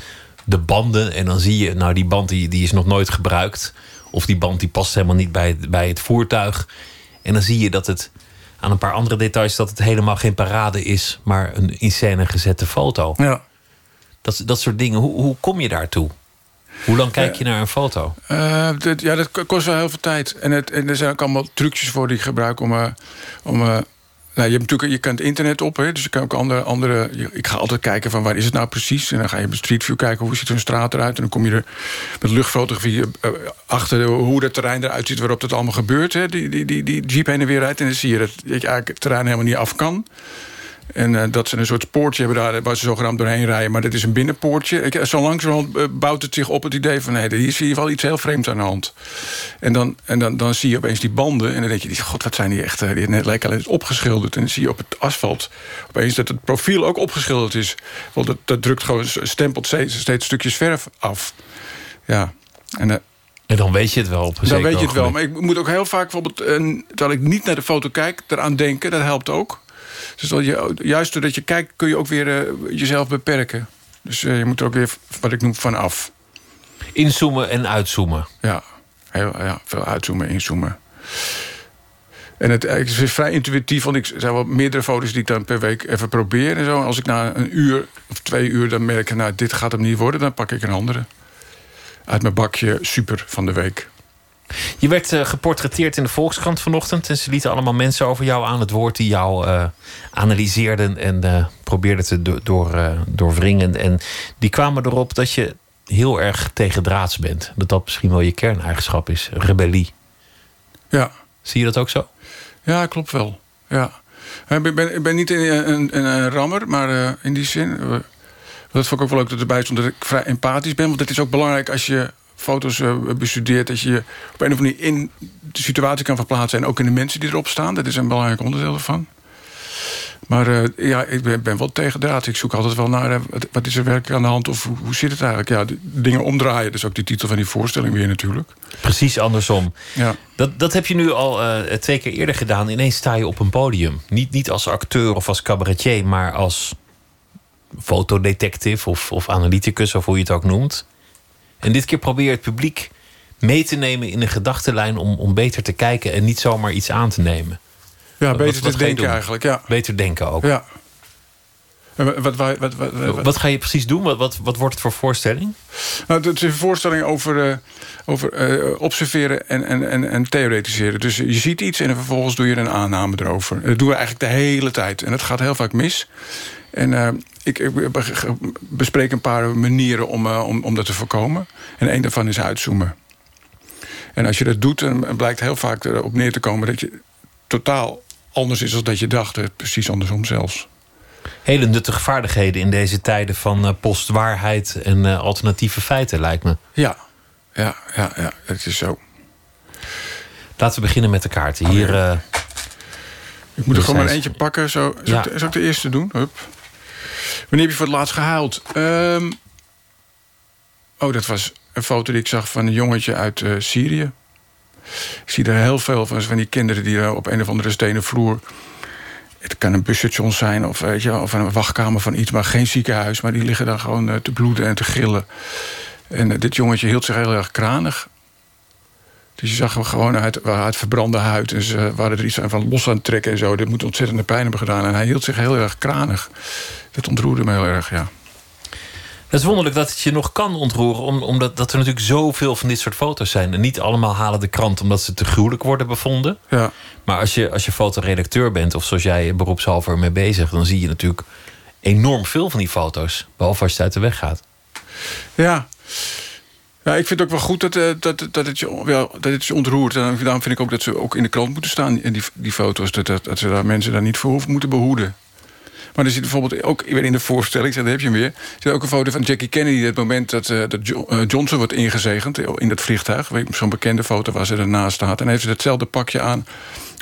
de banden. En dan zie je, nou, die band die, die is nog nooit gebruikt. Of die band die past helemaal niet bij, bij het voertuig. En dan zie je dat het aan een paar andere details dat het helemaal geen parade is, maar een in scène gezette foto. Ja. Dat, dat soort dingen. Hoe, hoe kom je daartoe? Hoe lang kijk je naar een foto? Uh, dat, ja, dat kost wel heel veel tijd. En, het, en er zijn ook allemaal trucjes voor die ik gebruik om, uh, om uh, nou, je, hebt natuurlijk, je kunt internet op, hè, dus je kan ook andere. andere ik ga altijd kijken van waar is het nou precies. En dan ga je op Street View kijken hoe ziet een straat eruit. En dan kom je er met luchtfotografie uh, achter hoe dat terrein eruit ziet waarop dat allemaal gebeurt. Hè. Die, die, die, die jeep heen en weer rijdt. En dan zie je dat je eigenlijk het terrein helemaal niet af kan. En uh, dat ze een soort poortje hebben daar waar ze zogenaamd doorheen rijden. Maar dat is een binnenpoortje. Ik, zo langzamerhand uh, bouwt het zich op het idee van... nee, hier zie je wel iets heel vreemds aan de hand. En dan, en dan, dan zie je opeens die banden. En dan denk je, god, wat zijn die echt... Die net lijken alleen opgeschilderd. En dan zie je op het asfalt opeens dat het profiel ook opgeschilderd is. Want dat, dat drukt gewoon, stempelt steeds, steeds stukjes verf af. Ja, en... Uh, en dan weet je het wel. Op dan weet je het wel. Maar ik moet ook heel vaak bijvoorbeeld... terwijl ik niet naar de foto kijk, eraan denken. Dat helpt ook. Dus dat je, juist doordat je kijkt kun je ook weer uh, jezelf beperken. Dus uh, je moet er ook weer, wat ik noem, vanaf. Inzoomen en uitzoomen. Ja, heel, ja veel uitzoomen, inzoomen. En het, het is vrij intuïtief, want ik zijn wel meerdere foto's die ik dan per week even probeer. En zo. Als ik na een uur of twee uur dan merk, nou, dit gaat hem niet worden, dan pak ik een andere. Uit mijn bakje super van de week. Je werd uh, geportretteerd in de Volkskrant vanochtend. En ze lieten allemaal mensen over jou aan het woord die jou uh, analyseerden en uh, probeerden te do door, doorwringen. En die kwamen erop dat je heel erg tegendraads bent. Dat dat misschien wel je kerneigenschap is: rebellie. Ja. Zie je dat ook zo? Ja, klopt wel. Ja. Ik ben, ik ben niet een, een, een rammer, maar in die zin. Dat vond ik ook wel leuk dat erbij stond dat ik vrij empathisch ben. Want het is ook belangrijk als je foto's uh, bestudeert... dat je je op een of andere manier in de situatie kan verplaatsen... en ook in de mensen die erop staan. Dat is een belangrijk onderdeel ervan. Maar uh, ja, ik ben, ben wel tegendraad. Ik zoek altijd wel naar uh, wat is er werkelijk aan de hand... of hoe, hoe zit het eigenlijk? Ja, de, dingen omdraaien. Dat is ook de titel van die voorstelling weer natuurlijk. Precies andersom. Ja. Dat, dat heb je nu al twee keer eerder gedaan. Ineens sta je op een podium. Niet, niet als acteur of als cabaretier... maar als fotodetective of, of analyticus, of hoe je het ook noemt. En dit keer probeer je het publiek mee te nemen in een gedachtenlijn om, om beter te kijken en niet zomaar iets aan te nemen. Ja, beter te denken eigenlijk. Ja. Beter denken ook. Ja. Wat, wat, wat, wat, wat, wat ga je precies doen? Wat, wat, wat wordt het voor voorstelling? Nou, het is een voorstelling over, uh, over uh, observeren en, en, en, en theoretiseren. Dus je ziet iets en vervolgens doe je een aanname erover. Dat doen we eigenlijk de hele tijd. En dat gaat heel vaak mis. En uh, ik, ik, bespreek een paar manieren om, uh, om, om dat te voorkomen. En één daarvan is uitzoomen. En als je dat doet, dan blijkt heel vaak erop neer te komen... dat je totaal anders is dan dat je dacht. Precies andersom zelfs. Hele nuttige vaardigheden in deze tijden van postwaarheid en alternatieve feiten, lijkt me. Ja, ja, ja, ja, het is zo. Laten we beginnen met de kaarten. Hier, uh, ik moet er gewoon maar eentje pakken. Zo, ja. ik, zou ik de eerste doen? Hup. Wanneer heb je voor het laatst gehuild? Um, oh, dat was een foto die ik zag van een jongetje uit uh, Syrië. Ik zie er heel veel van, van die kinderen die uh, op een of andere stenen vloer... Het kan een busstation zijn of, weet je, of een wachtkamer van iets, maar geen ziekenhuis. Maar die liggen daar gewoon te bloeden en te gillen. En dit jongetje hield zich heel erg kranig. Dus je zag hem gewoon uit, uit verbrande huid. En ze waren er iets van los aan het trekken en zo. Dit moet ontzettende pijn hebben gedaan. En hij hield zich heel erg kranig. Dat ontroerde me heel erg, ja. Het is wonderlijk dat het je nog kan ontroeren, omdat dat er natuurlijk zoveel van dit soort foto's zijn. En niet allemaal halen de krant omdat ze te gruwelijk worden bevonden. Ja. Maar als je, als je fotoredacteur bent, of zoals jij beroepshalve mee bezig, dan zie je natuurlijk enorm veel van die foto's. Behalve als je het uit de weg gaat. Ja. Ja, ik vind het ook wel goed dat, uh, dat, dat, het je, ja, dat het je ontroert. En daarom vind ik ook dat ze ook in de krant moeten staan, in die, die foto's. Dat, dat, dat ze daar mensen daar niet voor hoeven moeten behoeden. Maar er zit bijvoorbeeld ook weer in de voorstelling, daar heb je hem weer. Er zit ook een foto van Jackie Kennedy. Het moment dat, uh, dat Johnson wordt ingezegend in dat vliegtuig. Zo'n bekende foto waar ze ernaast staat. En heeft ze hetzelfde pakje aan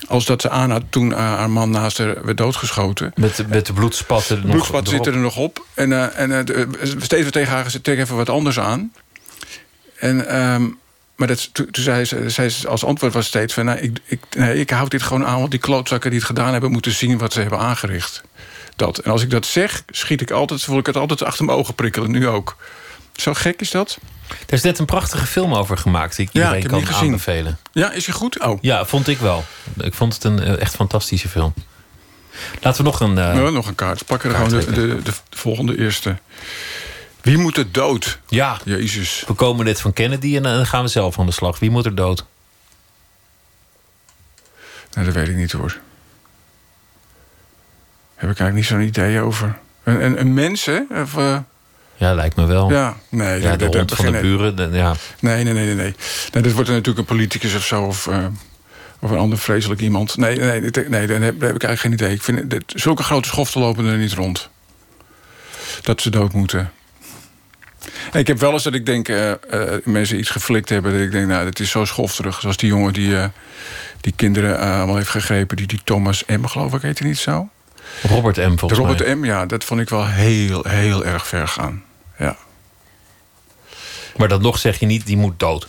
als dat ze aan had toen uh, haar man naast haar werd doodgeschoten. Met, de, met de bloedspatten er bloedspatten zitten er nog op. En, en steeds weer tegen haar, ze trek even wat anders aan. En, um, maar dat, toen zei ze, zei ze als antwoord was steeds van... Nou, ik, ik, nee, ik houd dit gewoon aan, want die klootzakken die het gedaan hebben... moeten zien wat ze hebben aangericht. Dat. En als ik dat zeg, schiet ik altijd, voel ik het altijd achter mijn ogen prikkelen. Nu ook. Zo gek is dat? Er is net een prachtige film over gemaakt die ik iedereen ja, ik kan aanbevelen. Ja, is hij goed? Oh. Ja, vond ik wel. Ik vond het een echt fantastische film. Laten we nog een... Uh, nog een kaart. Pakken gewoon de, de, de, volgende eerste. Wie moet er dood? Ja. Jezus. We komen net van Kennedy en dan gaan we zelf aan de slag. Wie moet er dood? Nou, dat weet ik niet hoor. Heb ik eigenlijk niet zo'n idee over. Een, een, een mens, hè? Of, uh... Ja, lijkt me wel. Ja, nee. Ja, de hond van de buren, de, ja. Nee, nee, nee, nee. nee. dit wordt natuurlijk een politicus of zo... of, uh, of een ander vreselijk iemand. Nee, nee, nee, nee daar heb ik eigenlijk geen idee. Ik vind, dit, zulke grote schoften lopen er niet rond. Dat ze dood moeten. Ik heb wel eens dat ik denk... Uh, mensen iets geflikt hebben... dat ik denk, nou, dat is zo schofterig. Zoals die jongen die, die kinderen allemaal heeft gegrepen... die, die Thomas M, geloof ik, heet hij niet zo? Robert M. volgens de Robert M, ja, dat vond ik wel heel, heel erg ver gaan. Ja. Maar dat nog zeg je niet, die moet dood.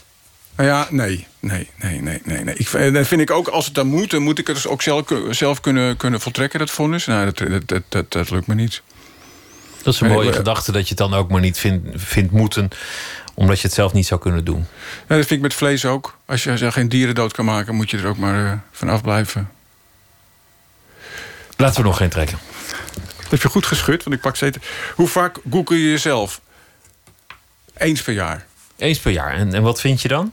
Nou ja, nee, nee, nee, nee, nee. nee. Ik, dan vind ik ook, als het dan moet, dan moet ik het dus ook zelf, zelf kunnen, kunnen voltrekken, dat vonnis. Nou, dat, dat, dat, dat, dat lukt me niet. Dat is een mooie gedachte, dat je het dan ook maar niet vindt, vindt moeten omdat je het zelf niet zou kunnen doen. Ja, dat vind ik met vlees ook. Als je geen dieren dood kan maken, moet je er ook maar uh, van afblijven. Laten we nog geen trekken. Dat heb je goed geschud, want ik pak steeds... Hoe vaak google je jezelf? Eens per jaar. Eens per jaar. En, en wat vind je dan?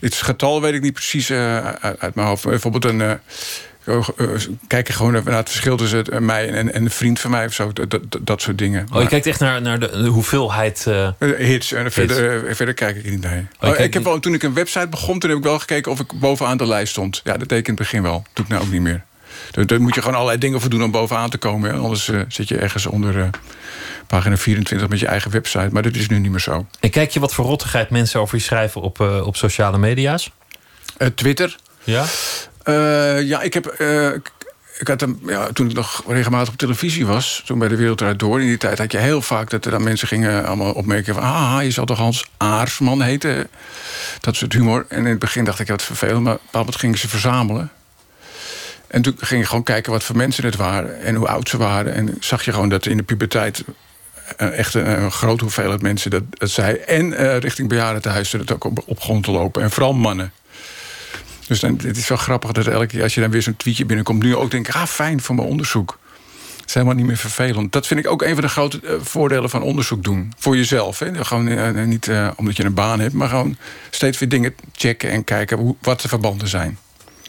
Het getal weet ik niet precies uh, uit, uit, mijn hoofd. Bijvoorbeeld een... Uh, kijk gewoon naar het verschil tussen mij en, en een vriend van mij of zo. Dat, dat, dat soort dingen. Oh, je kijkt echt naar, naar de, hoeveelheid uh, hits. En verder, verder kijk ik niet naar. Oh, oh, ik heb wel, toen ik een website begon, toen heb ik wel gekeken of ik bovenaan de lijst stond. Ja, dat deed ik in het begin wel. Dat doe ik nou ook niet meer. Daar, moet je gewoon allerlei dingen voor doen om bovenaan te komen. Hè? Anders uh, zit je ergens onder uh, pagina 24 met je eigen website. Maar dat is nu niet meer zo. En kijk je wat voor rottigheid mensen over je schrijven op, op sociale media's? Twitter. Ja? Ja, ik heb... ik had hem, ja, toen ik nog regelmatig op televisie was, toen bij de Wereld door, in die tijd had je heel vaak dat er dan mensen gingen allemaal opmerken van, ah, je zal toch Hans Aarsman heten? Dat soort humor. En in het begin dacht ik, wat vervelend, maar op gingen ze verzamelen. En toen ging je gewoon kijken wat voor mensen het waren en hoe oud ze waren. En zag je gewoon dat in de puberteit uh, echt een, een, grote hoeveelheid mensen dat, dat zei. En uh, richting bejaardentehuizen dat ook op, op grond te lopen. En vooral mannen. Dus dan, het is wel grappig dat elke keer als je dan weer zo'n tweetje binnenkomt... nu ook denk ik, ah fijn voor mijn onderzoek. Het is helemaal niet meer vervelend. Dat vind ik ook een van de grote uh, voordelen van onderzoek doen. Voor jezelf. Hè? Gewoon uh, niet uh, omdat je een baan hebt, maar gewoon steeds weer dingen checken en kijken hoe, wat de verbanden zijn.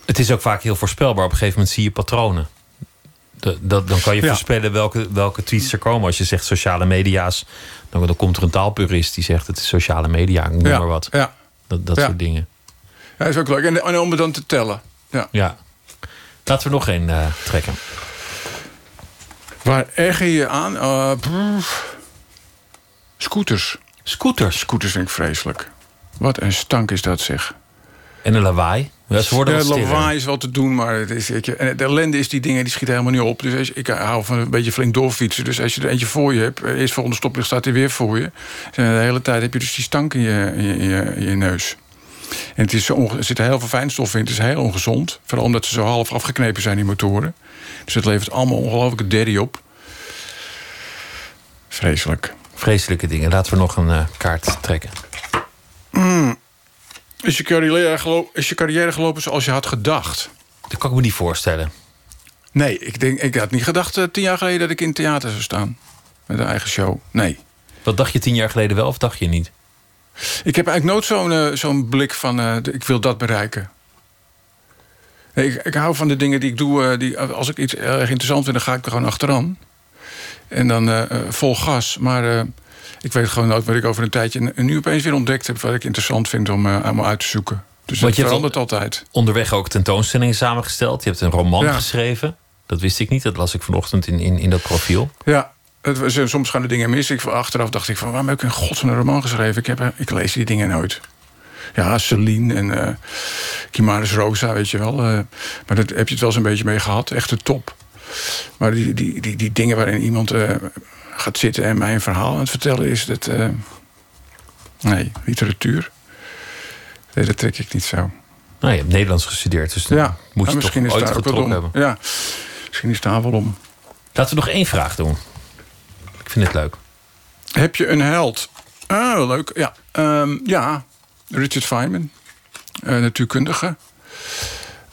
Het is ook vaak heel voorspelbaar. Op een gegeven moment zie je patronen. De, dat, dan kan je ja. voorspellen welke, welke tweets er komen. Als je zegt sociale media's, dan, dan komt er een taalpurist die zegt het is sociale media, noem ja. maar wat. Ja. Dat, dat soort dingen. Ja, is ook leuk. En, en om het dan te tellen. Ja. ja. Laten we nog één uh, trekken. Waar erger je aan? Uh, scooters. Scooters? Scooters vind ik vreselijk. Wat een stank is dat zeg. En een lawaai? Ja, ze worden ja, lawaai is wel te doen, maar het is, en de ellende is die dingen die schieten helemaal niet op. Dus als, ik hou van een beetje flink doorfietsen. Dus als je er eentje voor je hebt, eerst volgende stoplicht staat hij weer voor je. En de hele tijd heb je dus die stank je, in je, in je neus. En het is er zitten heel veel fijnstoffen in. Het is heel ongezond. Vooral omdat ze zo half afgeknepen zijn, die motoren. Dus het levert allemaal ongelooflijke derry op. Vreselijk. Vreselijke dingen. Laten we nog een uh, kaart trekken. Mm. Is je, carrière gelopen, is je carrière gelopen zoals je had gedacht? Dat kan ik me niet voorstellen. Nee, ik, denk, ik had niet gedacht uh, tien jaar geleden dat ik in het theater zou staan. Met een eigen show. Nee. Wat dacht je tien jaar geleden wel of dacht je niet? Ik heb eigenlijk nooit zo'n uh, zo'n blik van uh, ik wil dat bereiken. Nee, ik, ik, hou van de dingen die ik doe. die, als ik iets erg interessant vind, dan ga ik er gewoon achteraan. En dan vol gas. Maar ik weet gewoon nooit wat ik over een tijdje... nu opeens weer ontdekt heb wat ik interessant vind om allemaal uit te zoeken. Dus dat verandert altijd. Onderweg ook tentoonstellingen samengesteld. Je hebt een roman ja. geschreven. Dat wist ik niet. Dat las ik vanochtend in, in, in dat profiel. Ja, het, soms gaan de dingen mis. Ik, achteraf dacht ik van waarom heb ik in godsnaam een roman geschreven? Ik, heb, ik lees die dingen nooit. Ja, Celine en uh, Kimaris Rosa, weet je wel. Uh, maar daar heb je het wel eens een beetje mee gehad. Echt de top. Maar die, die, die, die dingen waarin iemand uh, gaat zitten en mij een verhaal aan het vertellen is dat. Uh, nee, literatuur. Nee, dat trek ik niet zo. Nou, je hebt Nederlands gestudeerd, dus ja, moet je misschien toch is ooit hebben. Ja, misschien is daar wel om. Laten we nog één vraag doen. Vind het leuk. Heb je een held? Ah, leuk. Ja, um, ja. Richard Feynman, uh, natuurkundige.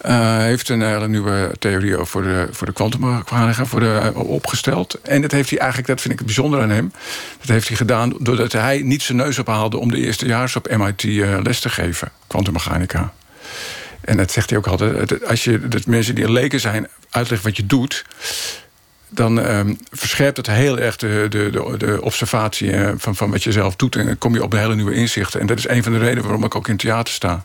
Uh, heeft een hele nieuwe theorie over de, voor de kwantummechanica voor de, uh, opgesteld. En dat heeft hij eigenlijk, dat vind ik het bijzonder aan hem... dat heeft hij gedaan doordat hij niet zijn neus ophaalde... om de eerstejaars op MIT les te geven, kwantummechanica. En dat zegt hij ook altijd. Als je dat mensen die leken zijn uitlegt wat je doet dan um, verscherpt het heel erg de, de, de, observatie van, van wat je zelf doet. En dan kom je op hele nieuwe inzichten. En dat is een van de redenen waarom ik ook in theater sta.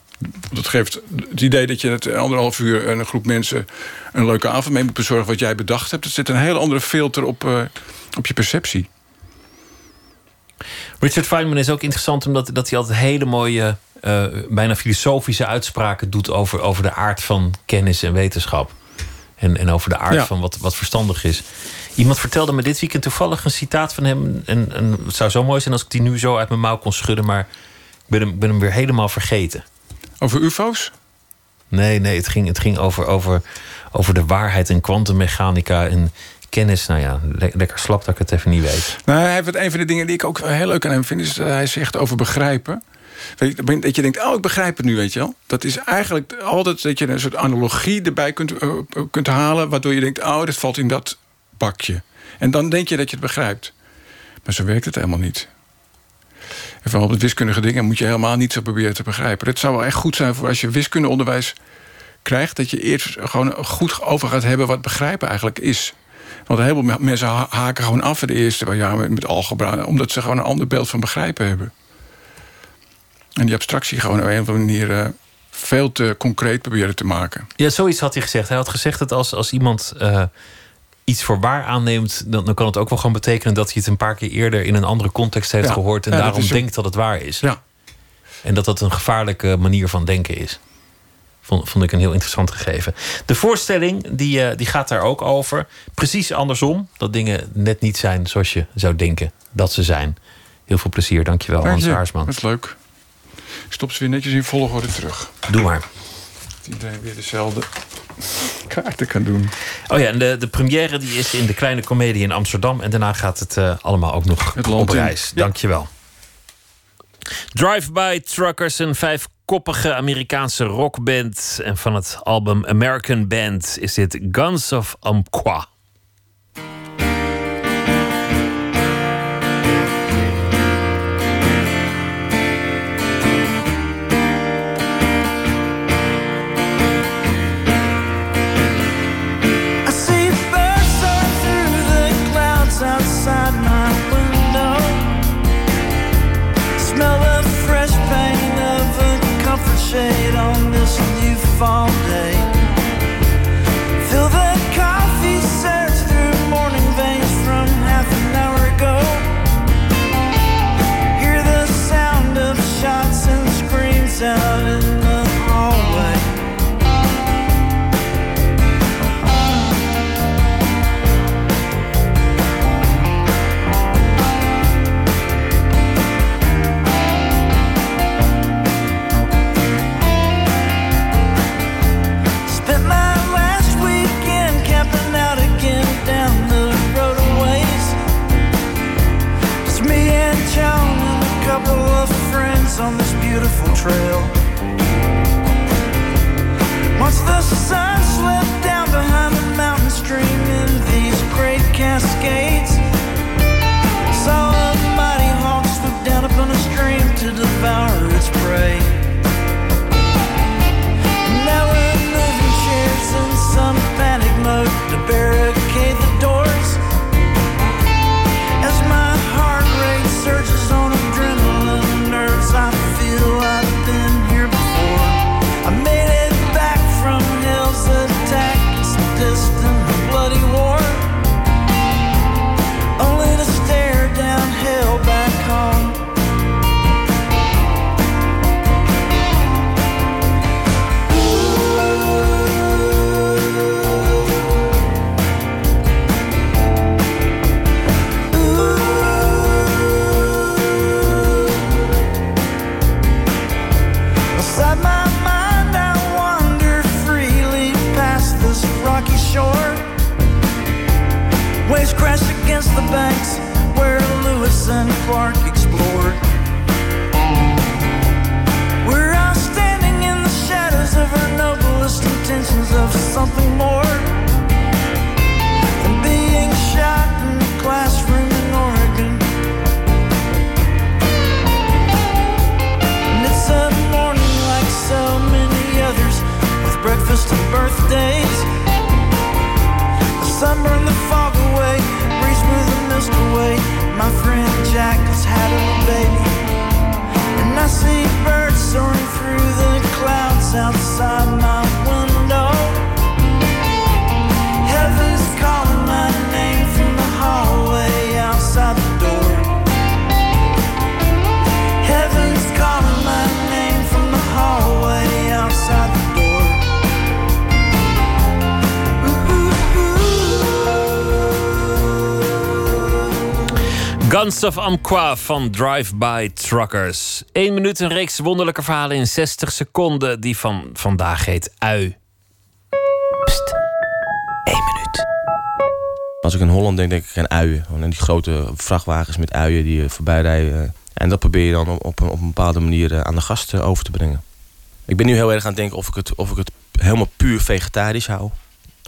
Dat geeft het idee dat je het anderhalf uur een groep mensen een leuke avond mee moet bezorgen wat jij bedacht hebt. Er zit een heel andere filter op, uh, op je perceptie. Richard Feynman is ook interessant omdat dat hij altijd hele mooie, uh, bijna filosofische uitspraken doet over, over de aard van kennis en wetenschap. En, en over de aard ja. van wat, wat verstandig is. Iemand vertelde me dit weekend toevallig een citaat van hem. En, en het zou zo mooi zijn als ik die nu zo uit mijn mouw kon schudden, maar ik ben hem, ben hem weer helemaal vergeten. Over UFO's? Nee, nee, het ging, het ging over, over, over de waarheid en kwantummechanica en kennis. Nou ja, le lekker slap dat ik het even niet weet. Nou, hij heeft een van de dingen die ik ook heel leuk aan hem vind, is dat hij zegt over begrijpen. Dat je denkt, oh, ik begrijp het nu, weet je wel. Dat is eigenlijk altijd dat je een soort analogie erbij kunt, uh, kunt halen... waardoor je denkt, oh, dat valt in dat bakje. En dan denk je dat je het begrijpt. Maar zo werkt het helemaal niet. En vooral met wiskundige dingen moet je helemaal niet zo proberen te begrijpen. Het zou wel echt goed zijn voor als je wiskundeonderwijs krijgt, dat je eerst gewoon goed over gaat hebben wat begrijpen eigenlijk is. Want een heleboel mensen haken gewoon af in de eerste met, met algebra, omdat ze gewoon een ander beeld van begrijpen hebben. En die abstractie gewoon op een of andere manier uh, veel te concreet proberen te maken. Ja, zoiets had hij gezegd. Hij had gezegd dat als, als iemand uh, iets voor waar aanneemt, dan, dan kan het ook wel gewoon betekenen dat hij het een paar keer eerder in een andere context heeft Ja, gehoord en ja, daarom denkt dat het waar is. Ja. En dat dat een gevaarlijke manier van denken is. Vond, vond ik een heel interessant gegeven. De voorstelling die, eh, die gaat daar ook over. Precies andersom. Dat dingen net niet zijn zoals je zou denken dat ze zijn. Heel veel plezier. Dankjewel, Dank Hans je. Aarsman. Dat is leuk. Stop ze weer netjes in volgorde terug. Doe maar. Dat iedereen weer dezelfde kaarten kan doen. Oh ja, en de, de première die is in de Kleine Comedie in Amsterdam. En daarna gaat het eh, allemaal ook nog Het op reis. Ja. Dankjewel. Drive-by Truckers, een vijfkoppige Amerikaanse rockband. En van het album American Band is dit Guns of Umpqua. Beautiful trail. Once the sun slipped down behind the mountain stream in these great cascades, saw a mighty hawk swoop down upon a stream to devour And Clark explored. We're all standing in the shadows of our noblest intentions of something more than being shot in a classroom in Oregon. And it's a morning like so many others with breakfast and birthdays. The sun burned the fog away, breeze blew the mist away. My friend Jack has had a baby. And I see birds soaring through the clouds outside my window. Heaven's calling Guns of Amqua van Drive-By Truckers. 1 minuut, een reeks wonderlijke verhalen in 60 seconden. Die van vandaag heet Ui. Als ik in Holland denk, denk ik aan uien. Gewoon aan die grote vrachtwagens met uien die eh, voorbij rijden. En dat probeer je dan op, op, een, op een bepaalde manier eh, aan de gasten over te brengen. Ik ben nu heel erg aan het denken of ik het, of ik het helemaal puur vegetarisch hou.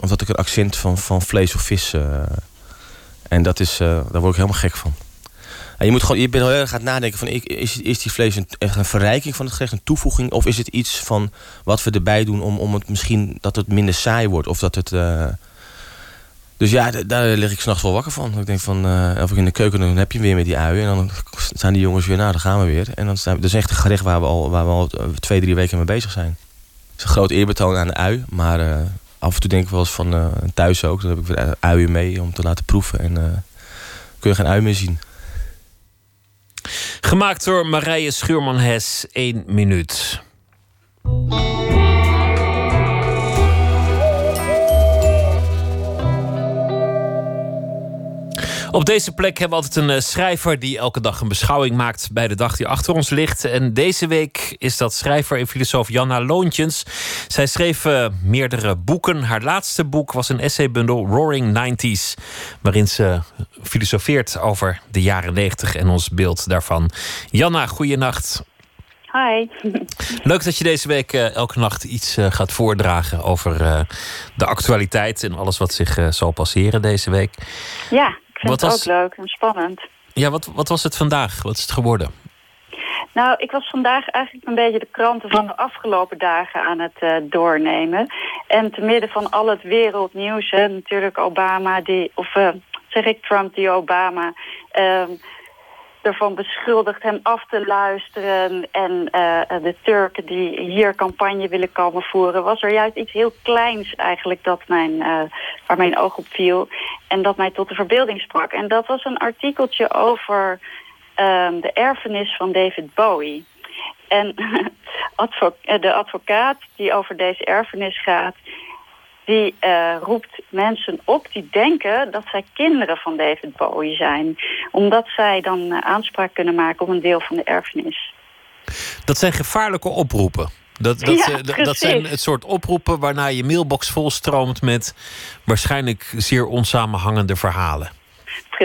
Of dat ik een accent van, van vlees of vis... eh, en dat is, eh, daar word ik helemaal gek van. Je, moet gewoon, je bent heel erg aan het nadenken van... is, is die vlees een, echt een verrijking van het gerecht, een toevoeging... of is het iets van wat we erbij doen om, om het misschien dat het minder saai wordt... of dat het... Uh... Dus ja, daar lig ik s'nachts wel wakker van. Ik denk van, uh, of ik in de keuken, dan heb je weer met die uien. En dan zijn die jongens weer, nou, dan gaan we weer. En dan staan, dat is echt een gerecht waar we al, waar we al twee, drie weken mee bezig zijn. Het is een groot eerbetoon aan de ui. Maar uh, af en toe denk ik wel eens van, thuis ook. Dan heb ik weer uien mee om te laten proeven. En kun je geen ui meer zien. Gemaakt door Marije Schuurman-Hes, 1 minuut. Op deze plek hebben we altijd een eh, schrijver die elke dag een beschouwing maakt bij de dag die achter ons ligt. En deze week is dat schrijver en filosoof Janna Loontjens. Zij schreef uh, meerdere boeken. Haar laatste boek was een essaybundel Roaring Nineties, waarin ze filosofeert over de jaren 90 en ons beeld daarvan. Janna, goeienacht. Hi. Leuk dat je deze week uh, elke nacht iets uh, gaat voordragen over uh, de actualiteit en alles wat zich zal passeren deze week. Ja, vind wat het ook leuk en spannend. Ja, wat, wat was het vandaag? Wat is het geworden? Nou, ik was vandaag eigenlijk een beetje de kranten van de afgelopen dagen aan het uh, doornemen. En te midden van al het wereldnieuws, hè, natuurlijk Obama, die, of uh, zeg ik Trump die Obama... Uh, ervan beschuldigt hem af te luisteren. En uh, de Turken die hier campagne willen komen voeren... was er juist iets heel kleins eigenlijk dat mijn, uh, waar mijn oog op viel. En dat mij tot de verbeelding sprak. En dat was een artikeltje over uh, de erfenis van David Bowie. En advo de advocaat die over deze erfenis gaat die uh, roept mensen op die denken dat zij kinderen van David Bowie zijn. Omdat zij dan uh, aanspraak kunnen maken op een deel van de erfenis. Dat zijn gevaarlijke oproepen. Dat, dat, ja, uh, dat zijn het soort oproepen waarna je mailbox volstroomt met waarschijnlijk zeer onsamenhangende verhalen.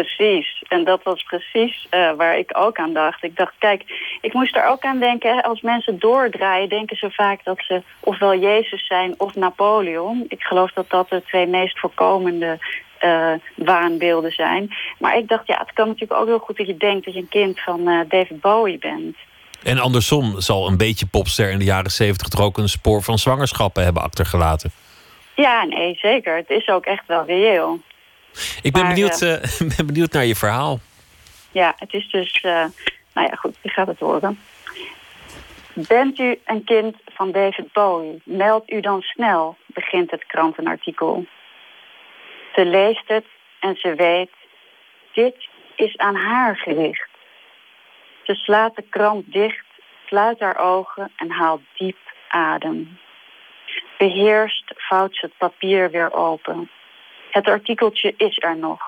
Precies. En dat was precies uh, waar ik ook aan dacht. Ik dacht, kijk, ik moest er ook aan denken... als mensen doordraaien, denken ze vaak dat ze ofwel Jezus zijn of Napoleon. Ik geloof dat dat de twee meest voorkomende uh, waanbeelden zijn. Maar ik dacht, ja, het kan natuurlijk ook heel goed dat je denkt... dat je een kind van uh, David Bowie bent. En andersom zal een beetje popster in de jaren zeventig... toch ook een spoor van zwangerschappen hebben achtergelaten. Ja, nee, zeker. Het is ook echt wel reëel. Ik ben, benieuwd, uh, ben benieuwd naar je verhaal. Ja, het is dus... Uh, nou ja, goed, je gaat het horen. Bent u een kind van David Bowie? Meld u dan snel, begint het krantenartikel. Ze leest het en ze weet... Dit is aan haar gericht. Ze slaat de krant dicht, sluit haar ogen en haalt diep adem. Beheerst vouwt ze het papier weer open. Het artikeltje is er nog.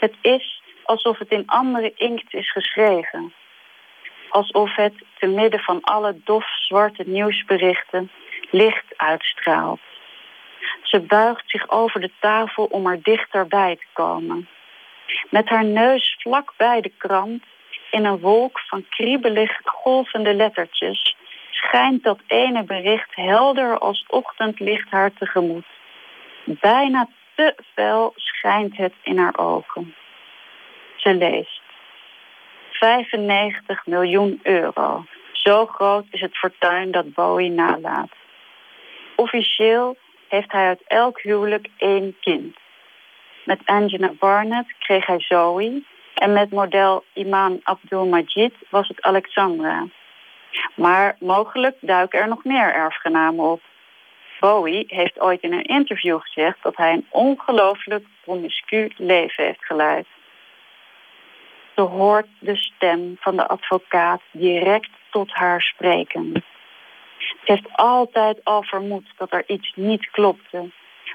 Het is alsof het in andere inkt is geschreven. Alsof het te midden van alle dof zwarte nieuwsberichten licht uitstraalt. Ze buigt zich over de tafel om er dichterbij te komen. Met haar neus vlak bij de krant, in een wolk van kriebelig golvende lettertjes, schijnt dat ene bericht helder als ochtendlicht haar tegemoet. Bijna te fel schijnt het in haar ogen. Ze leest. 95 miljoen euro. Zo groot is het fortuin dat Bowie nalaat. Officieel heeft hij uit elk huwelijk één kind. Met Angela Barnett kreeg hij Zoe en met model Iman Abdul Majid was het Alexandra. Maar mogelijk duiken er nog meer erfgenamen op. Bowie heeft ooit in een interview gezegd dat hij een ongelooflijk promiscu leven heeft geleid. Ze hoort de stem van de advocaat direct tot haar spreken. Ze heeft altijd al vermoed dat er iets niet klopte,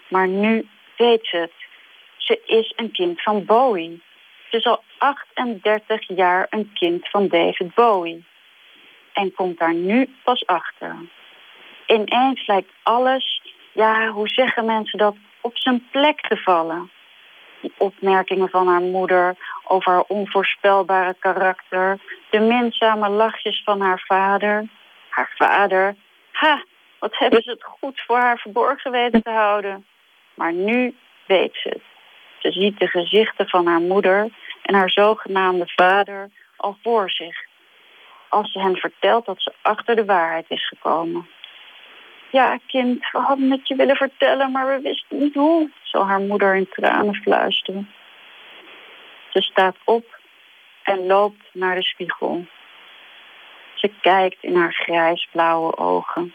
maar nu weet ze het. Ze is een kind van Bowie. Ze is al 38 jaar een kind van David Bowie. En komt daar nu pas achter ineens lijkt alles, ja, hoe zeggen mensen dat, op zijn plek te vallen. Die opmerkingen van haar moeder over haar onvoorspelbare karakter, de minzame lachjes van haar vader. Haar vader, ha, wat hebben ze het goed voor haar verborgen weten te houden. Maar nu weet ze het. Ze ziet de gezichten van haar moeder en haar zogenaamde vader al voor zich. Als ze hen vertelt dat ze achter de waarheid is gekomen. Ja, kind, we hadden het je willen vertellen, maar we wisten niet hoe, zal haar moeder in tranen fluisteren. Ze staat op en loopt naar de spiegel. Ze kijkt in haar grijsblauwe ogen.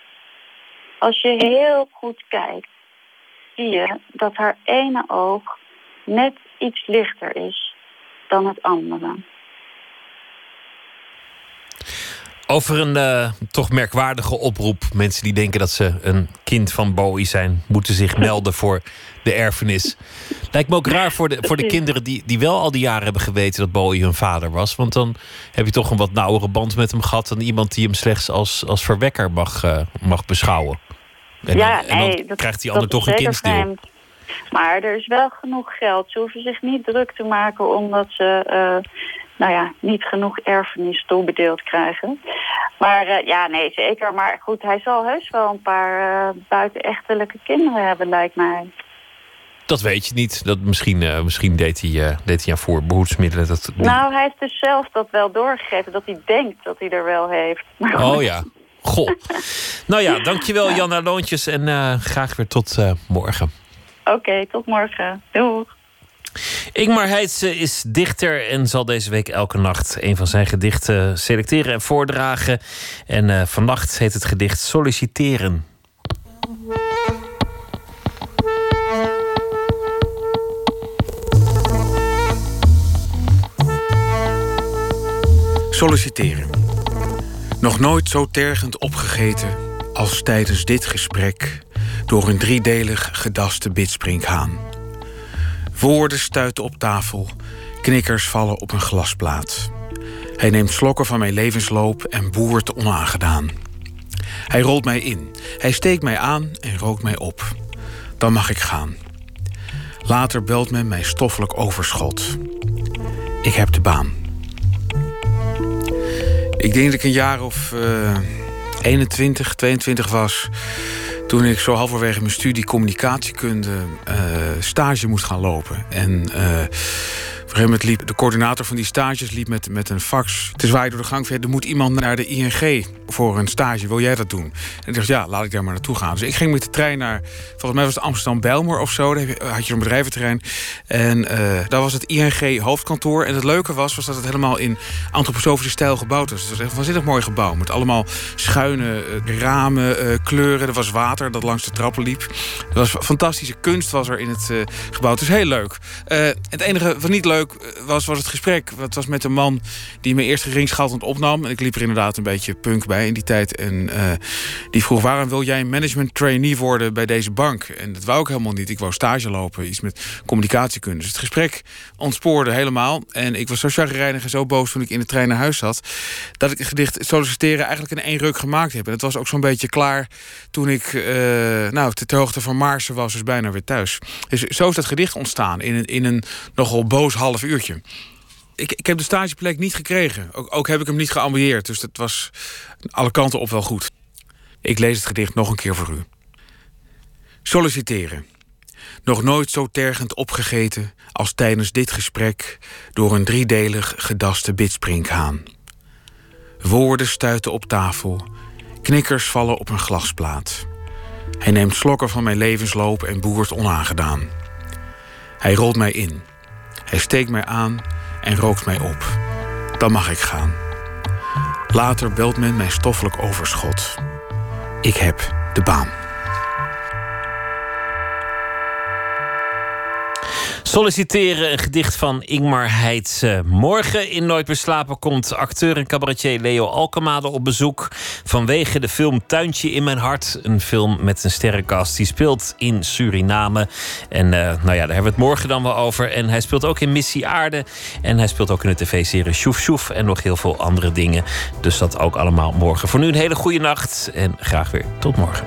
Als je heel goed kijkt, zie je dat haar ene oog net iets lichter is dan het andere. Over een uh, toch merkwaardige oproep. Mensen die denken dat ze een kind van Bowie zijn, moeten zich melden voor de erfenis. Lijkt me ook raar voor de, voor de kinderen die, die wel al die jaren hebben geweten dat Bowie hun vader was. Want dan heb je toch een wat nauwere band met hem gehad dan iemand die hem slechts als, als verwekker mag, uh, mag beschouwen. En, ja, en dan dat, krijgt die ander dat toch is een kindsdeel. vreemd. Maar er is wel genoeg geld. Ze hoeven zich niet druk te maken omdat ze eh, nou ja, niet genoeg erfenis toebedeeld krijgen. Maar eh, ja, nee, zeker. Maar goed, hij zal heus wel een paar uh, buitenechtelijke kinderen hebben, lijkt mij. Dat weet je niet. Dat misschien, uh, misschien deed, hij, uh, deed hij aan voorbehoedsmiddelen. Dat, Nou, hij heeft dus zelf dat wel doorgegeven. Dat hij denkt dat hij er wel heeft. Maar Oh ja. Goh. nou ja, dankjewel Janna Loontjes. En uh, graag weer tot morgen. Oké, okay, tot morgen. Doeg. Ingmar Heitse is dichter en zal deze week elke nacht een van zijn gedichten selecteren en voordragen. En uh, vannacht heet het gedicht Solliciteren. Solliciteren. Nog nooit zo tergend opgegeten als tijdens dit gesprek door een driedelig gedaste bitsprinkhaan. Woorden stuiten op tafel, knikkers vallen op een glasplaat. Hij neemt slokken van mijn levensloop en boert onaangedaan. Hij rolt mij in, hij steekt mij aan en rookt mij op. Dan mag ik gaan. Later belt men mijn stoffelijk overschot. Ik heb de baan. Ik denk dat ik een jaar of uh, 21, 22 was toen ik zo halverwege mijn studie communicatiekunde uh, stage moest gaan lopen. En op een gegeven liep de coördinator van die stages liep met, met een fax te zwaaien door de gang. Er moet iemand naar de ING voor een stage. Wil jij dat doen? En ik dacht, ja, laat ik daar maar naartoe gaan. Dus ik ging met de trein naar, volgens mij was het Amsterdam-Belmer of zo. Daar had je een bedrijventerrein. En uh, daar was het ING hoofdkantoor. En het leuke was, was dat het helemaal in antroposofische stijl gebouwd was. Het was echt een waanzinnig mooi gebouw. Met allemaal schuine uh, ramen, kleuren. Er was water dat langs de trappen liep. Er was fantastische kunst was er in het gebouw. Het is heel leuk. het enige wat niet leuk was, was het gesprek. Het was met een man die me eerst geringschattend opnam. En ik liep er inderdaad een beetje punk bij in die tijd. En uh, die vroeg, waarom wil jij management trainee worden bij deze bank? En dat wou ik helemaal niet. Ik wou stage lopen, iets met communicatiekunde. Dus het gesprek ontspoorde helemaal. En ik was zo chagrijnig en zo boos toen ik in de trein naar huis zat... dat ik het gedicht solliciteren eigenlijk in één ruk gemaakt heb. En het was ook zo'n beetje klaar toen ik uh, nou, ter hoogte van Maarsen was. Dus bijna weer thuis. Dus zo is dat gedicht ontstaan in een, in een nogal boos half uurtje ik, ik heb de stageplek niet gekregen. Ook, ook heb ik hem niet geambieerd. Dus dat was alle kanten op wel goed. Ik lees het gedicht nog een keer voor u. Solliciteren. Nog nooit zo tergend opgegeten als tijdens dit gesprek door een driedelig gedaste bitsprinkhaan. Woorden stuiten op tafel, knikkers vallen op een glasplaat. Hij neemt slokken van mijn levensloop en boert onaangedaan. Hij rolt mij in. Hij steekt mij aan en rookt mij op. Dan mag ik gaan. Later belt men mijn stoffelijk overschot. Ik heb de baan. Solliciteren, een gedicht van Ingmar Heitse. Morgen in Nooit meer slapen komt acteur en cabaretier Leo Alkemade op bezoek. Vanwege de film Tuintje in mijn hart. Een film met een sterrenkast. Die speelt in Suriname. En uh, nou ja, daar hebben we het morgen dan wel over. En hij speelt ook in Missie Aarde. En hij speelt ook in de tv-serie Sjoef Sjoef. En nog heel veel andere dingen. Dus dat ook allemaal morgen. Voor nu een hele goede nacht. En graag weer tot morgen.